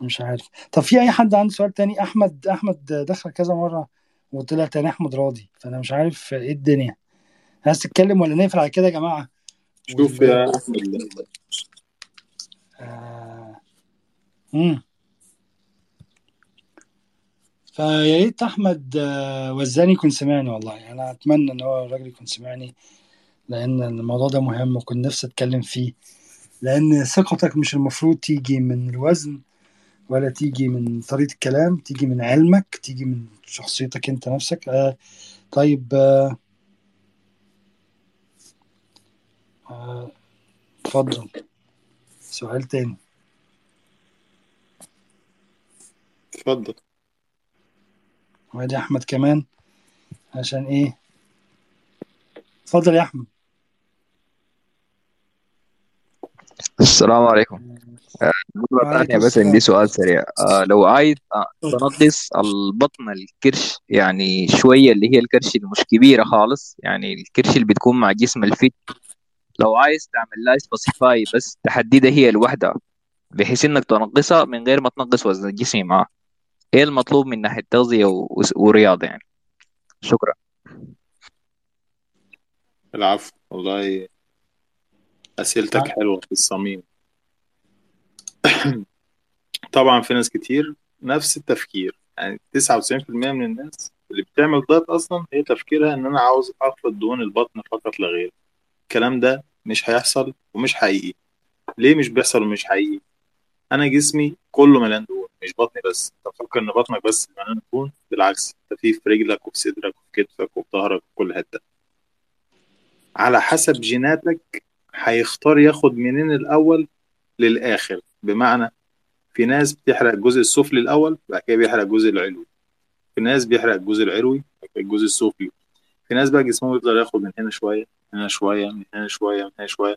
[SPEAKER 1] مش عارف. طب في أي حد عنده سؤال تاني؟ أحمد أحمد دخل كذا مرة وطلع تاني أحمد راضي. فأنا مش عارف إيه الدنيا. عايز تتكلم ولا نقفل على كده يا جماعة؟
[SPEAKER 2] شوف. يا أحمد.
[SPEAKER 1] آه... فيا ريت أحمد آه، وزاني يكون سمعني والله. أنا أتمنى إن هو الراجل يكون سمعني لأن الموضوع ده مهم وكنت نفسي أتكلم فيه. لأن ثقتك مش المفروض تيجي من الوزن ولا تيجي من طريقة الكلام تيجي من علمك تيجي من شخصيتك أنت نفسك. آه طيب آه آه، اتفضل. سؤال تاني.
[SPEAKER 2] اتفضل.
[SPEAKER 1] وادي أحمد كمان عشان إيه؟ اتفضل يا أحمد.
[SPEAKER 5] السلام عليكم. آه، مرة ثانية بس عندي سؤال سريع. آه، لو عايز آه، تنقص البطن الكرش يعني شوية اللي هي الكرش اللي مش كبيرة خالص يعني الكرش اللي بتكون مع جسم ال fit. لو عايز تعمل لها specify بس تحددها هي لوحدها بحيث إنك تنقصها من غير ما تنقص وزن الجسم معاه إيه المطلوب من ناحية تغذية و- ورياضة يعني؟ شكرا.
[SPEAKER 2] العفو. والله أسئلتك حلوة في الصميم. طبعا في ناس كتير نفس التفكير. يعني 99% من الناس اللي بتعمل دايت أصلا هي تفكيرها إن أنا عاوز أفقد دهون البطن فقط لا غير. الكلام ده مش هيحصل ومش حقيقي. ليه مش بيحصل ومش حقيقي؟ أنا جسمي كله مليان دهون. مش بطني بس. أنت فاكر إن بطنك بس مليان دهون بالعكس أنت في في رجلك وفي صدرك وفي كتفك وفي ظهرك وفي كل حتة. على حسب جيناتك هيختار ياخد منين الأول للآخر. بمعنى في ناس بتحرق الجزء السفلي الأول بعد كده بيحرق الجزء العلوي. في ناس بيحرق الجزء العلوي الجزء السفلي. في ناس بقى جسمهم يفضل ياخد من هنا شوية من هنا شوية من هنا شوية من هنا شوية.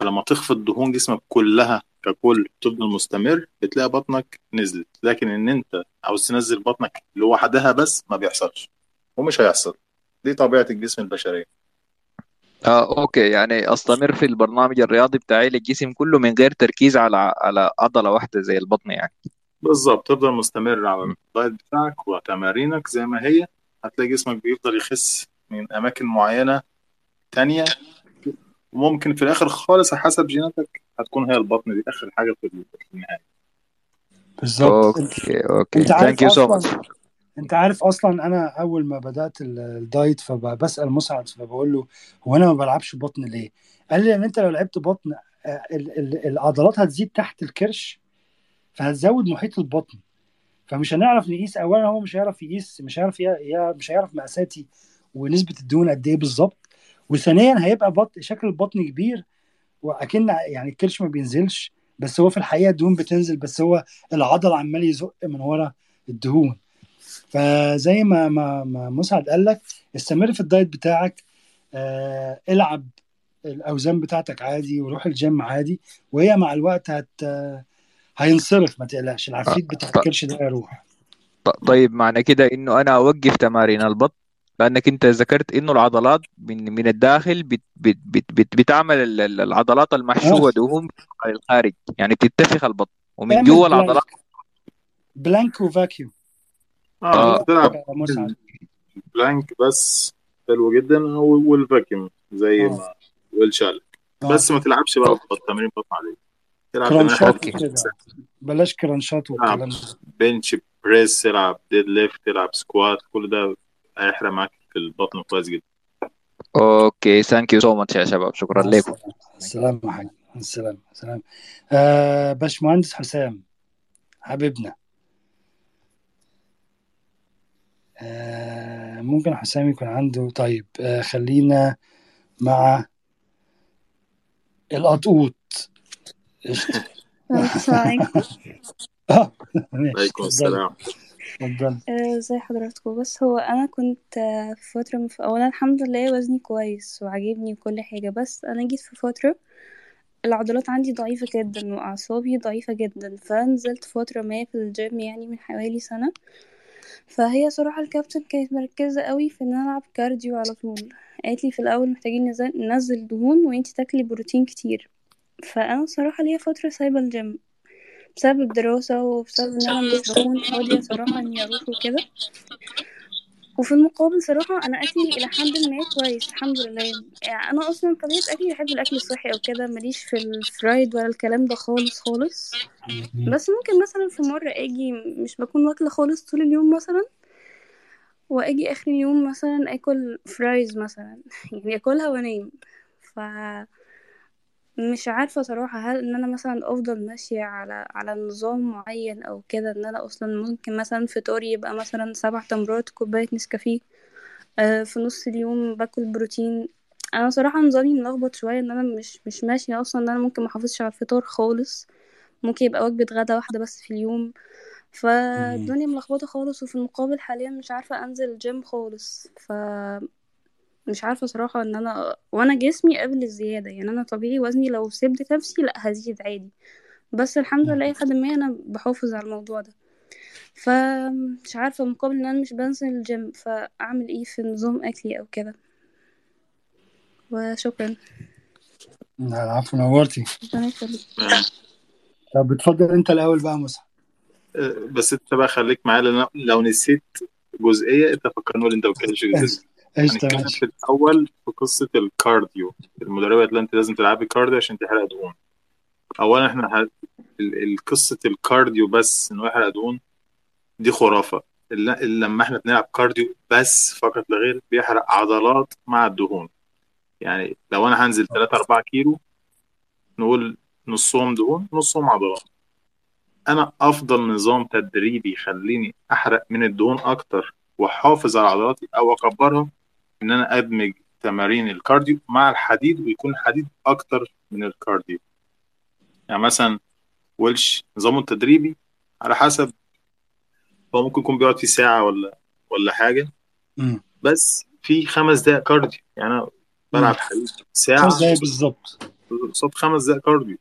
[SPEAKER 2] فلما تخفض دهون جسمك كلها ككل تفضل مستمر بتلاقي بطنك نزلت. لكن إن أنت عاوز تنزل بطنك لوحدها بس ما بيحصلش ومش هيحصل. دي طبيعة الجسم البشرية.
[SPEAKER 5] آه okay. يعني أستمر في البرنامج الرياضي بتاعي للجسم كله من غير تركيز على على عضلة واحدة زي البطن يعني.
[SPEAKER 2] بالظبط. تفضل مستمر على ال diet بتاعك وتمارينك زي ما هي. هتلاقي جسمك بيفضل يخس من أماكن معينة تانية وممكن في الآخر خالص حسب جيناتك هتكون هي البطن. دي آخر حاجة في النهاية.
[SPEAKER 1] بالظبط. أنت عارف
[SPEAKER 5] thank you
[SPEAKER 1] so
[SPEAKER 5] much
[SPEAKER 1] أنت عارف أصلا أنا أول ما بدأت ال- ال diet فبسأل مسعد فبقول له هو أنا ما بلعبش بطن ليه؟ قال لي ان أنت لو لعبت بطن آه، ال- ال- العضلات هتزيد تحت الكرش فهتزود محيط البطن. فمش هنعرف نقيس. اولا هو مش هيعرف يقيس مش هيعرف مش هيعرف مقاساتي ونسبة الدهون قد إيه بالظبط. وثانيا هيبقى بطن شكل البطن كبير وأكن يعني الكرش ما بينزلش بس هو في الحقيقة الدهون بتنزل بس هو العضل عمال يزق من ورا الدهون. فزي ما ما ما مسعد قال لك استمر في الدايت بتاعك آه العب الأوزان بتاعتك عادي وروح الجيم عادي وهي مع الوقت هت هينصرف ما تقلقش العفريت بتاع الكرش ده هيروح.
[SPEAKER 5] طيب معنى كده إنه أنا أوقف تمارين البطن لأنك أنت ذكرت إنه العضلات من من الداخل بت بت بت بت بتعمل ال- ال- العضلات المحشوة دهون على الخارج. يعني بتنفخ البطن. ومن جوا العضلات.
[SPEAKER 1] plank plank
[SPEAKER 2] و
[SPEAKER 1] vacuum
[SPEAKER 5] آه
[SPEAKER 1] آه. مسعد؟
[SPEAKER 2] ال plank بس. حلو جدا. و- وال vacuum زي
[SPEAKER 1] آه.
[SPEAKER 2] ما والشالك بس ما تلعبش بقى
[SPEAKER 5] okay
[SPEAKER 2] تمارين بطن عليه تلعب
[SPEAKER 1] وكده. بلاش والكلام ده.
[SPEAKER 2] bench press تلعب deadlift تلعب squat كل ده هيحرق معاك في البطن كويس جدا.
[SPEAKER 5] okay thank you so much يا شباب. شكرا لكم.
[SPEAKER 1] السلام يا حاج. السلام السلام آه باشمهندس حسام حبيبنا. آه ممكن حسام يكون عنده. طيب آه خلينا مع القطقوط
[SPEAKER 6] السلام عليكم.
[SPEAKER 1] آه ماشي
[SPEAKER 2] عليكم
[SPEAKER 1] اتفضل
[SPEAKER 2] السلام.
[SPEAKER 1] اتفضل.
[SPEAKER 6] آه، ازي حضراتكم. بس هو أنا كنت آه، في فترة مف... اولا الحمد لله وزني كويس وعاجبني وكل حاجة. بس أنا جيت في فترة العضلات عندي ضعيفة جدا وأعصابي ضعيفة جدا فنزلت فترة ما في الجيم يعني من حوالي سنة. فهي صراحة الكابتن كانت مركزة قوي في إن أنا ألعب cardio على طول. قالت لي في الأول محتاجين نزل... ننزل دهون وأنتي تاكلي بروتين كتير. فأنا صراحة ليا فترة سايبة الجيم بسبب الدراسة وبسبب إن أنا مش بكون فاضية صراحة إني أروح وكده. وفي المقابل صراحة أنا أكلي إلى حد ما كويس الحمد لله. يعني أنا أصلا طبيعة أكلي بحب الأكل الصحي أو كده ماليش في الفرايد ولا الكلام ده خالص خالص. بس ممكن مثلا في مرة آجي مش بكون واكلة خالص طول اليوم مثلا وآجي آخر اليوم مثلا آكل فرايز مثلا. يعني آكلها وأنام. ف مش عارفة صراحة هل إن أنا مثلا أفضل ماشية على على نظام معين أو كده إن أنا أصلا ممكن مثلا فطوري يبقى مثلا سبع تمرات كوباية نسكافيه آه في نص اليوم باكل بروتين. أنا صراحة نظامي ملخبط شوية إن أنا مش مش ماشية أصلا إن أنا ممكن محافظش على الفطار خالص. ممكن يبقى وجبة غدا واحدة بس في اليوم. فالدنيا ملخبطة خالص وفي المقابل حاليا مش عارفة أنزل الجيم خالص. ف مش عارفة صراحة إن أنا وأنا جسمي قابل الزيادة يعني أنا طبيعي وزني لو سبت نفسي لأ هزيد عادي. بس الحمد لله لحد ما أنا بحافظ على الموضوع ده. فمش عارفة مقابل إن أنا مش بنزل الجيم فأعمل إيه في نظام أكلي أو كده؟ وشكرا.
[SPEAKER 1] العفو نورتي.
[SPEAKER 6] ربنا يخليك.
[SPEAKER 1] طب اتفضل أنت الأول بقى يا مسعد
[SPEAKER 2] بس أنت بقى خليك معايا لو نسيت جزئية أنت فكرني أنت ما بتتكلمش الجزئيه
[SPEAKER 1] قشطة
[SPEAKER 2] هنتكلم في الأول في قصة ال cardio. المدربة قالت أنت لازم تلعبي cardio عشان تحرق دهون. اولا إحنا قصة ال cardio بس انه يحرق دهون دي خرافة. لما إحنا بنلعب cardio بس فقط لا غير بيحرق عضلات مع الدهون. يعني لو أنا هنزل 3 4 كيلو نقول نصهم دهون نصهم عضلات. أنا أفضل نظام تدريبي يخليني أحرق من الدهون أكتر وأحافظ على عضلاتي أو أكبرها إن أنا أدمج تمارين ال cardio مع الحديد ويكون الحديد أكتر من ال cardio. يعني مثلا ويلش نظامه التدريبي على حسب هو ممكن يكون بيقعد فيه ساعة ولا ولا حاجة.
[SPEAKER 1] مم.
[SPEAKER 2] بس في خمس دقايق cardio. يعني أنا بلعب حديد ساعة.
[SPEAKER 1] خمس دقايق بالظبط.
[SPEAKER 2] قصاد خمس دقايق cardio.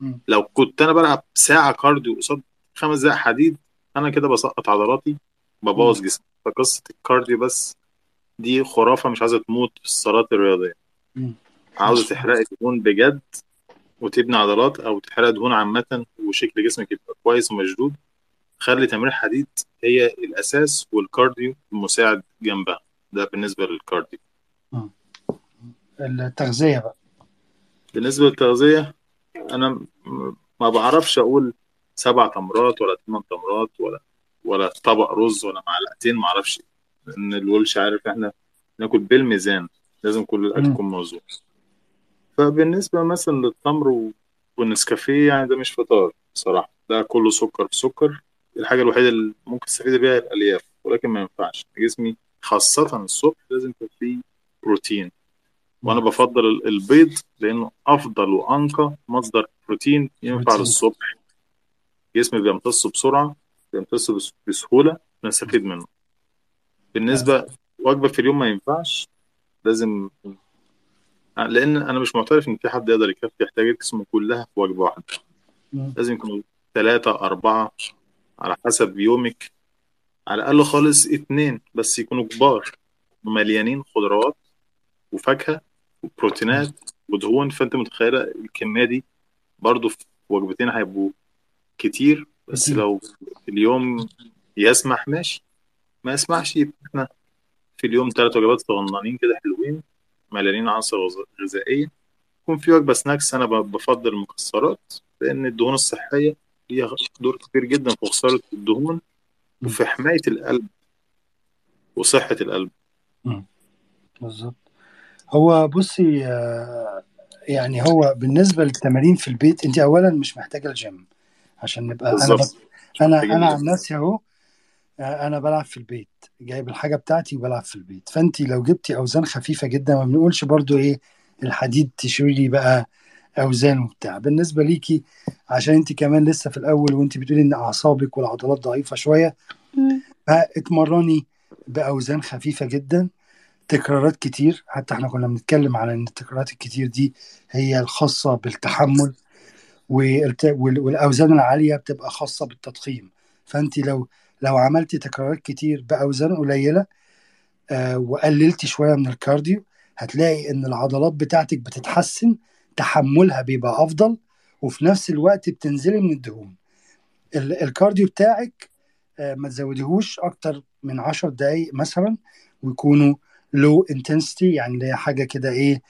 [SPEAKER 1] مم.
[SPEAKER 2] لو كنت أنا بلعب ساعة cardio قصاد خمس دقايق حديد أنا كده بسقط عضلاتي ببوظ جسمي. فقصة ال cardio بس. دي خرافة مش عايزة تموت في الصالات الرياضية.
[SPEAKER 1] مم.
[SPEAKER 2] عاوزة تحرق دهون بجد وتبني عضلات أو تحرق دهون عامة وشكل جسمك يبقى كويس ومشدود. خلي تمرين الحديد هي الأساس وال cardio المساعد جنبها. ده بالنسبة لل cardio.
[SPEAKER 1] التغذية بقى.
[SPEAKER 2] بالنسبة للتغذية أنا م- ما بعرفش أقول سبع تمرات ولا ثمان تمرات ولا ولا طبق رز ولا معلقتين ما أعرفش. لأن الولش عارف إحنا ناكل بالميزان لازم كل الأكل
[SPEAKER 1] مم.
[SPEAKER 2] يكون موزون. فبالنسبة مثلا للتمر والنسكافيه يعني ده مش فطار بصراحة ده كله سكر في سكر. الحاجة الوحيدة اللي ممكن تستفيد بيها الألياف ولكن ما ينفعش. جسمي خاصة الصبح لازم يكون فيه بروتين. وأنا بفضل ال- البيض لأنه أفضل وأنقى مصدر بروتين ينفع. للصبح. جسمي بيمتص بسرعة بيمتص بس- بسهولة نستفيد منه. بالنسبة وجبة في اليوم ما ينفعش لازم لأن أنا مش معترف إن في حد يقدر يكفي احتياجات جسمه كلها في وجبة
[SPEAKER 1] واحدة.
[SPEAKER 2] لازم يكونوا ثلاثة أربعة على حسب يومك. على الأقل خالص اتنين بس يكونوا كبار. مليانين خضروات وفاكهة وبروتينات ودهون. فأنت متخيلة الكمية دي؟ برضو في وجبتين هيبقوا كتير بس. لو اليوم يسمح ماشي. ما يسمحش إحنا في اليوم ثلاث وجبات صغننين كده حلوين مليانين عناصر غذا- غذائية. يكون في وجبة سناكس أنا ب- بفضل المكسرات لأن الدهون الصحية ليها دور كبير جدا في خسارة الدهون وفي حماية القلب وصحة القلب.
[SPEAKER 1] بالظبط. هو بصي آه، يعني هو بالنسبة للتمارين في البيت انت اولا مش محتاجة الجيم عشان نبقى أنا
[SPEAKER 2] بالظبط.
[SPEAKER 1] بس
[SPEAKER 2] أنا
[SPEAKER 1] أنا عن. نفسي أهو أنا بلعب في البيت. جايب الحاجة بتاعتي وبلعب في البيت. فأنت لو جبتي أوزان خفيفة جدا ما بنقولش برضو إيه الحديد تشيلي بقى أوزان وبتاع. بالنسبة ليكي عشان أنت كمان لسه في الأول وأنت بتقولي إن أعصابك والعضلات ضعيفة شوية
[SPEAKER 6] مم.
[SPEAKER 1] فاتمرني بأوزان خفيفة جدا. تكرارات كتير. حتى إحنا كنا بنتكلم على إن التكرارات الكتير دي هي الخاصة بالتحمل والأوزان العالية بتبقى خاصة بالتضخيم. فأنت لو لو عملتي تكرارات كتير باوزان قليلة آه وقللتي شوية من ال cardio هتلاقي إن العضلات بتاعتك بتتحسن تحملها بيبقى أفضل وفي نفس الوقت بتنزلي من الدهون. ال- ال cardio بتاعك آه، ما تزوديهوش أكتر من 10 دقايق مثلا ويكونوا low intensity يعني اللي هي حاجة كده إيه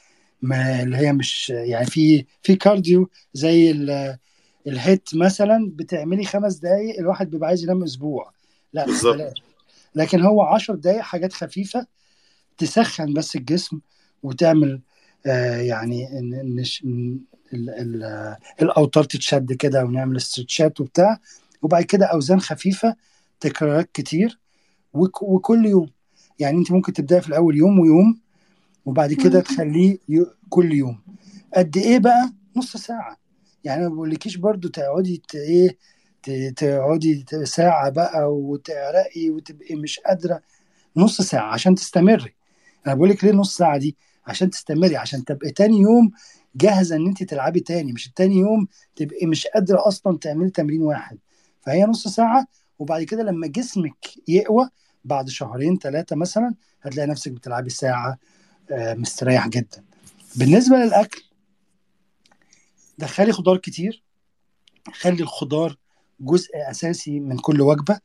[SPEAKER 1] ما اللي هي مش يعني في في cardio زي ال- ال HIIT مثلا بتعملي خمس دقايق الواحد بيبقى عايز ينام أسبوع. لا
[SPEAKER 2] بالظبط.
[SPEAKER 1] بلاش. لكن هو 10 دقايق حاجات خفيفة تسخن بس الجسم وتعمل آه يعني ان إن ش- إن ال- ال- الأوتار تتشد كده ونعمل stretchات وبتاع. وبعد كده أوزان خفيفة تكرارات كتير وك وكل يوم. يعني أنت ممكن تبدأي في الأول يوم ويوم وبعد كده. تخليه يو- كل يوم. قد إيه بقى؟ نص ساعة. يعني ما بقولكيش برضو تقعدي ت- إيه تقعدي ساعة بقى وتعرقي وتبقي مش قادرة. نص ساعة عشان تستمري. أنا بقول لك ليه نص ساعة دي؟ عشان تستمري عشان تبقي تاني يوم جاهزة إن انت تلعبي تاني. مش التاني يوم تبقي مش قادرة أصلا تعملي تمرين واحد. فهي نص ساعة وبعد كده لما جسمك يقوى بعد شهرين ثلاثة مثلا هتلاقي نفسك بتلعبي ساعة آه، مستريح جدا. بالنسبة للأكل دخلي خضار كتير. خلي الخضار جزء أساسي من كل وجبة.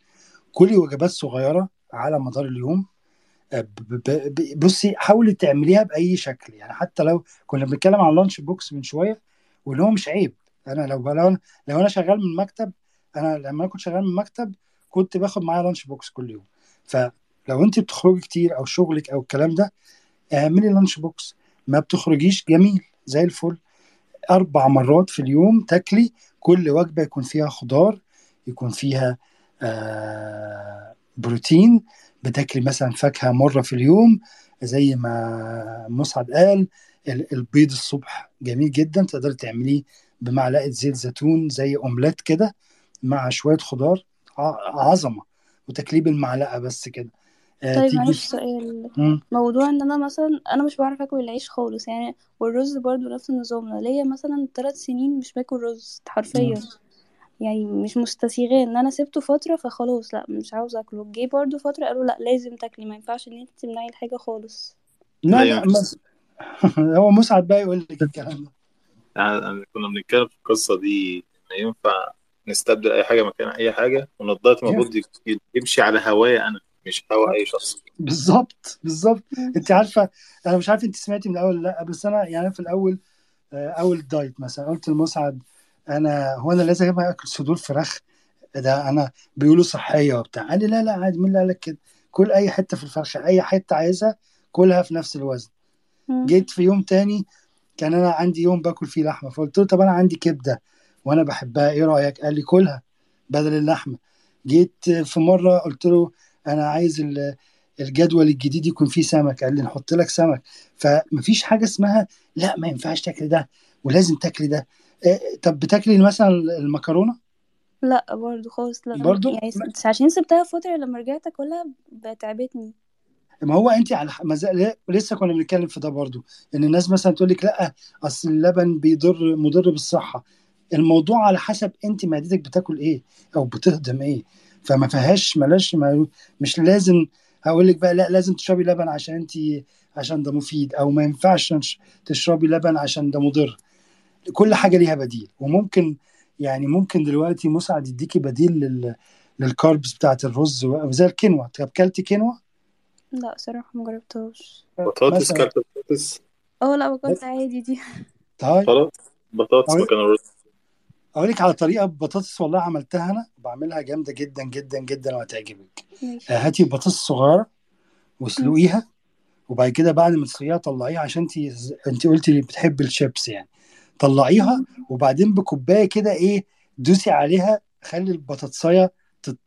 [SPEAKER 1] كلي وجبات صغيرة على مدار اليوم. آه، بصي حاولي تعمليها بأي شكل. يعني حتى لو كنا بنتكلم عن اللانش بوكس من شوية وان هو مش عيب. أنا لو لو لو أنا شغال من مكتب أنا لما أنا كنت شغال من مكتب كنت باخد معايا lunch box كل يوم. فلو أنت بتخرجي كتير أو شغلك أو الكلام ده اعملي lunch box. ما بتخرجيش جميل زي الفل. أربع مرات في اليوم تاكلي كل وجبة يكون فيها خضار يكون فيها آه بروتين. بتاكلي مثلا فاكهة مرة في اليوم زي ما مسعد قال ال- البيض الصبح جميل جدا. تقدري تعمليه بمعلقة زيت زيتون زي أومليت كده مع شوية خضار عظمة. وتاكليه بالمعلقة بس كده. آه
[SPEAKER 6] طيب معلش سؤال. موضوع إن أنا مثلا أنا مش بعرف آكل العيش خالص يعني والرز برضو نفس النظام أنا ليا مثلا ثلاث سنين مش باكل رز حرفيا. يعني مش مستسيغاه إن أنا سبته فترة فخلاص لأ مش عاوزة أكله. جه برضو فترة قالوا لأ لازم تاكلي ما ينفعش إن أنت تمنعي الحاجة خالص.
[SPEAKER 1] لا
[SPEAKER 2] لا
[SPEAKER 1] هو مسعد بقى يقول لك الكلام ده.
[SPEAKER 2] يعني كنا بنتكلم في القصة دي إن ينفع نستبدل أي حاجة مكان أي حاجة ونضارة المفروض يمشي على هوايا أنا مش هوا أي شخص.
[SPEAKER 1] بالظبط بالظبط. أنت عارفة أنا مش عارف أنت سمعتي من الأول ولا لأ بس أنا يعني في الأول آه، أول دايت مثلا قلت لمسعد أنا هو أنا لازم اكل صدور فراخ؟ ده أنا بيقولوا صحية وبتاع. قال لي لا لا عادي مين اللي قال لك كده. كل أي حتة في الفرخة أي حتة عايزها كلها في نفس الوزن. جيت في يوم تاني كان أنا عندي يوم باكل فيه لحمة فقلت له طب أنا عندي كبدة وأنا بحبها إيه رأيك؟ قال لي كلها بدل اللحمة. جيت في مرة قلت له أنا عايز ال- الجدول الجديد يكون فيه سمك. قال لي نحط لك سمك. فمفيش حاجة اسمها لا ما ينفعش تاكل ده ولازم تاكل ده. إيه طب بتاكلي مثلا المكرونة؟
[SPEAKER 6] لا برضو خالص لا.
[SPEAKER 1] برضو؟
[SPEAKER 6] يعني س- عشان سبتها فتره لما رجعت أكلها بتعبتني.
[SPEAKER 1] ما هو انت على ما زال- لسه كنا بنتكلم في ده برضو إن الناس مثلا تقول لك لا أصل اللبن بيضر مضر بالصحة. الموضوع على حسب انت معدتك بتاكل إيه أو بتهضم إيه. فما فيهاش ملاش ما مش لازم هقول لك بقى لا لازم تشربي لبن عشان انت عشان ده مفيد أو ما ينفعش تش- تشربي لبن عشان ده مضر. كل حاجة ليها بديل. وممكن يعني ممكن دلوقتي مسعد يديكي بديل لل للكاربس بتاعت الرز و- زي الكينوا. طب اكلتي كينوا؟
[SPEAKER 6] لا صراحة مجربتهاش
[SPEAKER 2] بطاطس
[SPEAKER 1] مثلا
[SPEAKER 2] كلت بطاطس.
[SPEAKER 6] آه لا باكلت عادي دي.
[SPEAKER 1] طيب.
[SPEAKER 2] خلاص بطاطس مكان الرز.
[SPEAKER 1] أقول لك على طريقة بطاطس والله عملتها أنا. بعملها جامدة جدا جدا جدا وهتعجبك. آه، هاتي بطاطس صغيره. واسلقيها وبعد كده بعد ما تسلقيها طلعيها عشان انت انت قلتي بتحبي الشيبس يعني. طلعيها. وبعدين بكوباية كده إيه دوسي عليها خلي البطاطساية تت-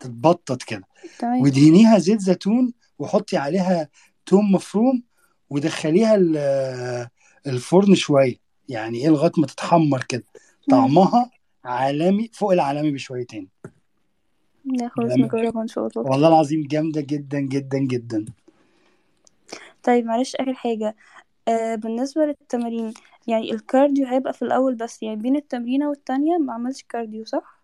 [SPEAKER 1] تتبطط كده.
[SPEAKER 6] تمام
[SPEAKER 1] وادهنيها زيت زيتون وحطي عليها توم مفروم ودخليها ال- الفرن شوية. يعني إيه لغاية ما تتحمر كده. طعمها عالمي فوق العالمي بشويتين
[SPEAKER 6] لا خلاص نجربها إن شاء الله.
[SPEAKER 1] والله العظيم جامدة جدا جدا جدا.
[SPEAKER 6] طيب معلش آخر حاجة. آه بالنسبة للتمارين يعني ال cardio هيبقى في الأول بس يعني بين التمرينة والتانية ما عملش cardio صح؟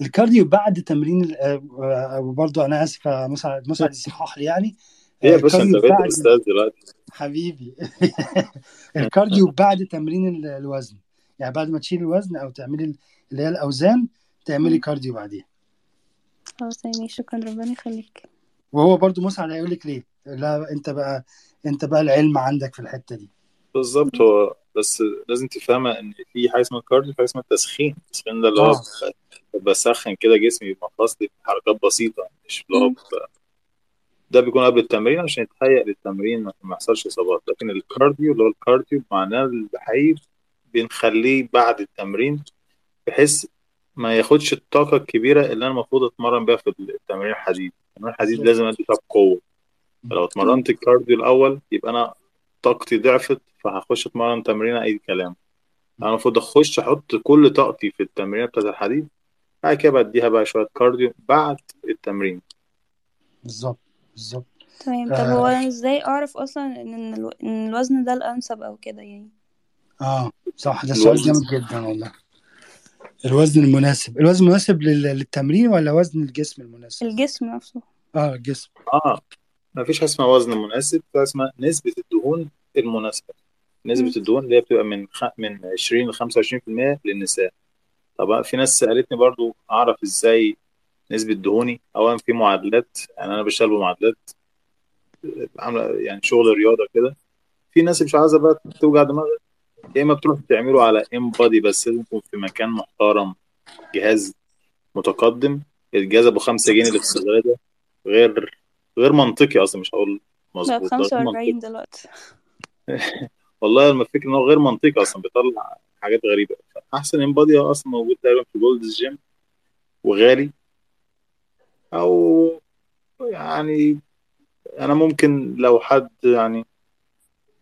[SPEAKER 1] ال cardio بعد تمرين ال- آه، آه، وبرضه أنا آسف مسعد مسعد يصحح لي يعني.
[SPEAKER 2] إيه
[SPEAKER 1] آه،
[SPEAKER 2] يا باشا
[SPEAKER 1] أنت
[SPEAKER 2] بقيت
[SPEAKER 1] بعد
[SPEAKER 2] أستاذ دلوقتي.
[SPEAKER 1] حبيبي. ال cardio بعد تمرين ال- الوزن. يعني بعد ما تشيل الوزن أو تعملي ال- اللي هي الأوزان تعملي. cardio بعديها.
[SPEAKER 6] خلاص يعني شكرا ربنا يخليك.
[SPEAKER 1] وهو برضه مسعد هيقول لك ليه؟ لا أنت بقى أنت بقى العلم عندك في الحتة دي.
[SPEAKER 2] بالظبط هو بس لازم تفهمها إن في حاجة اسمها cardio وحاجه اسمها التسخين التسخين ده اللي هو ب- بسخن كده جسمي بمفاصلي بحركات بسيطة مش اللي هو ده بيكون قبل التمرين عشان يتهيأ للتمرين ما يحصلش إصابات. لكن ال cardio اللي هو ال cardio معناه الحقيقي بنخليه بعد التمرين بحيث ما ياخدش الطاقة الكبيرة اللي أنا المفروض أتمرن بيها في التمرين الحديد. التمرين الحديد لازم بقوه فلو
[SPEAKER 6] مم.
[SPEAKER 2] اتمرنت ال cardio الأول يبقى أنا طاقتي ضعفت فهخش أتمرن تمرين أي كلام. أنا المفروض أخش أحط كل طاقتي في التمرين بتاعت الحديد بعد كده بديها بقى شوية cardio بعد التمرين.
[SPEAKER 1] بالظبط بالظبط.
[SPEAKER 6] تمام. طب هو
[SPEAKER 1] آه,
[SPEAKER 6] أنا إزاي أعرف أصلا إن ألو... إن الوزن ده الأنسب أو كده يعني؟
[SPEAKER 1] آه صح. ده سؤال جامد جدا والله. الوزن المناسب. الوزن المناسب لل- للتمرين ولا وزن الجسم المناسب؟
[SPEAKER 6] الجسم نفسه.
[SPEAKER 2] آه
[SPEAKER 1] الجسم.
[SPEAKER 2] آه ما فيش حاجة اسمها وزن مناسب في حاجة اسمها نسبة الدهون المناسبة.
[SPEAKER 6] نسبة.
[SPEAKER 2] الدهون اللي هي بتبقى من خ... من 20 ل 25% للنساء. طبعا في ناس سألتني برضو أعرف إزاي نسبة دهوني اولا في معادلات يعني أنا بشتغل بمعادلات عاملة يعني شغل رياضة كده. في ناس مش عايزة بقى توجع دماغها يا إما بتروح تعمله على InBody بس لازم يكون في مكان محترم جهاز متقدم. الجهاز أبو 5 جنيه اللي في الصيدلية ده غير غير منطقي أصلا مش هقول
[SPEAKER 6] لا
[SPEAKER 2] مظبوط منطقي.
[SPEAKER 6] وأربعين دلوقتي.
[SPEAKER 2] والله لما الفكرة إن هو غير منطقي أصلا بيطلع حاجات غريبة. أحسن InBody أصلا موجود تقريبا في جولدز جيم وغالي. أو يعني أنا ممكن لو حد يعني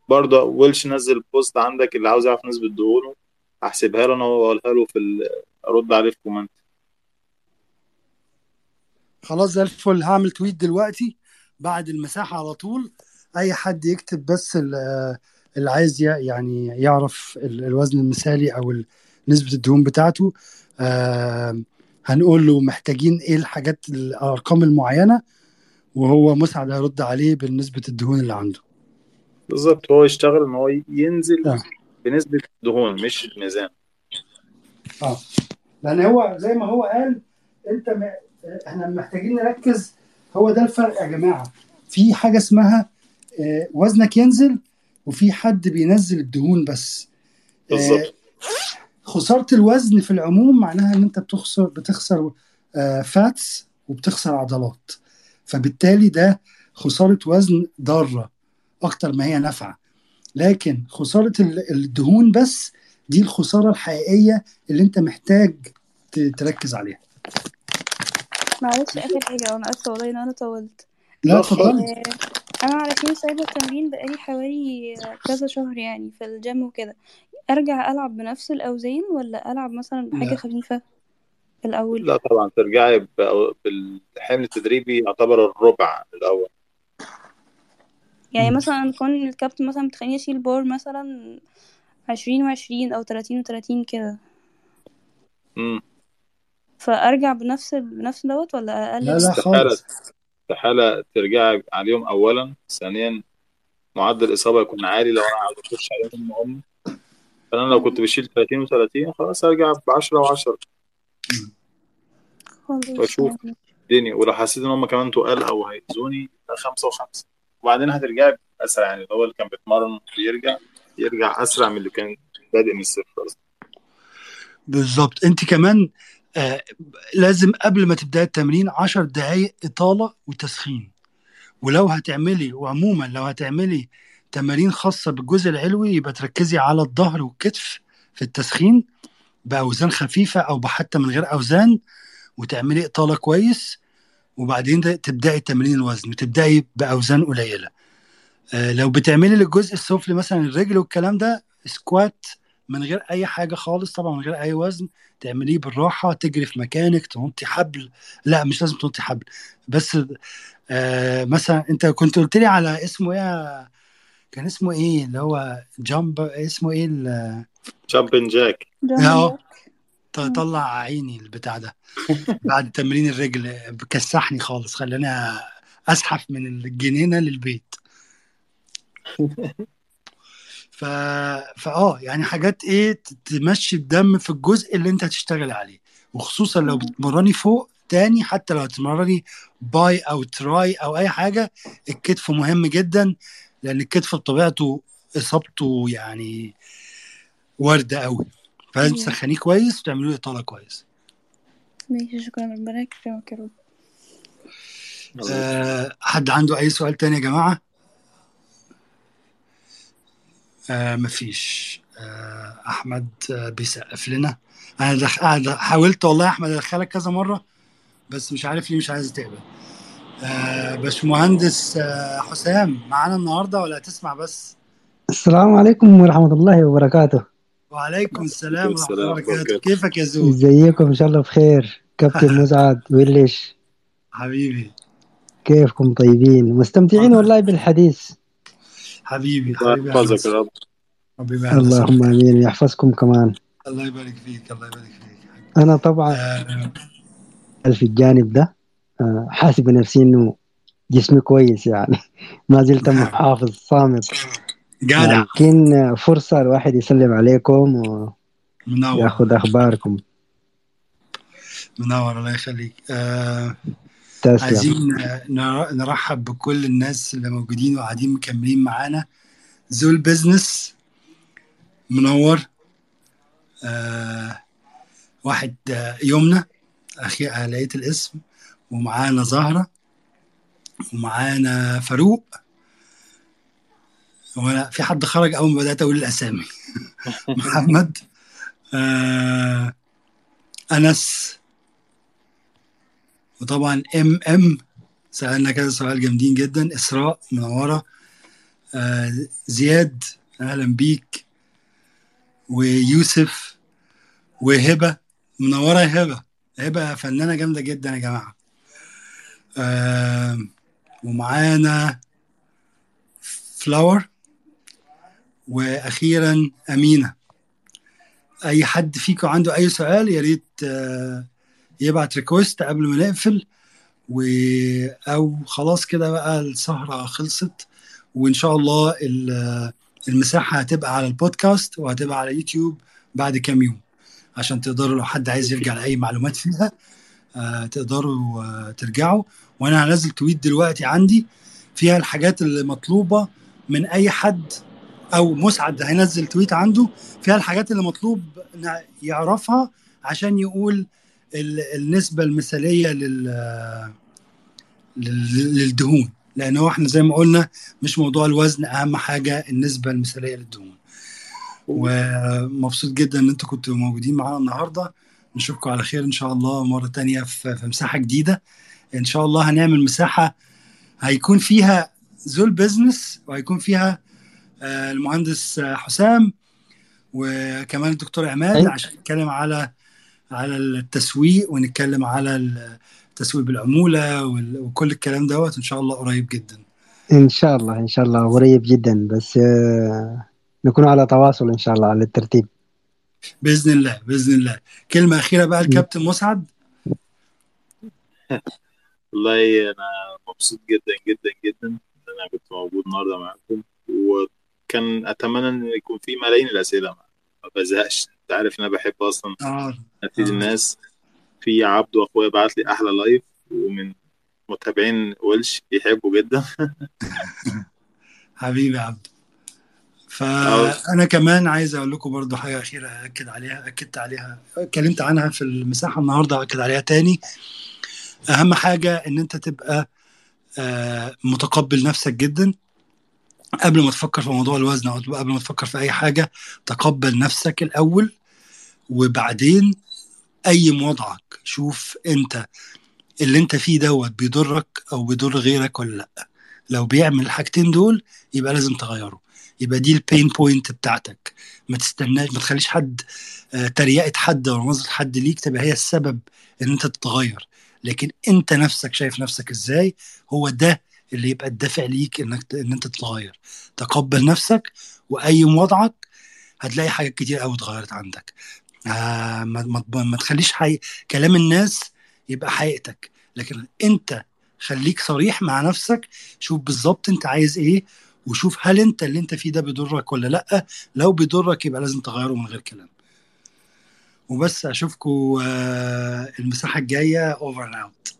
[SPEAKER 2] برضه ويلش نزل post عندك اللي عاوز يعرف نسبة دهونه هحسبها له أنا وأقولها له في أرد عليه في comment.
[SPEAKER 1] خلاص زي الفل. هعمل tweet دلوقتي بعد المساحة على طول. أي حد يكتب بس اللي عايز يعني يعرف ال- الوزن المثالي أو ال- نسبة الدهون بتاعته. آه هنقول له محتاجين إيه الحاجات الأرقام المعينة وهو مسعد هيرد عليه بالنسبة الدهون اللي عنده.
[SPEAKER 2] بالظبط هو يشتغل إن هو ينزل
[SPEAKER 1] آه.
[SPEAKER 2] بنسبة دهون مش ميزان
[SPEAKER 1] آه. لأن هو زي ما هو قال أنت م... إحنا محتاجين نركز هو ده الفرق يا جماعة. في حاجة اسمها آه، وزنك ينزل وفي حد بينزل الدهون بس. آه،
[SPEAKER 2] بالظبط
[SPEAKER 1] خسارة الوزن في العموم معناها إن أنت بتخسر بتخسر فاتس وبتخسر عضلات. فبالتالي ده خسارة وزن ضارة أكتر ما هي نافعة. لكن خسارة ال- الدهون بس دي الخسارة الحقيقية اللي أنت محتاج تركز عليها.
[SPEAKER 6] معلش آخر حاجة وأنا آسفة والله إن أنا طولت.
[SPEAKER 1] لا
[SPEAKER 2] لا
[SPEAKER 1] اتفضلي
[SPEAKER 6] آه، أنا علشان سايبة التمرين بقالي حوالي كذا شهر يعني في الجيم وكده. أرجع ألعب بنفس الأوزان ولا ألعب مثلا بحاجة
[SPEAKER 1] لا
[SPEAKER 6] خفيفة الأول؟
[SPEAKER 2] لا طبعا ترجعي ب- بالحمل التدريبي يعتبر الربع الأول.
[SPEAKER 6] يعني
[SPEAKER 1] مم.
[SPEAKER 6] مثلا كون الكابتن مثلا بتخليني أشيل بار مثلا عشرين وعشرين أو تلاتين وتلاتين كده.
[SPEAKER 2] امم
[SPEAKER 6] فأرجع بنفس بنفس دوت ولا
[SPEAKER 1] لا
[SPEAKER 6] أقلل
[SPEAKER 1] لا
[SPEAKER 2] استحالة.
[SPEAKER 1] خالص.
[SPEAKER 2] استحالة ترجعي عليهم اولا. ثانيا معدل الإصابة يكون عالي لو أنا عاوز اخش عليهم هم. فأنا لو كنت بشيل 30 و30 خلاص ارجع ب 10 و10
[SPEAKER 6] خلاص وأشوف
[SPEAKER 2] الدنيا. ولو حسيت إن هم كمان تقال أو هيأذوني خمسة وخمسة. وبعدين هترجعي أسرع يعني اللي هو اللي كان بيتمرن بيرجع يرجع أسرع من اللي كان بادئ من الصفر أصلا.
[SPEAKER 1] بالظبط. أنت كمان آه لازم قبل ما تبداي التمرين 10 دقائق إطالة وتسخين. ولو هتعملي وعموما لو هتعملي تمارين خاصة بالجزء العلوي يبقى تركزي على الظهر والكتف في التسخين بأوزان خفيفة أو حتى من غير أوزان وتعملي إطالة كويس وبعدين تبدأي تمرين الوزن وتبدأي بأوزان قليلة. آه لو بتعملي للجزء السفلي مثلا الرجل والكلام ده سكوات من غير أي حاجة خالص طبعا من غير أي وزن تعمليه بالراحة تجري في مكانك تنطي حبل. لا مش لازم تنطي حبل. بس آه مثلا أنت كنت قلت لي على اسمه إيه؟ كان اسمه إيه؟ اللي هو جامب اسمه إيه؟ ال-
[SPEAKER 2] جامبن جاك.
[SPEAKER 1] أهو. طلع عيني البتاع ده. بعد تمرين الرجل كسحني خالص خلاني اسحف من الجنينة للبيت. ف... فاه يعني حاجات إيه تمشي الدم في الجزء اللي أنت هتشتغل عليه. وخصوصا لو بتمرني فوق تاني حتى لو هتمرني باي أو تراي أو أي حاجة الكتف مهم جدا لأن الكتف بطبيعته إصابته يعني وارده قوي فلازم. تسخنيه كويس وتعملوا له إطالة كويس.
[SPEAKER 6] ماشي شكرا ربنا يكرمك يا رب.
[SPEAKER 1] أه حد عنده أي سؤال تاني يا جماعة؟ أه مفيش أه أحمد أه بيسقف لنا. أنا دخ... حاولت والله يا أحمد أدخلك كذا مرة بس مش عارف ليه مش عايز تقبل. أه باشمهندس أه حسام معانا النهارده ولا هتسمع بس؟
[SPEAKER 7] السلام عليكم ورحمة الله وبركاته.
[SPEAKER 1] وعليكم السلام
[SPEAKER 2] ورحمة
[SPEAKER 1] الله وبركاته. كيفك يا زول؟
[SPEAKER 7] إزيكم؟ إن شاء الله بخير. كابتن مسعد ويلش
[SPEAKER 1] حبيبي.
[SPEAKER 7] كيفكم طيبين؟ مستمتعين والله بالحديث.
[SPEAKER 1] حبيبي حبيبي يا
[SPEAKER 2] يحفظك
[SPEAKER 1] هندسة.
[SPEAKER 2] يا رب
[SPEAKER 1] حبيبي.
[SPEAKER 7] اللهم آمين ويحفظكم كمان.
[SPEAKER 1] الله يبارك فيك الله يبارك فيك.
[SPEAKER 7] أنا طبعا
[SPEAKER 1] أه
[SPEAKER 7] في الجانب ده. آه، حاسب نفسي إنه جسمي كويس يعني. ما زلت محافظ صامت.
[SPEAKER 1] جدع.
[SPEAKER 7] لكن آه، فرصة الواحد يسلم عليكم
[SPEAKER 1] منور.
[SPEAKER 7] وياخذ أخباركم.
[SPEAKER 1] منور الله يخليك. آه
[SPEAKER 7] تسلم
[SPEAKER 1] عايزين نر- نرحب بكل الناس اللي موجودين وقاعدين مكملين معانا. زول بيزنس منور آه واحد آه يمنى أخي آه، لقيت الاسم ومعانا زهرة ومعانا فاروق. وأنا في حد خرج أول ما بدأت أقول الأسامي. محمد آه أنس وطبعا إم إم سألنا كذا سؤال جامدين جدا إسراء منوره آه زياد أهلا بيك ويوسف وهبة منوره يا هبة. هبة فنانة جامدة جدا يا جماعة. آه ومعانا follower وأخيرا أمينة. أي حد فيكم عنده أي سؤال يا ريت آه، يبعت request قبل ما نقفل و أو خلاص كده بقى السهرة خلصت. وإن شاء الله ال- المساحة هتبقى على البودكاست وهتبقى على يوتيوب بعد كام يوم. عشان تقدروا لو حد عايز يرجع لأي معلومات فيها آه، تقدروا آه، ترجعوا. وأنا هنزل تويت دلوقتي عندي فيها الحاجات اللي مطلوبة من أي حد أو مسعد هينزل تويت عنده. فيها الحاجات اللي مطلوب يعرفها عشان يقول النسبة المثالية لل لل- للدهون. لأن هو إحنا زي ما قلنا مش موضوع الوزن أهم حاجة النسبة المثالية للدهون. ومبسوط جدا إن أنتوا كنتوا موجودين معانا النهارده. نشوفكم على خير إن شاء الله مرة تانية في مساحة جديدة. إن شاء الله هنعمل مساحة هيكون فيها زول بزنس وهيكون فيها آه، المهندس حسام وكمان الدكتور عماد
[SPEAKER 7] أيوة.
[SPEAKER 1] عشان نتكلم على على التسويق ونتكلم على التسويق بالعمولة وال- وكل الكلام دوت إن شاء الله قريب جدا.
[SPEAKER 7] إن شاء الله إن شاء الله قريب جدا بس آه، نكون على تواصل إن شاء الله على الترتيب.
[SPEAKER 1] بإذن الله بإذن الله. كلمة أخيرة بقى الكابتن مسعد.
[SPEAKER 2] والله أنا مبسوط جدا جدا جدا إن أنا كنت موجود النهارده معاكم وكان أتمنى إن يكون في ملايين الأسئلة ما بزهقش. أنت عارف إن أنا بحب أصلا
[SPEAKER 1] آه.
[SPEAKER 2] الناس. في عبده اخويا بعت لي أحلى لايف ومن متابعين ويلش بيحبوا جدا.
[SPEAKER 1] حبيبي يا عبد. فانا كمان عايز أقول لكم برضو حاجة أخيرة أكد عليها أكدت عليها اتكلمت عنها في المساحة النهارده اكد عليها تاني. أهم حاجة إن أنت تبقى آه، متقبل نفسك جدا. قبل ما تفكر في موضوع الوزن أو قبل ما تفكر في أي حاجة تقبل نفسك الأول وبعدين قيم وضعك شوف أنت اللي أنت فيه دوت بيضرك أو بيضر غيرك ولا لأ. لو بيعمل الحاجتين دول يبقى لازم تغيره. يبقى دي البين بوينت بتاعتك. ما تستناش ما تخليش حد آه، تريقه حد أو نظره حد ليك تبقى هي السبب إن أنت تتغير. لكن أنت نفسك شايف نفسك إزاي هو ده اللي يبقى الدافع ليك إنك إن أنت تتغير. تقبل نفسك وقيم وضعك هتلاقي حاجات كتير قوي اتغيرت عندك. آه ما, ما, ما تخليش حي... كلام الناس يبقى حقيقتك. لكن انت خليك صريح مع نفسك شوف بالظبط انت عايز إيه وشوف هل انت اللي انت فيه ده بيضرك ولا لأ. لو بيضرك يبقى لازم تغيره من غير كلام. وبس اشوفكم آه المساحة الجاية over out